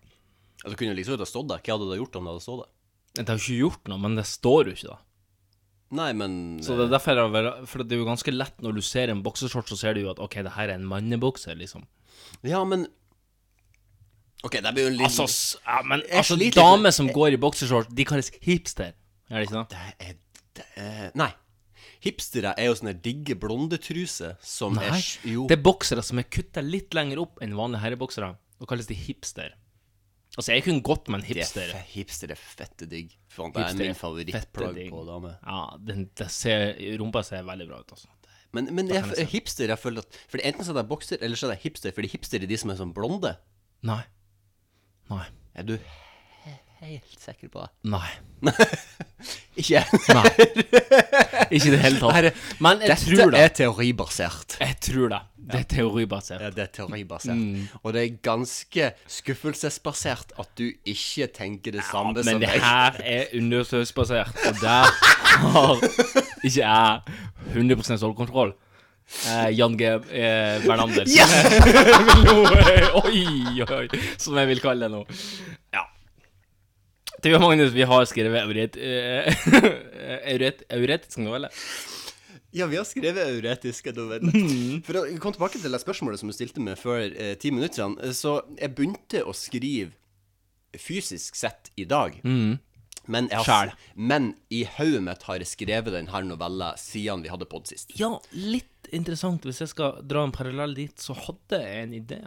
Altså, kunne liksom ikke ha stått der. Hva hadde det gjort om det hadde stått der? Det har ikke gjort noe, men det står jo ikke da. Nei, men Så det er derfor jeg vel, For det er jo ganske lett når du ser en boksershort, så ser du jo at OK, det her er en mannebokser, liksom. Ja, men OK, det blir jo en liten Altså, ja, men altså, damer som går i bokseshorts, de kalles hipster. Er det ikke sånn? Det er, det er Nei. Hipstere er jo sånne digge blondetruser som Nei, er Jo. det er boksere som er kutta litt lenger opp enn vanlige herreboksere. og kalles de hipster. Altså, jeg kunne gått med en hipster. Det er hipster er fette digg. Fan, det er min favorittplagg på dame. Ja, den, ser, rumpa ser veldig bra ut, altså. Men, men jeg, jeg hipster, jeg føler at Fordi enten så er det bokser, eller så er det hipster. Fordi hipster er de som er sånn blonde. Nei. Nei. Er du helt sikker på? Nei. *laughs* Ikke? Nei. *laughs* Ikke i det hele tatt. Men jeg Dette tror det. er teoribasert. Jeg tror det. Det er teoribasert. Ja, det er teoribasert. Mm. Og det er ganske skuffelsesbasert at du ikke tenker det samme som Men det meg. her er undersøkelsesbasert, og der har ikke jeg 100 stålkontroll. Eh, Jan G. Eh, Bernander. som Yes! jeg vil nå, eh, oi, oi, oi, som jeg vil kalle det nå. *laughs* Ja. og Magnus, vi har skrevet euret, noveller. euret, euretisk *laughs* novelle. Ja, vi har skrevet euretiske noveller. *laughs* Mm. For å komme tilbake til det spørsmålet som du stilte meg før eh, ti minutter siden, eh, så jeg begynte å skrive fysisk sett i dag. Mm. Men, jeg har, men i hodet mitt har jeg skrevet denne novella siden vi hadde podd sist. Ja, litt interessant. Hvis jeg skal dra en parallell dit, så hadde jeg en idé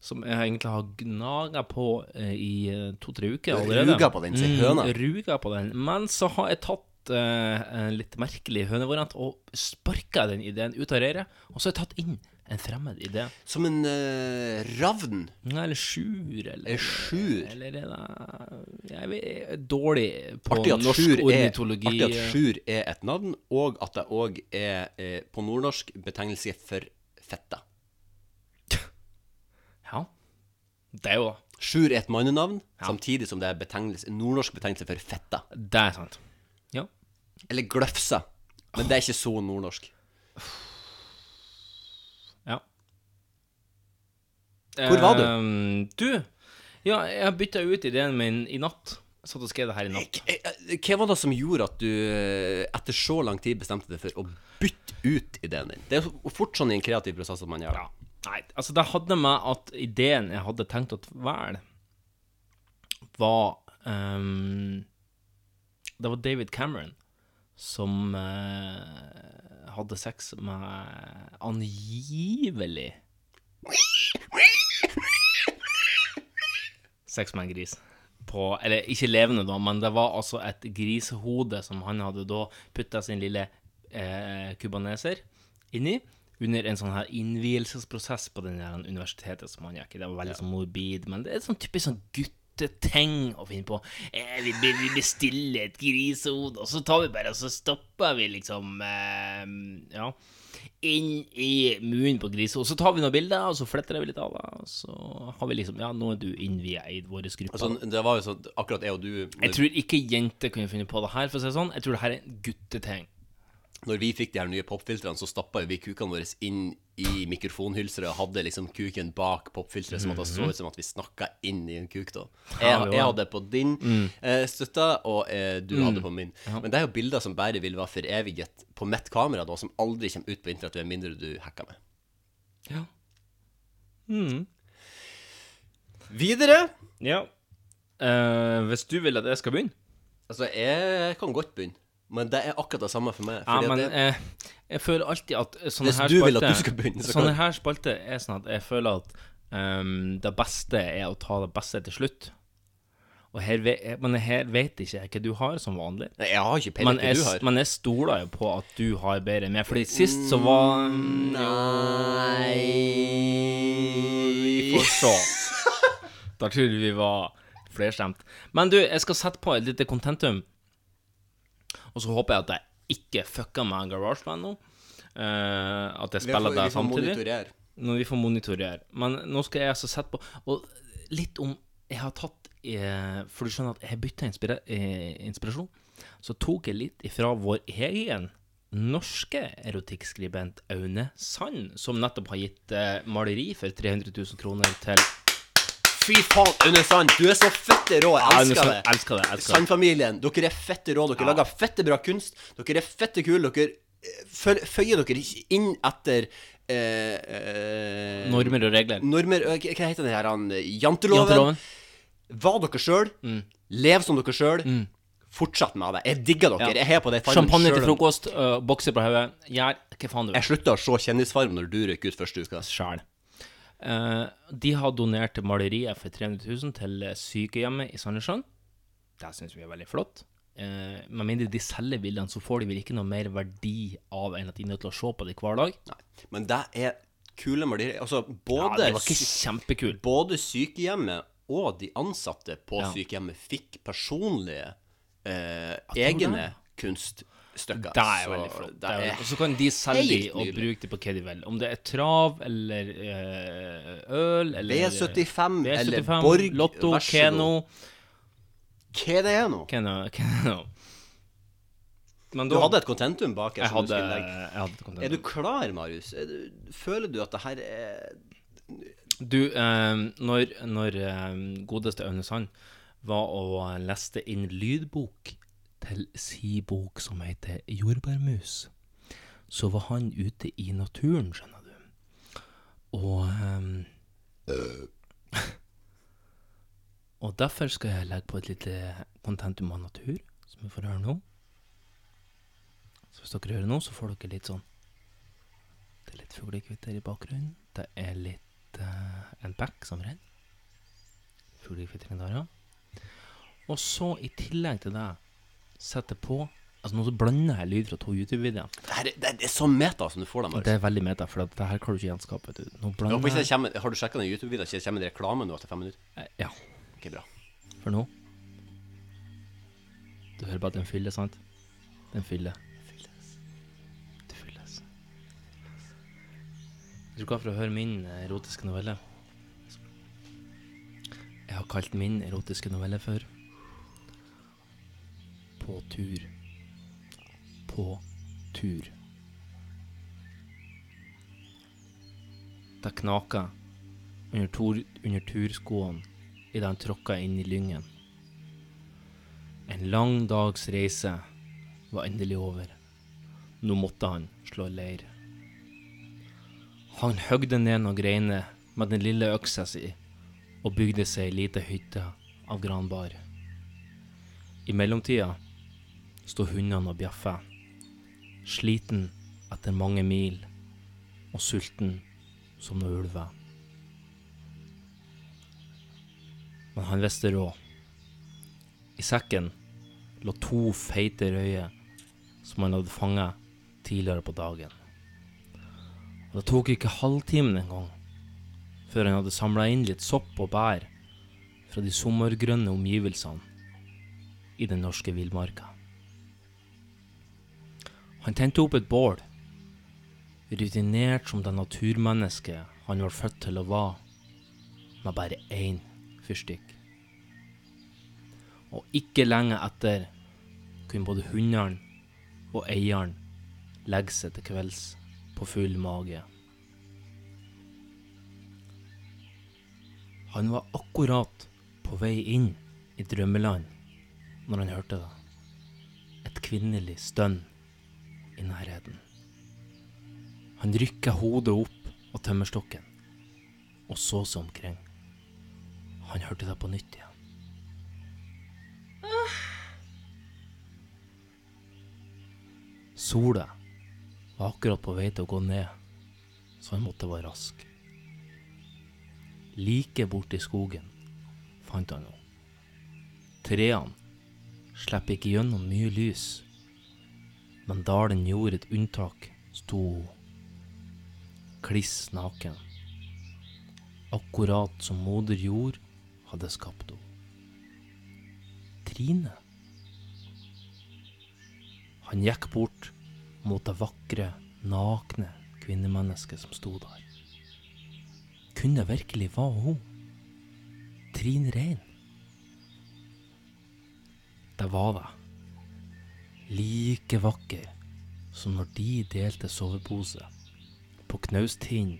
som jeg egentlig har gnaga på eh, i eh, to-tre uker allerede. ruga på den, sier høna. Ruga på den. Men så har jeg tatt eh, en litt merkelig hønevariant og sparka den ideen ut av reiret. Og så har jeg tatt inn en fremmed idé. Som en uh, ravn? Nei, eller sjur, eller Er sjur? Eller er det Jeg er dårlig på norsk er, ornitologi. artig at sjur er et navn, og at det òg er eh, på nordnorsk betegnelse for fetta. Ja. Det er jo Sjur er et mannenavn, samtidig som det er betegnelse, nordnorsk betegnelse for fetta. Det er sant. Ja. Eller gløfsa. Men det er ikke så nordnorsk. Ja. Hvor var du? Um, du, ja, jeg bytta ut ideen min i natt. Satt og skrev det her i natt. Hva var det som gjorde at du eh, etter så lang tid bestemte deg for å bytte ut ideen din? Det er fort sånn i en kreativ prosess at man gjør det. Nei, altså det hadde med at ideen jeg hadde tenkt å velge, var um, Det var David Cameron som uh, hadde sex med angivelig Sex med en gris. På, eller ikke levende, da, men det var altså et grisehode som han hadde da putta sin lille eh, kubaneser inni. Under en sånn her innvielsesprosess på den der universitetet som han gikk i. Det var veldig sånn morbid, men det er sånn typisk sånn gutteting å finne på. Eh, vi, vi bestiller et grisehode, og så tar vi bare og så stopper vi liksom eh, Ja inn i munnen på grisehodet. Så tar vi noen bilder, og så fletter vi litt av det. Og så har vi liksom Ja, nå er du innvia i vår gruppe. Altså, det var jo sånn akkurat jeg og du Jeg tror ikke jenter kunne funnet på det her, for å si det sånn. Jeg tror det her er en gutteting. Når vi fikk de her nye popfiltrene, så stappa vi kukene våre inn i mikrofonhylsteret og hadde liksom kuken bak popfilteret, som at det så ut som at vi snakka inn i en kuk. da Jeg, jeg hadde på din Mm. eh, støtte, og eh, du Mm. hadde på min. Ja. Men det er jo bilder som bare vil være foreviget på mitt kamera, da, som aldri kommer ut på internett, med mindre du hacker meg. Ja. Mm. Videre. Ja. Uh, hvis du vil at jeg skal begynne? Altså, jeg kan godt begynne. Men det er akkurat det samme for meg. Ja, men det, jeg, jeg føler alltid at sånne Hvis her du vil at du skal begynne, så Sånne her spalter er sånn at jeg føler at um, det beste er å ta det beste til slutt. Og her men her vet ikke jeg hva du har, som vanlig. Nei, jeg har ikke peiling hva du har. men jeg stoler jo på at du har bedre enn meg. Fordi sist så var Vi får se. Da tror vi var flerstemt. Men du, jeg skal sette på et lite contentum. Og så håper jeg at jeg ikke fucker med GarageBand nå. Uh, at jeg spiller der samtidig. monitorere. Når vi får monitorere. Men nå skal jeg altså sette på Og litt om Jeg har tatt eh, For du skjønner at jeg bytta inspira eh, inspirasjon. Så tok jeg litt ifra vår egen norske erotikkskribent Aune Sand, som nettopp har gitt eh, maleri for 300 000 kroner til Fy faen, Aune Sand, du er så fette rå. Jeg elsker ja, det. elsker det, elsker. Sand-familien, dere er fette rå. Dere Ja. lager fette bra kunst. Dere er fette kule. Dere eh, føyer dere ikke inn etter eh, eh, Normer og regler. Normer øh, Hva heter det her? Han, janteloven. Janteloven. Var dere sjøl. Lev som dere sjøl. Fortsett med det. Jeg digger dere. Ja. Jeg heier på det. Champagne til frokost, uh, bokser på hodet. Gjør hva faen du vil. Jeg slutta å se Kjendisfarm når du røyk ut første uka. Sjæl. Eh, de har donert maleriet for 300 000 til eh, sykehjemmet i Sandnessjøen. Det syns vi er veldig flott. Eh, med mindre de selger bildene, så får de vel ikke noe mer verdi av enn at de er nødt til å se på det hver dag. Nei, Men det er kule malerier. Altså, både, Ja, det var ikke kjempekul. Både sykehjemmet og de ansatte på Ja. sykehjemmet fikk personlige eh, egne det. Kunststykker. Det er veldig flott. det Det er, er og så kan de selge de og bruke de på hva de vil. Om det er trav eller eh, øl eller V75 eller V75, Borg, Lotto, Keno. Hva det er nå? Keno, Keno. Men Du da- hadde et kontentum bak her Jeg hadde- jeg hadde et kontentum. Er du klar, Marius? Du, føler du at det her er Du, eh, når, når eh, godeste Aune Sand var og leste inn lydbok til si bok som heter Jordbærmus, så var han ute i naturen, skjønner du. Og um, *laughs* Og derfor skal jeg legge på et lite kontentum av natur, som vi får høre nå. Så hvis dere hører nå, så får dere litt sånn Det er litt fuglekvitter i bakgrunnen. Det er litt uh, en bekk som renner. Fuglekvittring der, ja. Og så, i tillegg til det, setter på Altså Nå så blander jeg lyd fra to YouTube-videoer. det, her, er- det, er så meta som du får dem. Marius. Det er veldig meta, for at det her kan du ikke gjenskape. vet du. Nå blander ikke det kommer, har du sjekka den YouTube-videoen? Ikke det kommer en reklame nå etter fem minutter? Eh, Ja. Ok, bra. For nå Du hører bare at den fyller, sant? Den fyller. Det fylles. Du klar for å høre min eh, erotiske novelle? Jeg har kalt min erotiske novelle for På tur. På tur. Det knaka under, tur, under turskoene idet han tråkka inn i lyngen. En lang dags reise var endelig over. Nå måtte han slå leir. Han høgde ned noen greiner med den lille øksa si og bygde seg ei lita hytte av granbar. I mellomtida sto hundene og bjeffa, sliten etter mange mil og sulten som noen ulver. Men han visste råd. I sekken lå to feite røyer som han hadde fanga tidligere på dagen. Og det tok ikke halvtimen engang før han hadde samla inn litt sopp og bær fra de sommergrønne omgivelsene i den norske villmarka. Han tente opp et bål, rutinert som det naturmennesket han var født til å være, med bare én fyrstikk. Og ikke lenge etter kunne både hundene og eieren legge seg til kvelds på full mage. Han var akkurat på vei inn i drømmeland når han hørte det. Et kvinnelig stønn i nærheten. Han rykker hodet opp av tømmerstokken og så seg omkring. Han hørte det på nytt igjen. Sola var akkurat på vei til å gå ned, så han måtte være rask. Like borti skogen fant han henne. Trærne slipper ikke gjennom mye lys, men da den gjorde et unntak, sto kliss naken. Akkurat som moder jord hadde skapt henne. Trine. Han gikk bort mot det vakre, nakne kvinnemennesket som sto der. Kunne det virkelig være hun? Trine Rein? Det var det. Like vakker som når de delte sovepose på Knaustind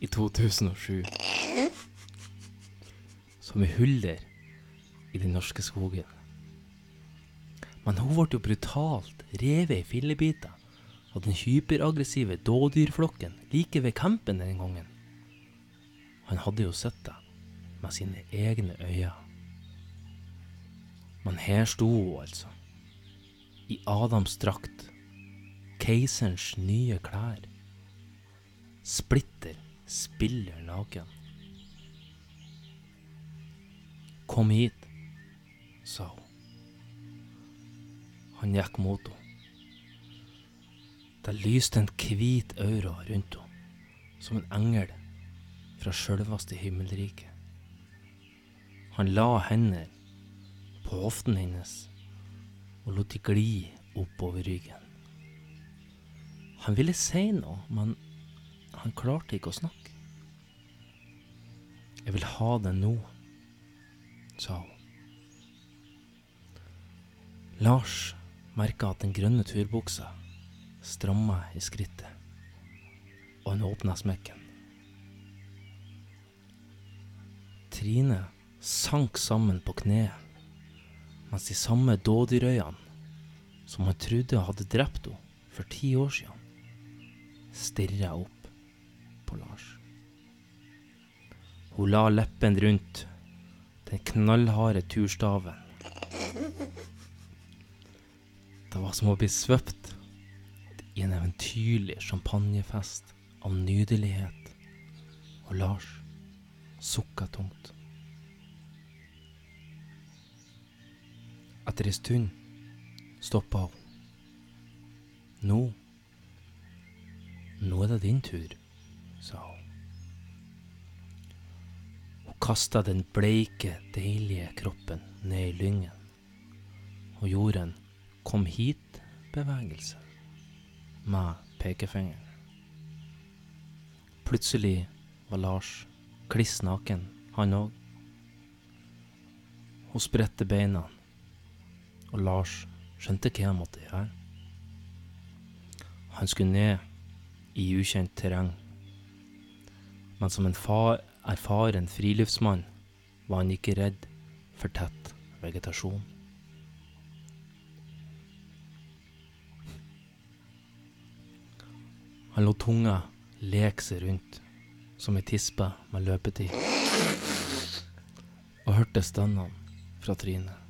i 2007. Som i huller i den norske skogen. Men hun ble jo brutalt revet i fillebiter av den hyperaggressive dådyrflokken like ved campen den gangen. Han hadde jo sett det med sine egne øyne. Men her sto hun altså, i Adams drakt, keiserens nye klær, splitter spiller naken. Kom hit, sa hun. Han gikk mot henne. Det lyste en hvit aura rundt henne, som en engel fra sjølveste himmelriket. Han la hender på hoften hennes og lot de gli oppover ryggen. Han ville si noe, men han klarte ikke å snakke. Jeg vil ha det nå, sa hun. Lars merka at den grønne turbuksa stramma i skrittet, og han åpna smekken. Trine sank sammen på kneet, mens de samme dådyrøyene som han trodde hadde drept henne for ti år siden, stirra opp på Lars. Hun la leppen rundt den knallharde turstaven. Det var som å bli svøpt i en eventyrlig champagnefest av nydelighet, og Lars sukka tungt. Etter ei stund stoppa hun. Nå Nå er det din tur, sa hun. Hun kasta den bleike, deilige kroppen ned i lyngen og gjorde en kom hit-bevegelse med pekefingeren. Plutselig var Lars kliss naken, han òg. Hun spredte beina, og Lars skjønte hva han måtte gjøre. Han skulle ned i ukjent terreng, men som en fa erfaren friluftsmann var han ikke redd for tett vegetasjon. Han lot tunga leke seg rundt som ei tispe med løpetid, og hørte stønnene fra Trine.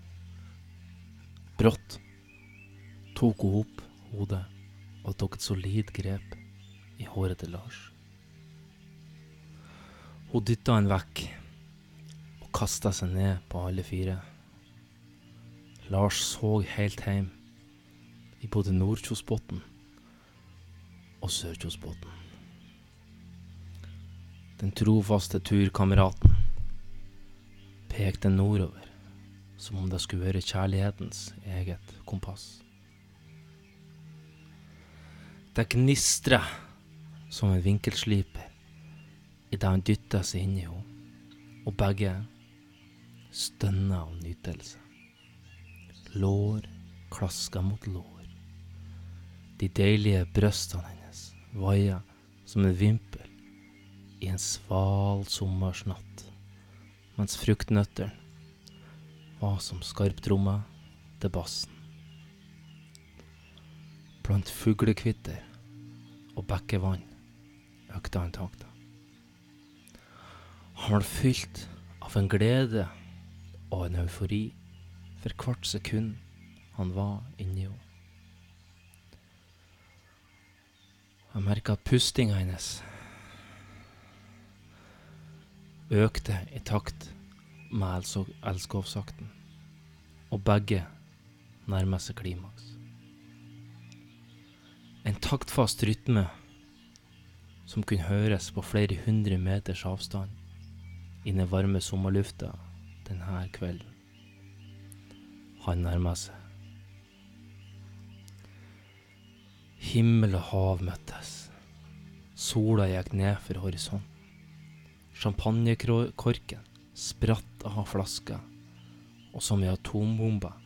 Tok hun opp hodet og tok et solid grep i håret til Lars. Hun dytta han vekk og kasta seg ned på alle fire. Lars så helt hjem i både Nordkjosbotn og Sørkjosbotn. Den trofaste turkameraten pekte nordover, som om det skulle være kjærlighetens eget kompass. Det gnistra som en vinkelsliper idet han dytta seg inn i henne, og begge stønna av nytelse. Lår klaska mot lår. De deilige brystene hennes vaia som en vimpel i en sval sommersnatt, mens fruktnøttene var som skarptromma til bassen. Blant fuglekvitter og bekkevann økte han takta. Han var fylt av en glede og en eufori for hvert sekund han var inni henne. Jeg merka at pustinga hennes økte i takt med elskovsakten, og begge nærmer seg klimaks. En taktfast rytme som kunne høres på flere hundre meters avstand i den varme sommerlufta denne kvelden. Han nærma seg. Himmel og hav møttes. Sola gikk ned for horisonten. Champagnekorken spratt av flaska, og som i atombomber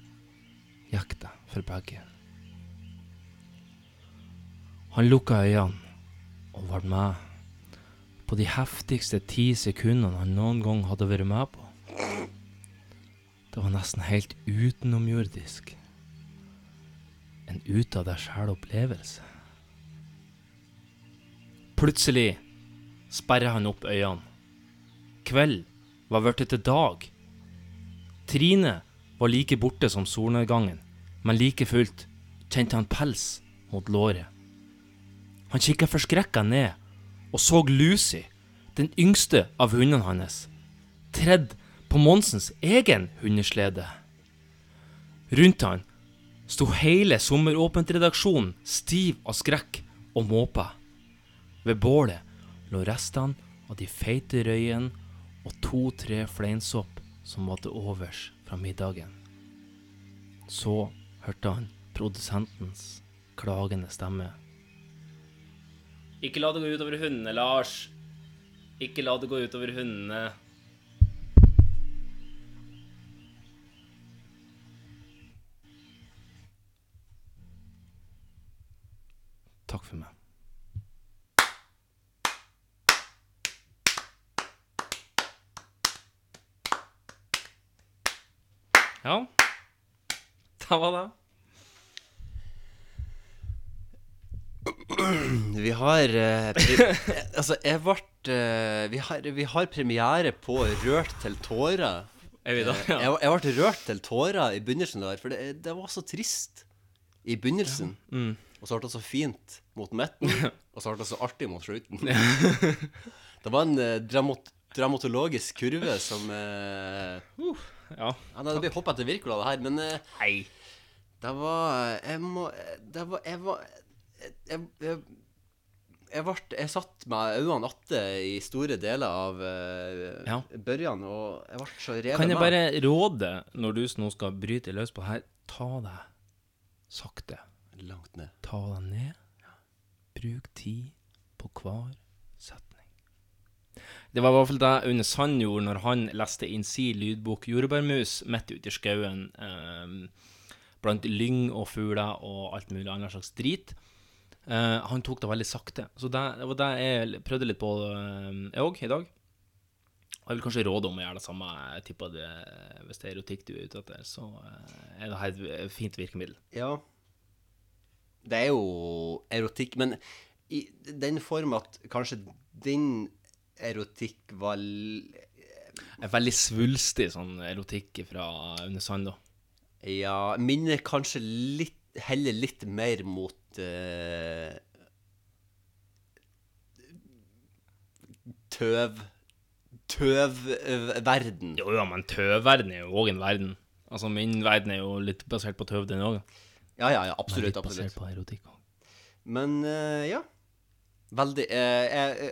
gikk det for begge. Han lukka øynene og var med på de heftigste ti sekundene han noen gang hadde vært med på. Det var nesten helt utenomjordisk. En ut av deg sjæl-opplevelse. Plutselig sperra han opp øynene. Kveld var blitt til dag. Trine var like borte som solnedgangen, men like fullt kjente han pels mot låret. Han kikka forskrekka ned og så Lucy den yngste av hundene hans, tredd på Monsens egen hundeslede. Rundt han sto hele Sommeråpent-redaksjonen stiv av skrekk og måpa. Ved bålet lå restene av de feite røyene og to-tre fleinsopp som var til overs fra middagen. Så hørte han produsentens klagende stemme. Ikke la det gå utover hundene, Lars. Ikke la det gå utover hundene. Takk for meg. Ja, *laughs* det var det. Vi har eh, *laughs* Altså, jeg ble eh, vi, har, vi har premiere på Rørt til tårer. Er vi da? Eh, Ja. Jeg, jeg ble rørt til tårer i begynnelsen der, for det, det var så trist i begynnelsen. Mm. Og så ble det så fint mot midten, *laughs* og så ble det så artig mot slutten. Ja. *laughs* det var en eh, dramot dramatologisk kurve som uh, Uh, ja. ja, Det blir hoppete Wirkola, det her, men uh, Nei. Det var Jeg må Det var Jeg var Jeg, jeg, jeg, ble, jeg satt med øynene atte i store deler av uh, Ja. børjan, og jeg ble så revet Kan jeg med. bare råde, når du nå skal bryte løs på her, ta deg sakte. Langt ned. Ta deg ned. Bruk tid på hver setning. Det var i hvert fall det Aune Sand gjorde når han leste inn sin lydbok 'Jordbærmus' midt ute i skauen, eh, blant lyng og fugler og alt mulig annet slags drit. Eh, han tok det veldig sakte. Så det, det var det jeg prøvde litt på, uh, jeg òg, i dag. Og jeg vil kanskje råde om å gjøre det samme. Jeg tipper det, hvis det er erotikk du er ute etter, så uh, er det et fint virkemiddel. Ja. Det er jo erotikk, men i den form at kanskje din erotikk var En veldig svulstig sånn erotikk fra Aune Sand, da. Ja, minner kanskje litt Heller litt mer mot eh, Tøv Tøvverden. Jo, ja, men tøvverden er jo òg en verden. Altså, min verden er jo litt basert på tøv, den òg. Ja, ja, ja, absolutt. litt basert absolutt. på erotikk òg. Men uh, ja. Veldig uh, Jeg,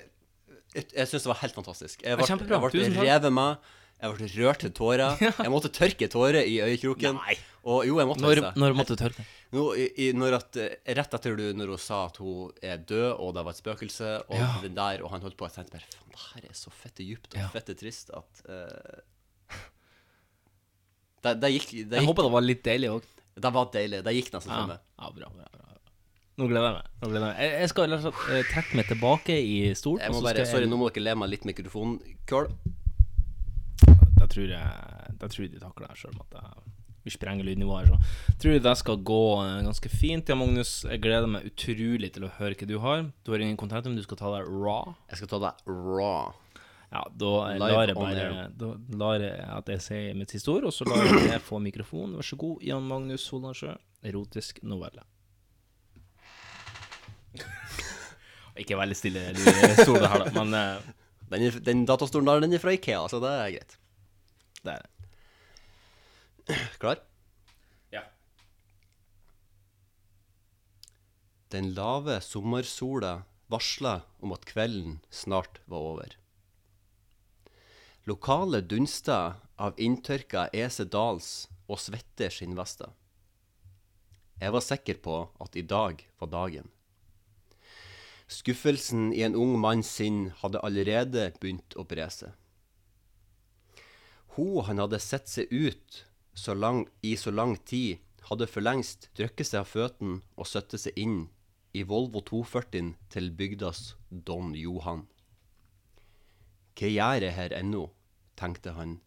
jeg, jeg syns det var helt fantastisk. Jeg ble, kjempebra. jeg ble revet med. Jeg ble rørt til tårer. *laughs* Jeg måtte tørke tårer i øyekroken. Nei. Og jo, jeg måtte Når, når måtte du tørke? Nå, i, i, når at, eh, rett etter du Når hun sa at hun er død, og det var et spøkelse, og Ja. den der, og han holdt på, jeg tenkte bare Faen, det her er så fette djupt og Ja. fette trist at uh, det, det gikk det Jeg gikk, håper det var litt deilig òg. Det var deilig. Det gikk nesten Ja, for meg. ja, bra, bra, bra. Nå gleder jeg meg. Nå gleder jeg, meg. jeg, jeg skal eh, trekke meg tilbake i stolen. Jeg bare, skal sorry, nå må dere le meg litt mikrofonkøl. Tror jeg Da tror jeg de takler det sjøl om at jeg, vi sprenger lydnivået her. Så tror jeg det skal gå eh, ganske fint. Ja, Magnus, jeg gleder meg utrolig til å høre hva du har. Du har ingen contentum, du skal ta deg raw. Jeg skal ta deg raw. Ja, da eh, lar jeg bare. Da lar jeg at jeg sier mitt siste ord, og så lar jeg deg få mikrofon. Vær så god, Jan Magnus Solandsjø. Erotisk novelle. *laughs* Ikke veldig stille du, det her, da, men eh, Den, den datastolen der, den er fra Ikea, så det er greit. Det er det. Klar? Ja. Den lave sommersola varsla om at kvelden snart var over. Lokale dunsta av inntørka Ese Dals og svette skinnvester. Jeg var sikker på at i dag var dagen. Skuffelsen i en ung manns sinn hadde allerede begynt å bre seg. Hun han hadde sett seg ut så lang, i så lang tid, hadde for lengst drukket seg av føttene og satt seg inn i Volvo 240 til bygdas Don Johan. Hva gjør jeg her ennå, tenkte han,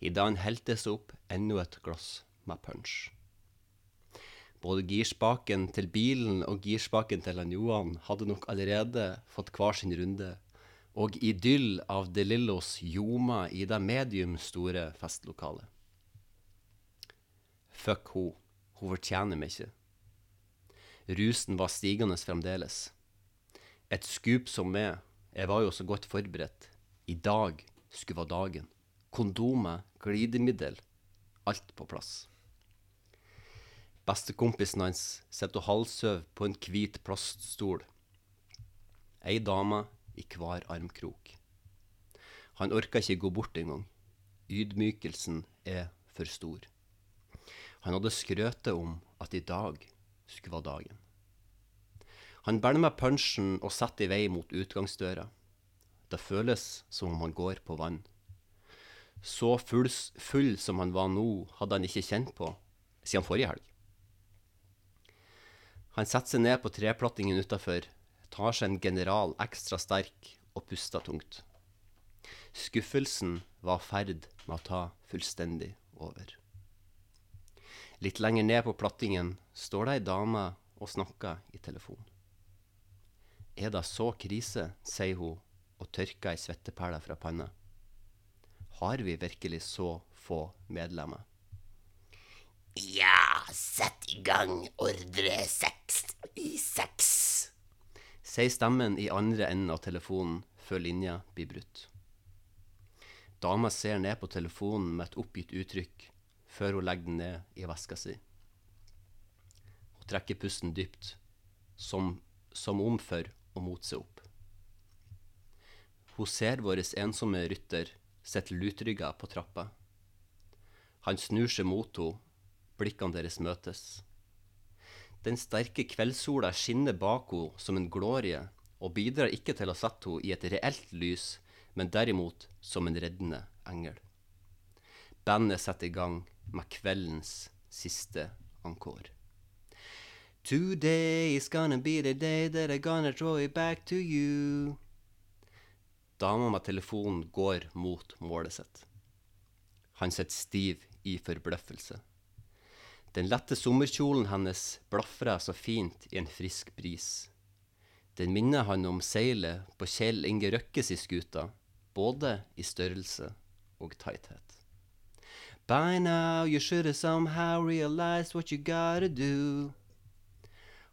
idet han helte seg opp enda et glass med punch. Både girspaken til bilen og girspaken til han Johan hadde nok allerede fått hver sin runde, og idyll av De Lillos ljoma i det medium store festlokalet. Fuck ho, hun fortjener meg ikke. Rusen var stigende fremdeles. Et skup som meg, jeg var jo så godt forberedt, I dag skulle være dagen. Kondomer, glidemiddel, alt på plass. Bestekompisen hans sitter og halvsover på en hvit plaststol. Ei dame i hver armkrok. Han orker ikke gå bort engang. Ydmykelsen er for stor. Han hadde skrøtet om at i dag skulle være dagen. Han bærer med punchen og setter i vei mot utgangsdøra. Det føles som om han går på vann. Så full, full som han var nå, hadde han ikke kjent på siden forrige helg. Han setter seg ned på treplattingen utafor, tar seg en general ekstra sterk og puster tungt. Skuffelsen var ferd med å ta fullstendig over. Litt lenger ned på plattingen står det ei dame og snakker i telefon. Er det så krise, sier hun og tørker ei svetteperle fra panna. Har vi virkelig så få medlemmer? Ja, sett i gang ordre seks i seks. Sier stemmen i andre enden av telefonen før linja blir brutt. Dama ser ned på telefonen med et oppgitt uttrykk før hun legger den ned i veska si. Hun trekker pusten dypt, som, som om for å mote seg opp. Hun ser vår ensomme rytter sitte lutrygga på trappa. Han snur seg mot henne, blikkene deres møtes. Den sterke kveldssola skinner bak henne som en glorie, og bidrar ikke til å sette henne i et reelt lys, men derimot som en reddende engel. Bandet setter i gang med kveldens siste ankor. Today is gonna be the day that I'm gonna throw it back to you. Dama med telefonen går mot målet sitt. Han sitter stiv i forbløffelse. Den lette sommerkjolen hennes blafrer så fint i en frisk bris. Den minner han om seilet på Kjell Inge Røkkes i skuta, både i størrelse og tighthet. By now you should have somehow realized what you gotta do.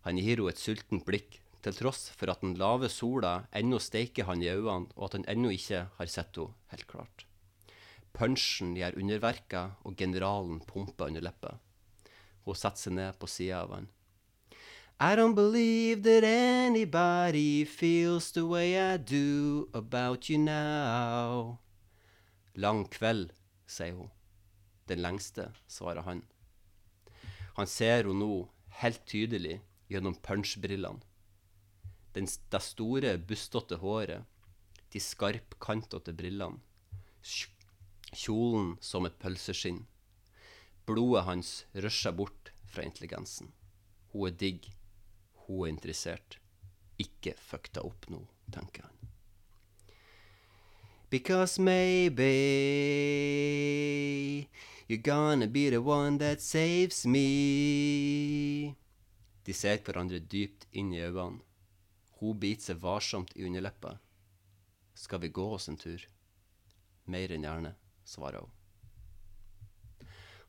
Han gir henne et sultent blikk, til tross for at den lave sola ennå steiker han i øynene, og at han ennå ikke har sett henne helt klart. Punchen gjør underverker, og generalen pumper under leppa. Hun setter seg ned på sida av han. I don't believe that anybody feels the way I do about you now. Lang kveld, sier hun. Den lengste, svarer han. Han ser henne nå helt tydelig gjennom punchbrillene. Det store, bustete håret, de skarpkantete brillene, kjolen som et pølseskinn. Blodet hans rusher bort fra intelligensen. Hun er digg, hun er interessert. Ikke fuck deg opp nå, tenker han. Because maybe you're gonna be the one that saves me. De ser hverandre dypt inn i øynene. Hun biter seg varsomt i underleppa. Skal vi gå oss en tur? Mer enn gjerne, svarer hun.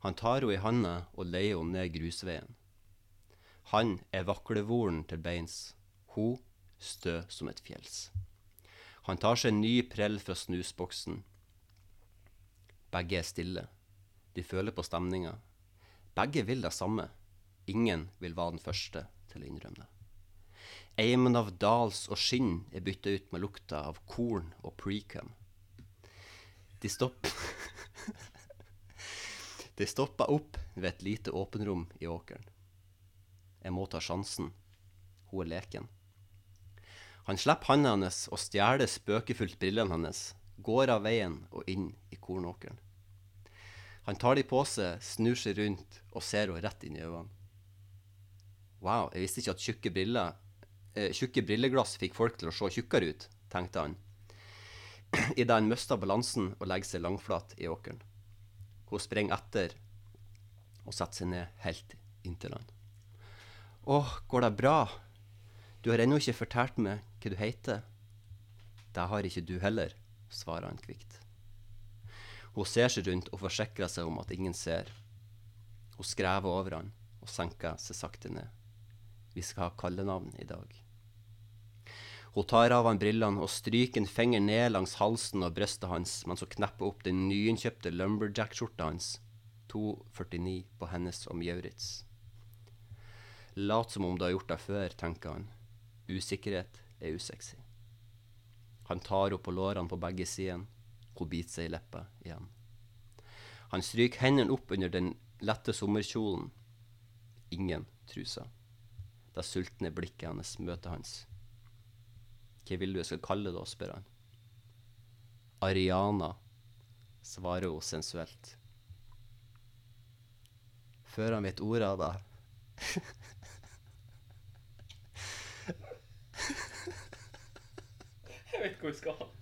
Han tar henne i handa og leier henne ned grusveien. Han er vaklevoren til beins, hun stø som et fjells. Han tar seg en ny prell fra snusboksen. Begge er stille. De føler på stemninga. Begge vil det samme. Ingen vil være den første til å innrømme det. Eimen av dals og skinn er bytta ut med lukta av korn og precum. De stopper *laughs* De stoppa opp ved et lite åpenrom i åkeren. Jeg må ta sjansen. Hun er leken. Han slipper handa hennes og stjeler spøkefullt brillene hennes, går av veien og inn i kornåkeren. Han tar de på seg, snur seg rundt og ser henne rett inn i øynene. Wow, jeg visste ikke at tjukke briller eh, Tjukke brilleglass fikk folk til å se tjukkere ut, tenkte han, *clears throat* idet han mista balansen og legger seg langflat i åkeren. Hun springer etter og setter seg ned helt inntil han. Å, går det bra? Du har ennå ikke fortalt meg hva du heter. Det har ikke du heller, svarer han kvikt. Hun ser seg rundt og forsikrer seg om at ingen ser. Hun skrever over han og senker seg sakte ned. Vi skal ha kallenavn i dag. Hun tar av han brillene og stryker en finger ned langs halsen og brystet hans mens hun knepper opp den nyinnkjøpte lumberjack-skjorta hans. 2,49 på hennes og Mjauritz. Lat som om du har gjort det før, tenker han. Usikkerhet er usexy. Han tar henne på lårene på begge sidene. Hun biter seg i leppa igjen. Han stryker hendene opp under den lette sommerkjolen. Ingen truser. Det sultne blikket hennes møter hans. Hva vil du jeg skal kalle det, spør han. Ariana, svarer hun sensuelt. Før han vet ordet av det. Jeg vet hvor vi skal.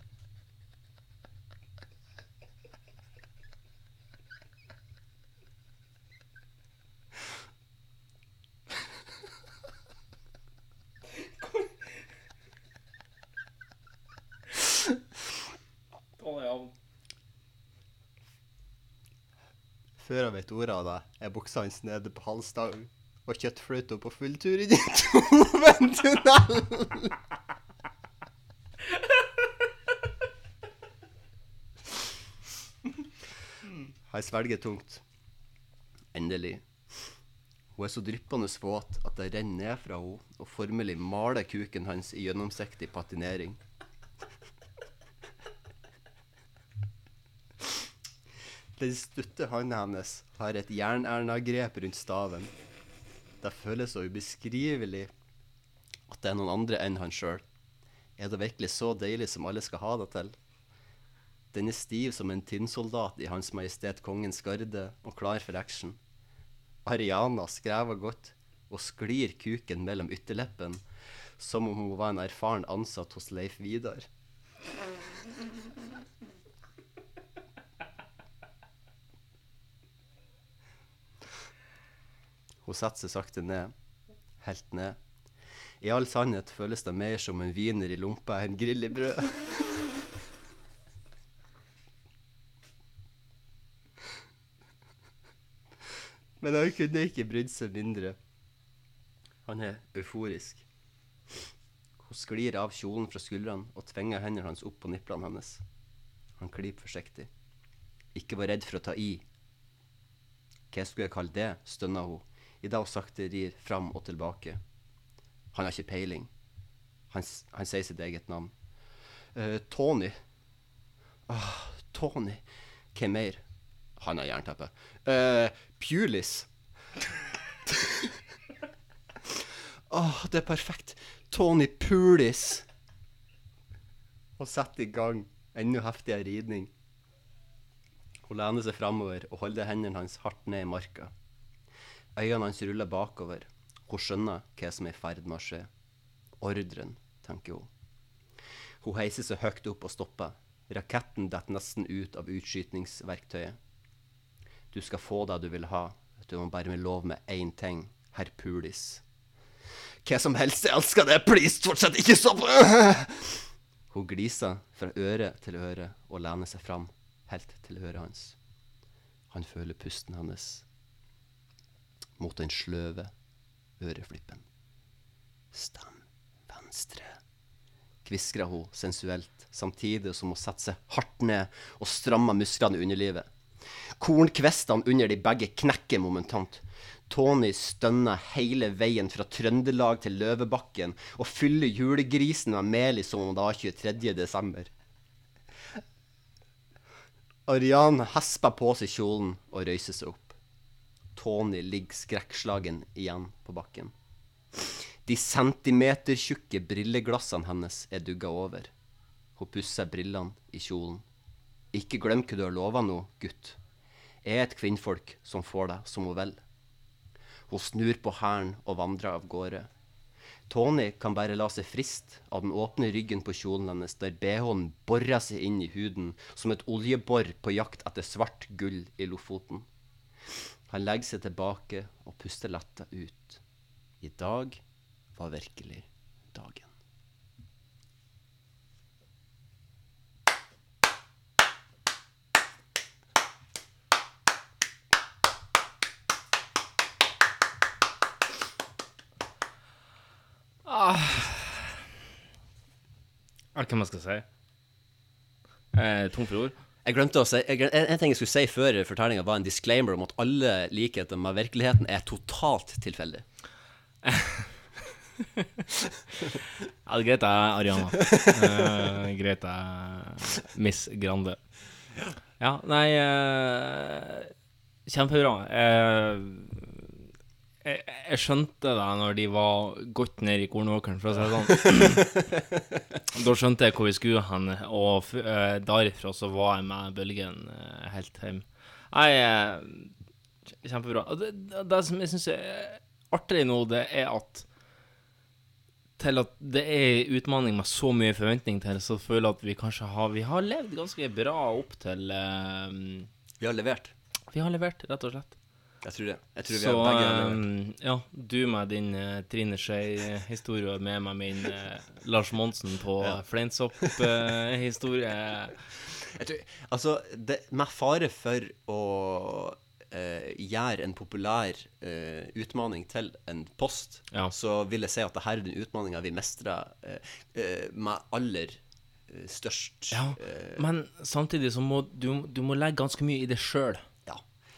Før han vet ordet av det, er buksa hans nede på halsdagen og kjøttfløyta på full tur inn i *laughs* Toventunnelen. Han svelger tungt. Endelig. Hun er så dryppende våt at det renner ned fra henne og formelig maler kuken hans i gjennomsiktig patinering. Den stutte handa hennes har et jern-Erna-grep rundt staven. Det føles så ubeskrivelig at det er noen andre enn han sjøl. Er det virkelig så deilig som alle skal ha det til? Den er stiv som en tinnsoldat i Hans Majestet Kongens Garde og klar for action. Ariana skrever godt og sklir kuken mellom ytterleppen, som om hun var en erfaren ansatt hos Leif Vidar. Hun setter seg sakte ned, helt ned. I all sannhet føles det mer som en wiener i lompa enn grill i brød. Men han kunne ikke brydd seg mindre. Han er euforisk. Hun sklir av kjolen fra skuldrene og tvinger hendene hans opp på niplene hennes. Han klyper forsiktig. Ikke vær redd for å ta i. Hva skulle jeg kalle det? stønner hun, idet hun sakte rir fram og tilbake. Han har ikke peiling. Han, han sier sitt eget navn. Uh, Tony. Ah, Tony. Hvem mer? Han har jernteppe. Uh, Pulis. Åh, *laughs* det er perfekt. Tony Pulis. Og setter i gang enda heftigere ridning. Hun lener seg framover og holder hendene hans hardt ned i marka. Øynene hans ruller bakover. Hun skjønner hva som er i ferd med å skje. Ordren, tenker hun. Hun heiser seg høyt opp og stopper. Raketten detter nesten ut av utskytningsverktøyet. Du skal få det du vil ha. Du må bare med lov med én ting, herr Pulis. Hva som helst, jeg elsker det, please, fortsett ikke stopp! *laughs* Hun gliser fra øre til øre og lener seg fram, helt til øret hans. Han føler pusten hennes mot den sløve øreflippen. Stem venstre, Kvisker hun sensuelt, samtidig som hun setter seg hardt ned og strammer musklene i underlivet. Kornkvistene under de begge knekker momentant. Tony stønner hele veien fra Trøndelag til Løvebakken og fyller julegrisen med mel i som om det var 23. desember. Arian hesper på seg kjolen og røyser seg opp. Tony ligger skrekkslagen igjen på bakken. De centimetertjukke brilleglassene hennes er dugga over. Hun pusser brillene i kjolen. Ikke glem hva du har lova nå, gutt. Jeg er et kvinnfolk som får deg som hun vil. Hun snur på hælen og vandrer av gårde. Tony kan bare la seg friste av den åpne ryggen på kjolen hennes, der bh-en borer seg inn i huden som et oljebor på jakt etter svart gull i Lofoten. Han legger seg tilbake og puster letta ut. I dag var virkelig dagen. Ah. Er det hva man skal si? Eh, tom for ord. Jeg glemte å si jeg, en, ting jeg skulle si før fortellinga, var en disclaimer om at alle likheter med virkeligheten er totalt tilfeldig. Ja, det er greit det er Ariana. Uh, greit det Miss Grande. Ja, nei uh, Kjempebra. Eh, jeg, jeg skjønte det når de var godt nede i kornåkeren, for å si det sånn. *laughs* da skjønte jeg hvor vi skulle hen, og eh, derifra så var jeg med bølgen uh, helt hjem. Nei, uh, kjempebra. Det, det, det som jeg syns er artig nå, det er at til at det er utmaning med så mye forventning til, så føler jeg at vi kanskje har Vi har levd ganske bra opp til uh, Vi har levert. Vi har levert, rett og slett. Jeg tror det. Jeg tror vi Så har begge har eh, ja, du med din uh, Trine Skei-historie, og med meg min uh, Lars Monsen på Ja. fleinsopp-historie. Uh, *laughs* altså, det, med fare for å eh, gjøre en populær eh, utmaning til en post, så vil jeg si at dette er den utfordringa vi mestrer eh, eh, med aller eh, størst Ja, eh, men samtidig så må du, du må legge ganske mye i det sjøl, Ja.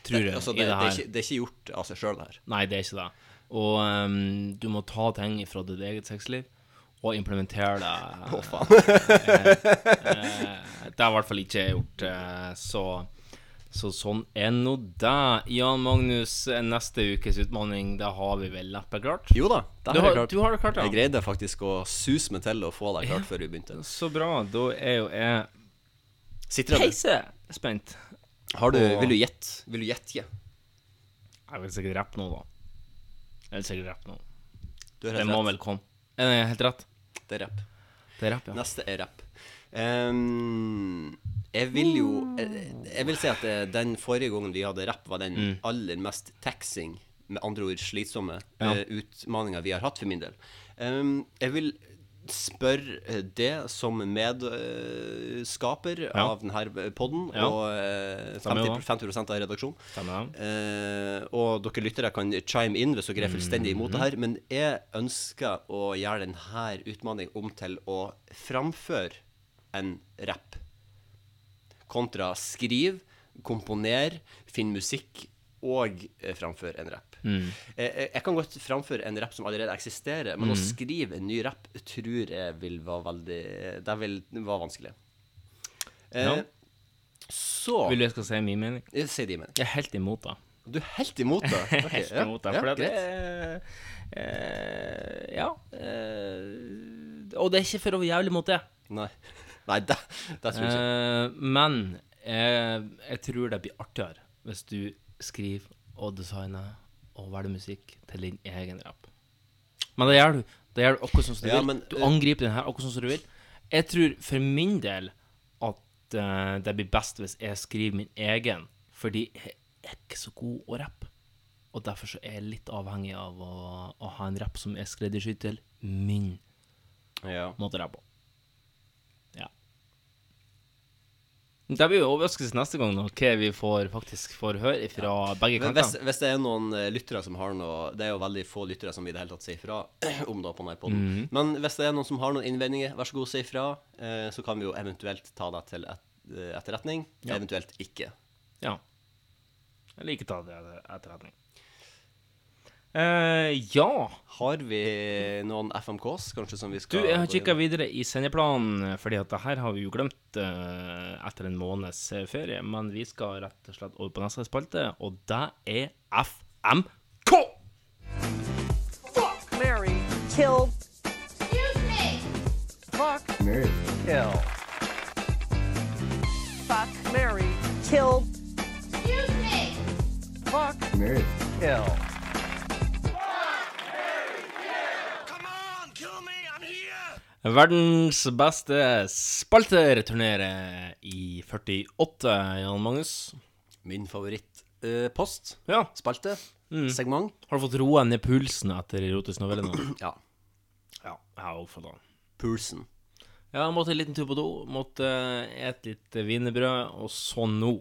Tror jeg. Det, altså, det, det, det er ikke, det er ikke gjort av seg sjøl, det her. Nei, det er ikke det. Og um, du må ta ting fra ditt eget sexliv og implementere det. *laughs* Å, faen. Eh, eh, det har i hvert fall ikke jeg gjort, eh, så, så sånn er nå det. Jan Magnus, neste ukes utfordring, det har vi vel neppe klart? Jo da, det har har, klart. Du har det klart, ja. Jeg greide faktisk å suse meg til å få det klart Ja. før vi begynte. Så bra. Da er jo jeg peise spent. Har du, og... vil du gjette? Vil du gjette? Jeg vil sikkert rappe nå, da. Jeg vil sikkert rappe nå. Du Det helt må rett. vel komme. Er det helt rett? Det er rapp. Det er rapp, ja. Neste er rapp. Um, jeg vil jo jeg, jeg vil si at eh, den forrige gangen vi hadde rapp, var den Mm. aller mest taxing, med andre ord slitsomme, Ja. uh, utfordringa vi har hatt for min del. Um, jeg vil spørre eh, det som medskaper Ja. av denne podden, Ja. og eh, Stemmer jo 50, 50 av redaksjonen. Stemmer. Eh, og dere lyttere kan chime inn hvis dere er fullstendig imot det her, Mhm. men jeg ønsker å gjøre denne utfordringen om til å framføre en rapp. Kontra skriv, komponer, finn musikk og eh, framføre en rapp. Mm. Eh, eh, jeg kan godt framføre en rapp som allerede eksisterer, men å Mhm. skrive en ny rapp tror jeg vil være veldig Det vil være vanskelig. Eh, Ja. Så Vil du jeg skal si min mening? Si din mening. Jeg er helt imot det. Du er helt imot det? *laughs* Er helt ja. imot det. Ja, For det greit. er eh, Ja. eh, og det er ikke for å være jævlig mot det. Nei. *laughs* Nei, det, det tror jeg ikke. Eh, men jeg tror det blir artigere hvis du skriver og designer og velge musikk til din egen rapp. Men det gjør du. Det gjør du akkurat sånn som du Ja, vil. men, du eh, angriper den her akkurat sånn som du vil. Jeg tror for min del at uh, det blir best hvis jeg skriver min egen, fordi jeg er ikke så god å rappe. Og derfor så er jeg litt avhengig av å, å ha en rapp som er skreddersydd til min måte å rappe på. Ja. Det blir jo overraskelse neste gang, da, hva vi får, faktisk får høre fra begge kantene. kanter. hvis, hvis det er noen eh, lyttere som har noe Det er jo veldig få lyttere som i det hele tatt sier fra *clears throat* om det på denne podden. -hmm. Men hvis det er noen som har noen innvendinger, vær så god, si fra. Eh, så kan vi jo eventuelt ta det til et, eh, etterretning. Ja. Eventuelt ikke. Ja. Jeg liker ta det til etterretning. Eh, ja. Har vi noen FMKs, kanskje, som vi skal Du, jeg har kikka videre i sendeplanen, fordi at det her har vi jo glemt uh, etter en måneds eh, ferie. Men vi skal rett og slett over på neste spalte, og det er FMK! Fuck Mary killed. Excuse me. Fuck. Mary. Kill. Fuck. Mary killed. Excuse me. Fuck. Mary. Kill. Verdens beste spalte returnerer i 48, Jan Magnus. Min favorittpost. ja. Spalte. Segment. Har du fått roa ned pulsen etter erotisk novelle nå? *clears throat* ja. Ja, jeg har det. Pulsen. Ja, jeg måtte en liten tur på do, måtte ete litt wienerbrød, og så nå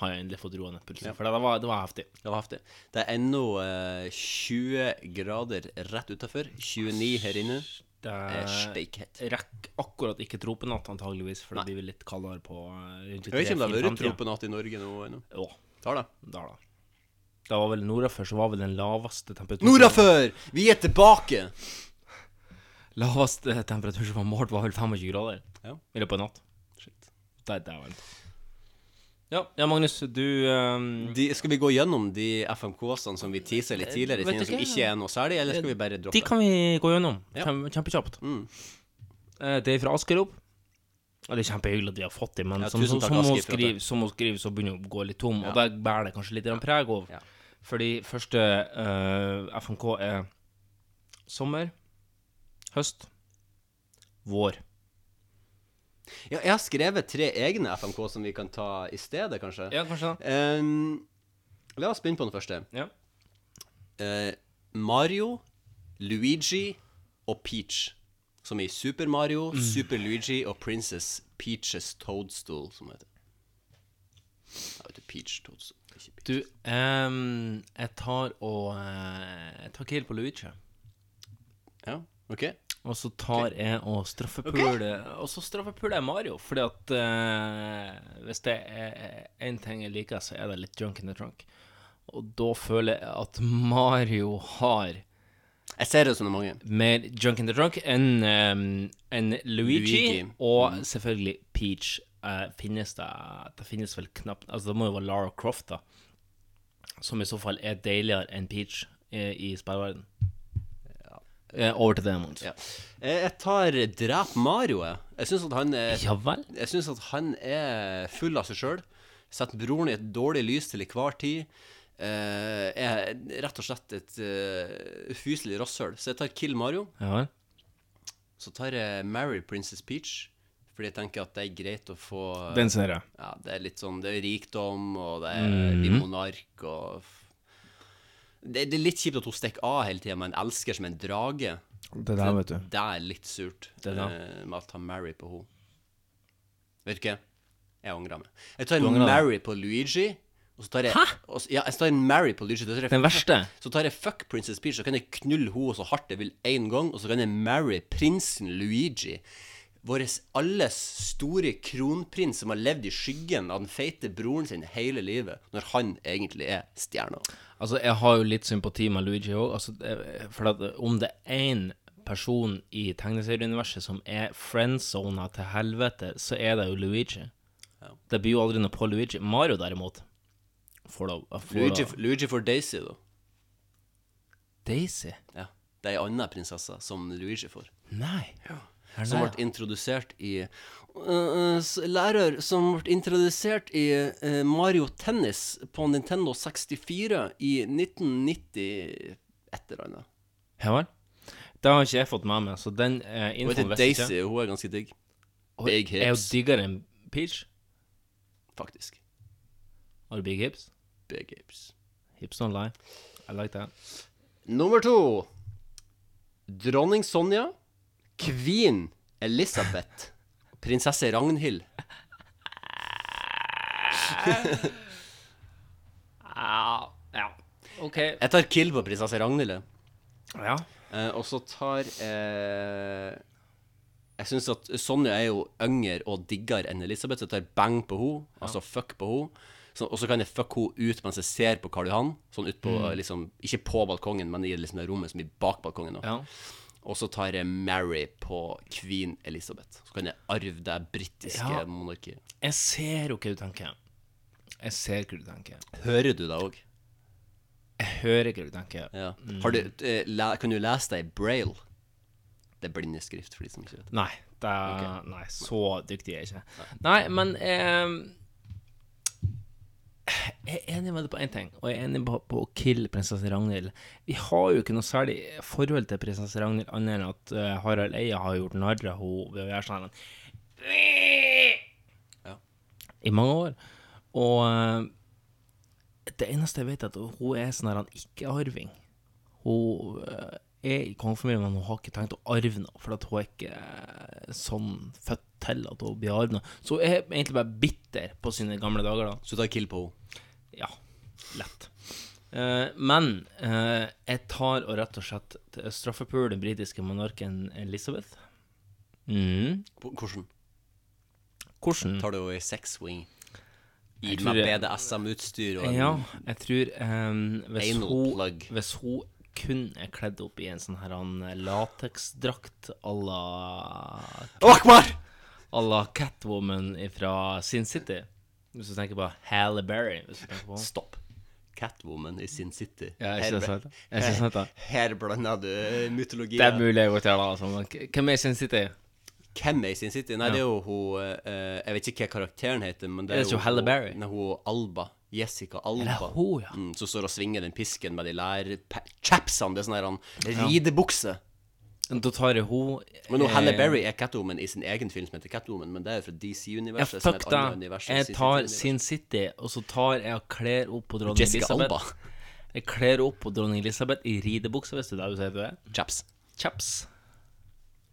har jeg endelig fått roa ned pulsen. Ja. For det var, det var heftig. Det var heftig. Det er ennå eh, 20 grader rett utafor. 29 her inne. Det er rekker akkurat ikke tropenatt, antageligvis, for det blir litt kaldere på eh, rundt Jeg vet ikke om det har vært tropenatt i Norge nå ennå. Jo. Det? Da, da. Det var vel nordafor, så var vel den laveste temperaturen Nordafor! Vi er tilbake! Laveste temperatur som var målt, var vel 25 grader Ja. i løpet av en natt. Shit. Det er dæven. Ja, ja, Magnus, du um... De, skal vi gå gjennom de FMK-ene som vi teaser litt tidligere, Eh, Vet som ikke er noe særlig, eller skal vi bare droppe De kan vi gå gjennom Ja. Kjempekjapt. Mm. Eh, Det er fra Askerop. Og det er kjempehyggelig at vi har fått dem, men Ja, som, som, som, hun skriver, som hun skriver, så begynner hun å gå litt tom. Ja. Og det bærer det kanskje litt preg av. Ja. Fordi første uh, FMK er sommer, høst, vår. Ja, jeg har skrevet tre egne FMK som vi kan ta i stedet, kanskje. Ja, kanskje Ehm, la oss begynne på den første. Ja. Uh, Mario, Luigi og Peach. Som i Super Mario, Mm. Super Luigi og Princess Peaches Toadstool, som heter. Jeg vet ikke, Peach Toadstool. Peach. Du, um, jeg tar og uh, Jeg tar kill på Luigi. Ja, ok. Og så tar jeg og straffepuler Og så straffepuler jeg Mario, fordi at eh, hvis det er én ting jeg liker, så er det litt junk in the trunk. Og da føler jeg at Mario har Jeg ser resonnementet. mer junk in the trunk enn ehm, enn Luigi, Luigi. og Mm. selvfølgelig Peach. Eh, finnes det Det finnes vel knapt Altså, det må jo være Lara Croft, da. Som i så fall er deiligere enn Peach eh, i spillverden. Eh, over til det, Mons. Ja. Eh, Jeg tar Drep Mario, jeg. Syns at han er Ja vel? Jeg synes at han er full av seg sjøl. Setter broren i et dårlig lys til enhver tid. Eh, er rett og slett et uh, ufyselig rasshøl. Så jeg tar Kill Mario. Ja? Så tar jeg Marry Princess Peach. Fordi jeg tenker at det er greit å få Den ser jeg. Ja, det er litt sånn Det er rikdom, og det er mm -hmm. monark, og det, det er litt kjipt at hun stikker av hele tida med en elsker som en drage. Det der, vet du. Det er litt surt Det der. eh, med at han Mary på henne. Vet du hva? Jeg angrer meg. Jeg tar en? Mary på Luigi. Og så tar jeg, og ja, jeg tar en Mary på Luigi. jeg- Den verste? Så tar jeg fuck Princess Peach, så kan jeg knulle henne så hardt jeg vil én gang, og så kan jeg marry prinsen Luigi. Vår alles store kronprins som har levd i skyggen av den feite broren sin hele livet, når han egentlig er stjerna. Altså, jeg har jo litt sympati med Luigi òg. Altså, for at om det er én person i tegneserieuniverset som er friendzona til helvete, så er det jo Luigi. Det blir jo aldri noe på Luigi. Mario, derimot får får Luigi, Luigi for Daisy, da. Daisy? Ja. Det er ei anna prinsesse som Luigi får. Nei. Ja. Som ble introdusert i Lærer som ble introdusert i øh, Mario Tennis på Nintendo 64 i 1990 et eller annet. Ja vel? Det har ikke jeg fått med meg, så den uh, infoen visste Daisy, ikke. og hun er ganske digg. Big hips. Er hun diggere enn Peach? Faktisk. Har du big hips? Big hips. Hips don't lie. I like that. Nummer to. Dronning Sonja, Queen Elisabeth, prinsesse Ragnhild. Ja, ja. OK. Jeg tar kill på prinsesse Ragnhild. Ja. Eh, og så tar eh, Jeg syns at Sonja er jo yngre og diggere enn Elisabeth, så jeg tar bang på henne, altså fuck på henne. Og så kan jeg fuck henne ut mens jeg ser på Karl Johan. Sånn ut på, Mm. liksom, ikke på balkongen, men i liksom det rommet som er bak balkongen. Også. Ja. Og så tar jeg Mary på Queen Elizabeth. Så kan jeg arve det britiske Ja. monarkiet. Jeg ser jo hva du tenker. Jeg ser hva du tenker. Hører du det òg? Jeg hører hva du tenker. Ja. Mm. Har du, eh, kan du lese det i braille? Det er blindeskrift, for de som ikke vet. Nei, det okay. nei, så dyktig er jeg ikke. Nei, men eh, Jeg er enig med deg på én ting, og jeg er enig på, på å kille prinsesse Ragnhild. Vi har jo ikke noe særlig forhold til prinsesse Ragnhild, annet enn at uh, Harald Eia har gjort narr av henne ved å gjøre sånn Ja. i mange år. Og uh, det eneste jeg vet, er at hun er sånn her ikke-arving. Hun uh, er i kongefamilien, men hun har ikke tenkt å arve noe, for at hun er ikke sånn født til at hun blir arv. Så hun er egentlig bare bitter på sine gamle dager, da. Så du tar kill på henne? Ja. Lett. Uh, men uh, jeg tar og rett og slett straffepuler den britiske monarken Elizabeth. Mm. Hvordan? Hvordan? Tar du henne i sexwing? I med BDSM-utstyr og en Ja, jeg tror um, hvis, hun, hvis hun kun er kledd opp i en sånn her lateksdrakt à la Akbar! À la Catwoman fra Sin City. Hvis du tenker på Halle Berry. På Stopp. Catwoman i Sin City. Ja, er ikke Her-? Er ikke sant, da? *laughs* Her blander du mytologi. Det er mulig jeg gjør det. Altså. Hvem er Sin City? Hvem er i Sin City? Nei, Ja. det er jo hun eh, Jeg vet ikke hva karakteren heter, men det Er er, jo Halle Berry? Nei, hun Alba. Jessica Alba. Hun, ja? mm, som står og svinger den pisken med de lærchapsene. Det er sånn her ridebukse. Da tar jeg hun Men eh, Halle Berry er Catwoman i sin egen film som heter Catwoman, men det er fra DC-universet. er fuck da. Jeg tar Sin City, og så tar jeg og kler opp på dronning Jessica Elisabeth. Alba. Jeg kler opp på dronning Elisabeth i ridebukse, hvis det er det du sier til det. Chaps. Chaps.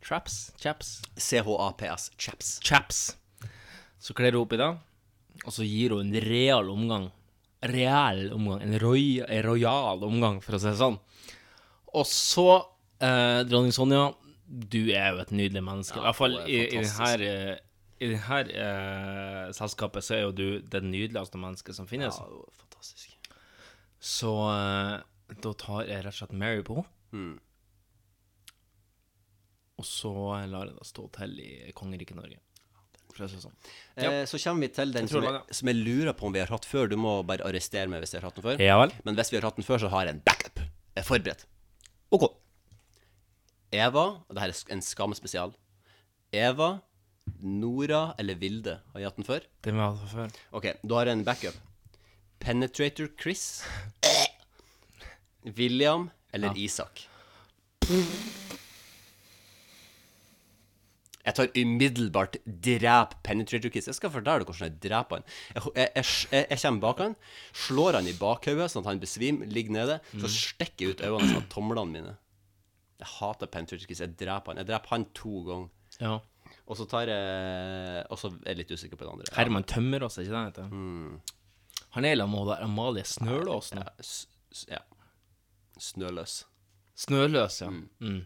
Traps. Chaps. C-H-A-P-S. Chaps. Chaps. Så kler hun opp i det, og så gir hun en real omgang. Real omgang. En, royal omgang, for å si det sånn. Og så, eh, dronning Sonja, du er jo et nydelig menneske. I hvert fall i, i denne, eh, i det her eh, selskapet så er jo du det nydeligste mennesket som finnes. Ja, fantastisk. Så eh, da tar jeg rett og slett Mary på henne. Mm. Og så lar jeg det stå til i kongeriket Norge. Sånn. sånn. Eh, så kommer vi til den Jeg som jeg, som jeg lurer på om vi har hatt før. Du må bare arrestere meg hvis jeg har hatt den før. Ja. Men hvis vi har hatt den før, så har jeg en backup. Jeg er forberedt. OK. Eva, og dette er en skam-spesial. Eva, Nora eller Vilde. Har jeg hatt den før? Det har jeg hatt før. OK, da har jeg en backup. Penetrator Chris. William eller Ja. Isak. Jeg tar umiddelbart drep Penetrator Chris. Jeg skal fortelle deg hvordan jeg dreper han. Jeg, jeg, jeg, jeg, kommer bak han, slår han i bakhodet sånn at han besvimer, ligger nede. Så stikker jeg ut øynene sånn at tomlene mine. Jeg hater Chris. Jeg dreper han. Jeg dreper han to ganger. Ja. Og så tar jeg Og så er jeg litt usikker på den andre. Herman Tømmerås, er ikke det han heter? Mm. Han er sammen med Amalie Snølås nå. Ja. Snøløs. Snøløs, ja. Mm.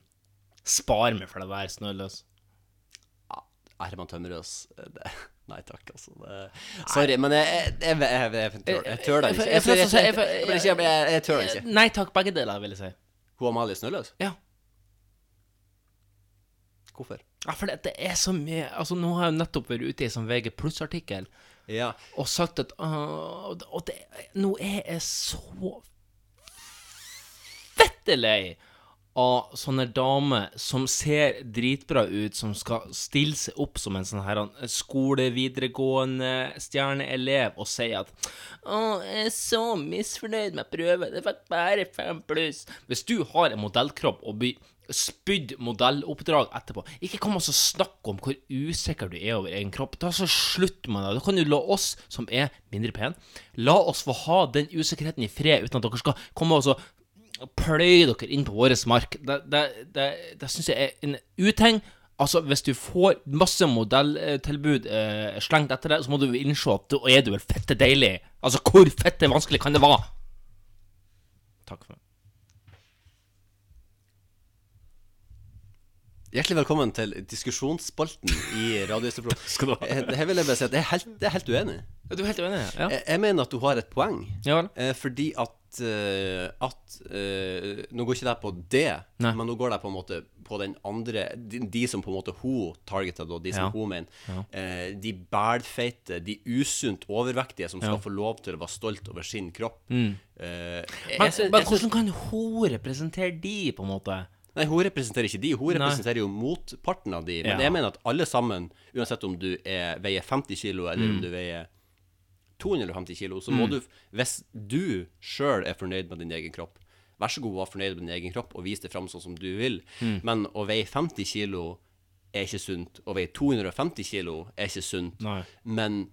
Spar meg for det der, Snøløs. Ja, Herman Tømmerås eh, det, Nei takk, altså. Det, sorry, men jeg, tør det ikke. Jeg tør det ikke. Nei takk, begge deler, vil jeg si. Hun Amalie Snøløs? Ja. Hvorfor? Ja, for det, det er så mye Altså, nå har jeg jo nettopp vært ute i en sånn VG pluss-artikkel Ja. og sagt at Og, og det, nå er jeg så fette lei av sånne damer som ser dritbra ut, som skal stille seg opp som en sånn her skole-videregående stjerneelev og si at 'Å, jeg er så misfornøyd med prøven. Det fikk bare fem pluss.' Hvis du har en modellkropp og blir spydd modelloppdrag etterpå, ikke kom og snakk om hvor usikker du er over egen kropp. Da så slutt med det. Da kan du la oss som er mindre pen, la oss få ha den usikkerheten i fred, uten at dere skal komme og så pløye dere inn på vår mark. Det, det, det, det syns jeg er en uting. Altså, hvis du får masse modelltilbud eh, slengt etter deg, så må du innse at da er du vel fette deilig. Altså, hvor fette vanskelig kan det være? Takk for meg. Hjertelig velkommen til diskusjonsspalten i Radioøstepro. *laughs* Skal du ha. Eh, Her vil jeg bare si at jeg er helt, jeg er helt uenig. Ja, du er helt uenig? Ja. Jeg, jeg mener at du har et poeng. Ja. Eh, fordi at, eh, at eh, Nå går ikke det på det, Nei. men nå går det på en måte på den andre De, de som på en måte hun targeter, da, de som hun mener. Ja. Eh, de bælfeite, de usunt overvektige som skal få lov til å være stolt over sin kropp. Mm. Men, jeg men hvordan kan hun representere de, på en måte? Nei, hun representerer ikke de, hun Nei. representerer jo motparten av de. Men Ja. jeg mener at alle sammen, uansett om du er, veier 50 kilo, eller Mm. om du veier 250 kilo, så må Mm. du, hvis du sjøl er fornøyd med din egen kropp, vær så god, vær fornøyd med din egen kropp, og vis det fram sånn som du vil. Mm. Men å veie 50 kilo er ikke sunt. Å veie 250 kilo er ikke sunt. Nei. Men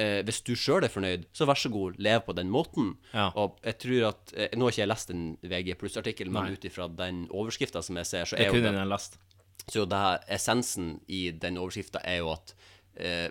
eh, hvis du sjøl er fornøyd, så vær så god, lev på den måten. Ja. Og jeg tror at eh, Nå har ikke jeg lest en VG pluss-artikkel, men ut ifra den overskrifta som jeg ser, så Det er jo den, lest. så det her, essensen i den overskrifta er jo at eh,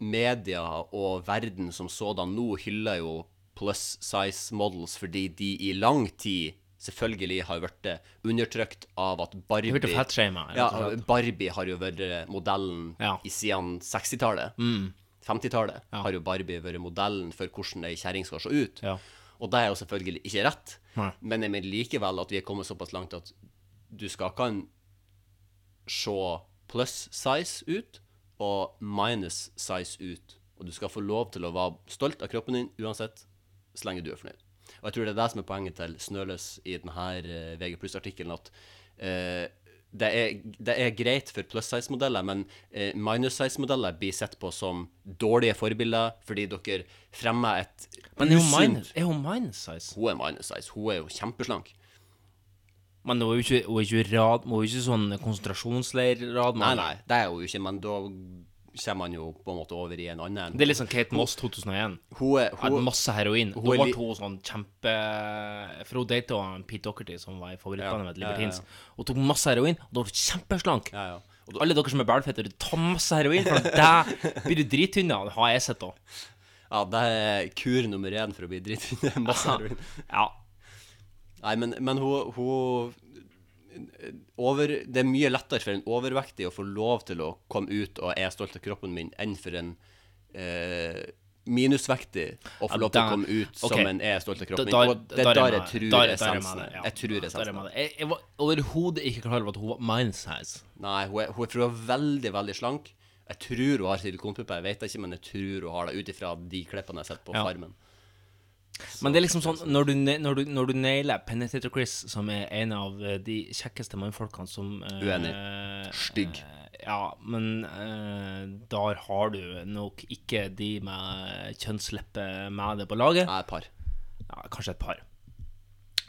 media og verden som sådan nå hyller jo plus size models fordi de i lang tid selvfølgelig har vært undertrykt av at Barbie Blitt Ja. Barbie har jo vært modellen Ja. i siden 60-tallet. Mm. 50-tallet har jo Barbie vært modellen for hvordan ei kjerring skal se ut. Ja. Og det er jo selvfølgelig ikke rett, Nei. men jeg mener likevel at vi er kommet såpass langt at du skal kan se pluss size ut og minus size ut. Og du skal få lov til å være stolt av kroppen din uansett, så lenge du er fornøyd. Og jeg tror det er det som er poenget til Snøløs i denne VG pluss-artikkelen, at eh, det, er, det er greit for plus size-modeller, men eh, minus size-modeller blir sett på som dårlige forbilder fordi dere fremmer et Men er hun minus, er hun minus size? Hun er minus size. Hun er jo kjempeslank. Men hun er jo ikke, hun er ikke, rad, hun er ikke sånn konsentrasjonsleirrad. Nei, nei, det er hun jo ikke, men da kommer man jo på en måte over i en annen Det er litt sånn Kate Moss 2001. Hun er- hun- Hadde masse heroin. hun er ble to hun sånn kjempe For hun data Pete Docherty, som var i favorittbandet Ja, mitt, ja, ja, Libertines. ja. Hun tok masse heroin, og da ble hun kjempeslank. Ja, ja. Alle dere som er bælfetter, ta masse heroin, for der blir du drittynn. Det har jeg sett òg. Ja, det er kur nummer én for å bli drittynn. Masse heroin. Ja. Nei, men, men hun, hun over, Det er mye lettere for en overvektig å få lov til å komme ut og er stolt av kroppen min, enn for en eh, minusvektig å få lov til å komme ut okay. som en er stolt av kroppen min. Og det er der er jeg tror essensen er. Jeg tror essensen er. Jeg, jeg var overhodet ikke klar over at hun var minus size. Nei, hun er, hun er, hun er veldig, veldig slank. Jeg tror hun har silikonpupper, jeg vet ikke, men jeg tror hun har det ut ifra de klippene jeg har sett på Ja. Men det er liksom sånn Når du, når du, når du nailer Penetrator Chris, som er en av eh, de kjekkeste mannfolkene som uh, Uenig. Stygg. Ja, men uh, der har du nok ikke de med kjønnsleppe med det på laget. Nei, et par. Ja, kanskje et par.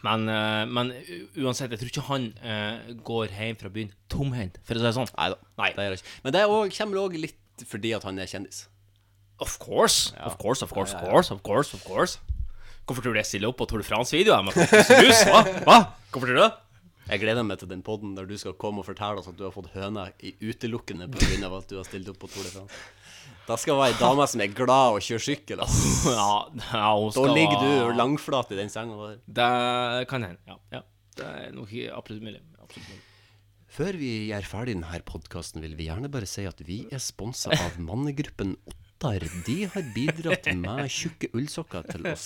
Men, men uansett, jeg tror ikke han uh, går hjem fra byen tomhendt, for å si det sånn. Neida, Nei. Det gjør jeg ikke. Men det også, kommer òg litt fordi at han er kjendis. Of course, Ja. of course, of course, Ja, of ja, course, of course, of course. Hvorfor tror du jeg stiller opp på Tour de France-videoer med? Hva? Hva? Hvorfor tror du det? Jeg gleder meg til den podden der du skal komme og fortelle oss at du har fått høna i utelukkende pga. at du har stilt opp på Tour de France. Da skal det være ei dame som er glad og kjører sykkel. ass. Ja, ja, hun Da ligger du langflat i den senga der. Det kan hende, ja. ja. Det er nok ikke absolutt mulig. Absolutt mulig. Før vi gjør ferdig denne podkasten, vil vi gjerne bare si at vi er sponsa av mannegruppen Ottar. De har bidratt med tjukke ullsokker til oss.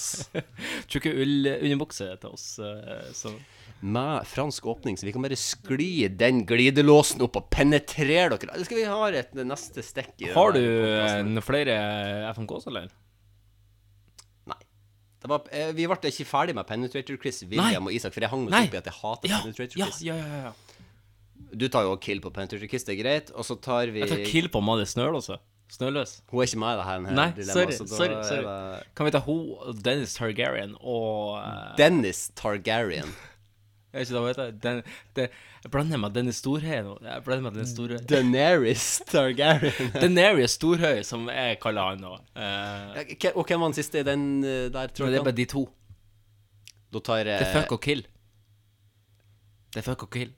*laughs* Tjukke ullunderbukser til oss. eh, Så. Med fransk åpning, så vi kan bare skli den glidelåsen opp og penetrere dere. Eller skal vi ha et neste stikk i Har du flere FMKs, eller? Det var, eh, vi ble ikke ferdig med Penetrator Chris, William og Isak, for jeg hang meg opp i at jeg hater Ja, Penetrator ja, Chris. ja, ja, ja. Du tar jo kill på Penetrator Chris, det er greit. Og så tar vi Jeg tar kill på Madde Snøl også. Snøløs. Hun er ikke med i det her, Nei, dilemmaet, sorry. sorry, sorry. det- Kan vi ta hun, Dennis Targaryen og eh, Dennis Targaryen. Jeg vet ikke hva hun heter. Den, det, jeg blander meg Dennis Storhøy nå. Jeg blander meg Dennis Storhøy. Daenerys *laughs* Targaryen. Daenerys Storhøy, som jeg kaller han nå. Uh... Og hvem var den siste i den eh, der, tror jeg? det er bare de to. Da tar jeg Det er fuck og kill. Det er fuck og kill.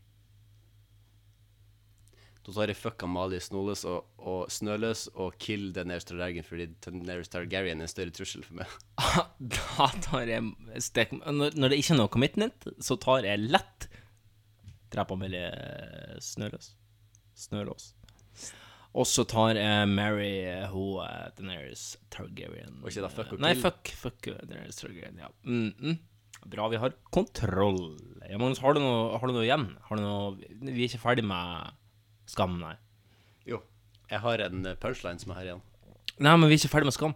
Da tar jeg fucka Mali Snåløs og, og Snøløs og kill Daenerys Targaryen fordi Daenerys Targaryen er en større trussel for meg. *laughs* Da tar jeg stek... Når, det ikke er noe commitment, så tar jeg lett Dreper Amelie Snøløs. Snølås. Og så tar jeg Mary eh, hun eh, Daenerys Targaryen. Og ikke da fuck og Nei, fuck, fuck eh, Daenerys Targaryen, ja. Mm -mm. Bra, vi har kontroll. Ja, Magnus, har du noe, har du noe igjen? Har du noe Vi er ikke ferdig med Skam, nei. Jo. Jeg har en eh, punchline som er her igjen. Nei, men vi er ikke ferdig med Skam.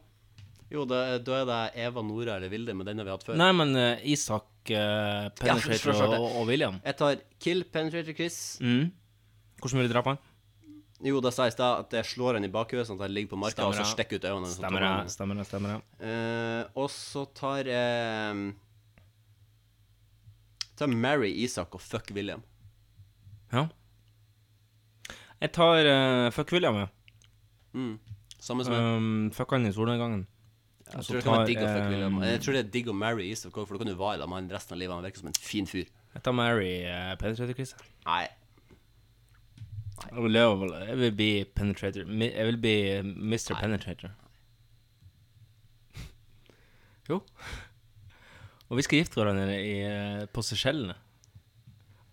Jo, da, da er det Eva, Nora eller Vilde, men den har vi hatt før. Nei, men eh, Isak, uh, Penetrator forstår det. og, og William. Jeg tar kill Penetrator Chris. Mm. Hvordan vil du drepe han? Jo, da sa jeg i stad at jeg slår han i bakhuet, sånn at han ligger på marka, og så Stemmer det. stikker ut øynene. sånn at Stemmer han- det, stemmer det, stemmer det. Eh, og så tar jeg Tar Mary Isak og fuck William. Ja. Jeg tar uh, fuck William, jeg. Mm. Samme som jeg. Um, fuck han i solnedgangen. Jeg tror tar, digg um, Jeg tror det er digg å marry Isak òg, for da kan du være sammen med han resten av livet. Han virker som en fin fyr. Jeg tar Mary uh, Penetrator Chris. Nei. Jeg vil, jeg vil bli Penetrator. Jeg vil bli Mr. Penetrator. *laughs* Jo. Og vi skal gifte hverandre i, eh, på Seychellene.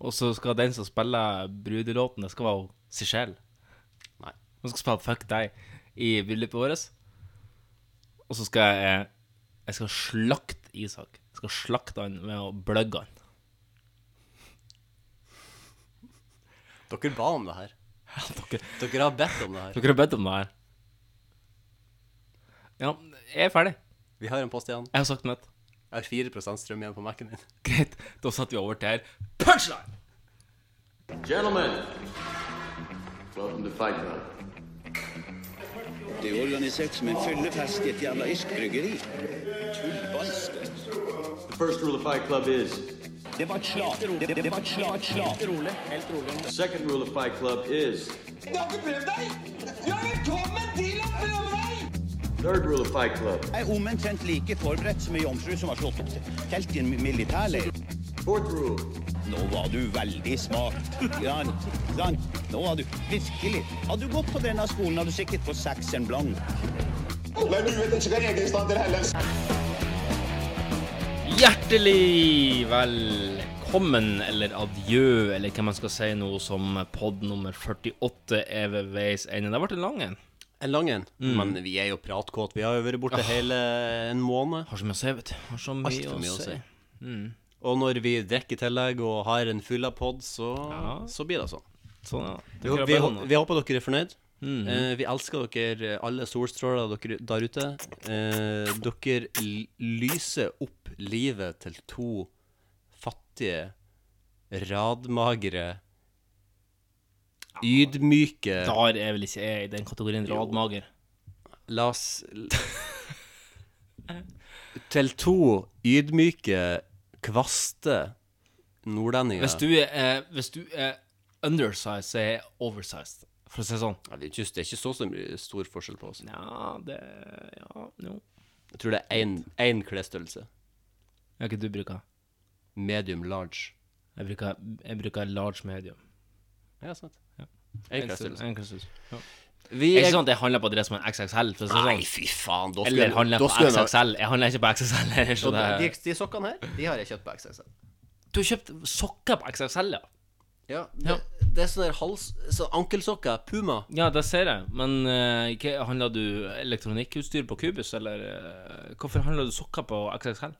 Og så skal den som spiller brudelåten, det skal være Seychelles. Nei. Hun skal spille Fuck deg i bryllupet vårt. Og så skal jeg Jeg skal slakte Isak. Jeg skal slakte han med å bløgge han. Dere ba om det her. dere, dere har bedt om det her. Dere har bedt om det her. Ja, jeg er ferdig. Vi har en post igjen. Jeg har sagt mitt. Jeg har 4 strøm igjen på Mac-en din. Greit, da setter vi over til her. Punchline! Gentlemen, Det er organisert som en fyllefest i et jævla irsk bryggeri. Tullbalster. The first rule of Fight Club is Det var et slag. Det, det, det var et slag. Slag. Helt rolig. Helt rolig. the second rule of Fight Club is Du har ikke prøvd deg? Ja, velkommen til å prøve deg! third rule of Fight Club. Jeg er omtrent like forberedt som ei jomfru som har slått opp telt i en militærleir. Fourth rule. Nå var du veldig smart. Ja, Jan, nå har du virkelig Har du gått på denne skolen, har du sikkert fått seks en blank. Men du vet ikke hva egenstander heller. Hjertelig velkommen, eller adjø, eller hva man skal si nå, som pod nummer 48 er ved veis ende. Det har vært en lang en. En lang en. Mm. Men vi er jo pratkåte. Vi har jo vært borte Ah. hele en måned. Har så mye å si, vet du. Har så mye, Altfor mye å si. Mm. Og når vi drikker i tillegg og har en fylla pod, så, så blir det sånn. Sånn, ja. Vi, vi, vi håper dere er fornøyd. Mhm. Eh, vi elsker dere, alle solstråler dere der ute. Eh, dere lyser opp livet til to fattige, radmagre, ydmyke Der er vel ikke jeg i den kategorien radmager. La oss Til to ydmyke, kvaste nordlendinger Hvis du er, hvis du er undersized, er oversized. For å si det sånn. Ja, det, er ikke, det er ikke så stor- forskjell på oss. Ja, det Ja, jo. Jeg tror det er én- klesstørrelse. Hva det du bruker? Medium large. Jeg bruker, jeg bruker large medium. Ja, sant. Ja. Klesstørrelse. Ja. Vi er ikke sånn at jeg handler på dress med en XXL. For å Nei, sånn. fy faen, da skulle Eller handler da på XXL. Jeg handler ikke på XXL. det, de, de sokkene her, de har jeg kjøpt på XXL. du har kjøpt sokker på XXL, ja? Ja, det, det er sånn der hals... Så ankelsokker. Puma. Ja, det ser jeg. Men uh, ikke, handler du elektronikkutstyr på Cubus, eller uh, Hvorfor handler du sokker på XXL?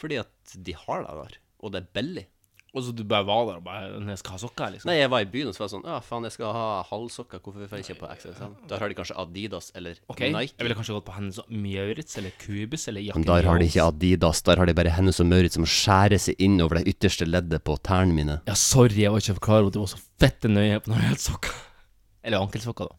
Fordi at de har det der, og det er billig. Og så du bare var der og bare «Nei, Jeg skal ha sokker, liksom? Nei, jeg var i byen og så var jeg sånn Ja, faen, jeg skal ha halvsokker. Hvorfor får jeg ikke på XXL? Der har de kanskje Adidas eller Ok, Nike. jeg ville kanskje gått på Hennes og Mjøritz eller Cubus eller Jakken Men der har de ikke Adidas. Der har de bare Hennes og Maurits som skjærer seg inn over det ytterste leddet på tærne mine. Ja, sorry, jeg var ikke klar over at du var så fette nøye på når det gjaldt sokker. Eller ankelsokker, da.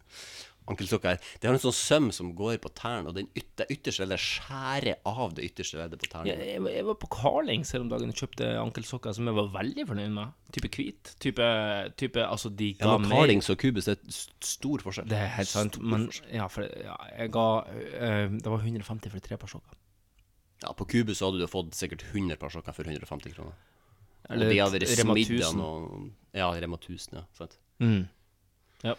Her. Det har en sånn søm som går på tærne, og den ytter, ytterste leddet skjærer av det ytterste leddet på tærne. Jeg, jeg, var- jeg var på Carlings her om dagen og kjøpte ankelsokker som jeg var veldig fornøyd med. Type hvit. Type, type Altså, de Ja, ga ja, meg Carlings og Cubus er st- stor forskjell. Det er helt sant, Stor men ja, for ja, jeg ga uh, Det var 150 for tre par sokker. Ja, på Cubus hadde du fått sikkert 100 par sokker for 150 kroner. Eller og de hadde vært smidd av noe Ja, Rema 1000, ja. Sant. Mm. Ja.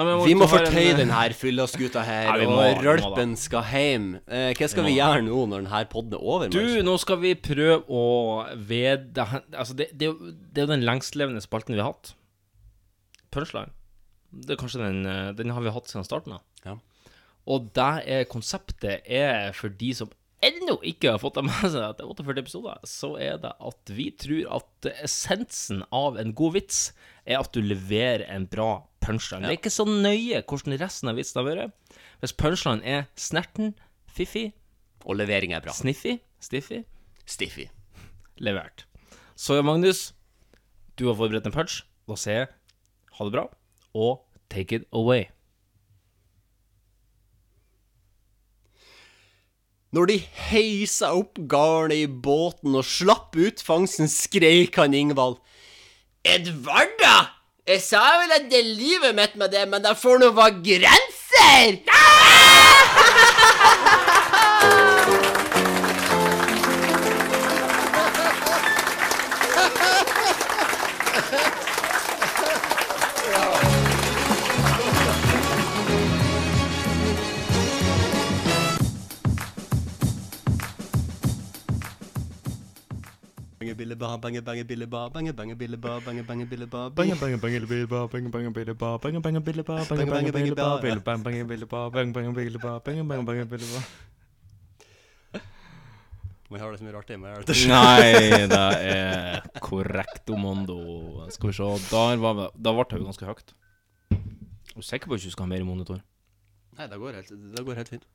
Nei, må Vi må fortøye en- den her fyllaskuta her, Nei, må, og rølpen skal hjem. Eh, hva skal Vi vi, gjøre nå når denne podden er over? Du, nå skal vi prøve å ved... Altså, det, det, det er jo den lengstlevende spalten vi har hatt. Punchline. Det er kanskje den eh, Den har vi hatt siden starten av. Ja. Og det er konseptet er for de som ennå ikke har fått det med seg etter 48 episoder, så er det at vi tror at essensen av en god vits er at du leverer en bra punchline. Det er ikke så nøye hvordan resten av vitsen har vært. Hvis punchline er snerten, fiffig Og levering er bra. Sniffy, stiffy, Stiffy. levert. Så Magnus, du har forberedt en punch. Da sier jeg ha det bra, og take it away. Når de heisa opp garnet i båten og slapp ut fangsten, skreik han Ingvald. Edvarda! Jeg sa vel at det er livet mitt med det, men det får nå være grenser! *laughs* ba, bange, bange, bille, ba, bange, bange, bille, ba, bange, bange, bille, ba, Bange, bange, bange, bille, ba, bange, bange, bille, ba, bange, bange, bille, ba, bange, bange, bille, ba, bille, bange, bille, ba, bang, bange, bille, ba, bange, bange, bange, bille, ba. Men har det så mye rart ikke. Nei, det er korrektomondo. Skal vi se Der var vi Da ble det jo ganske høyt. Er du sikker på at du ikke skal ha mer i monitor? Nei, det går helt, det går helt fint.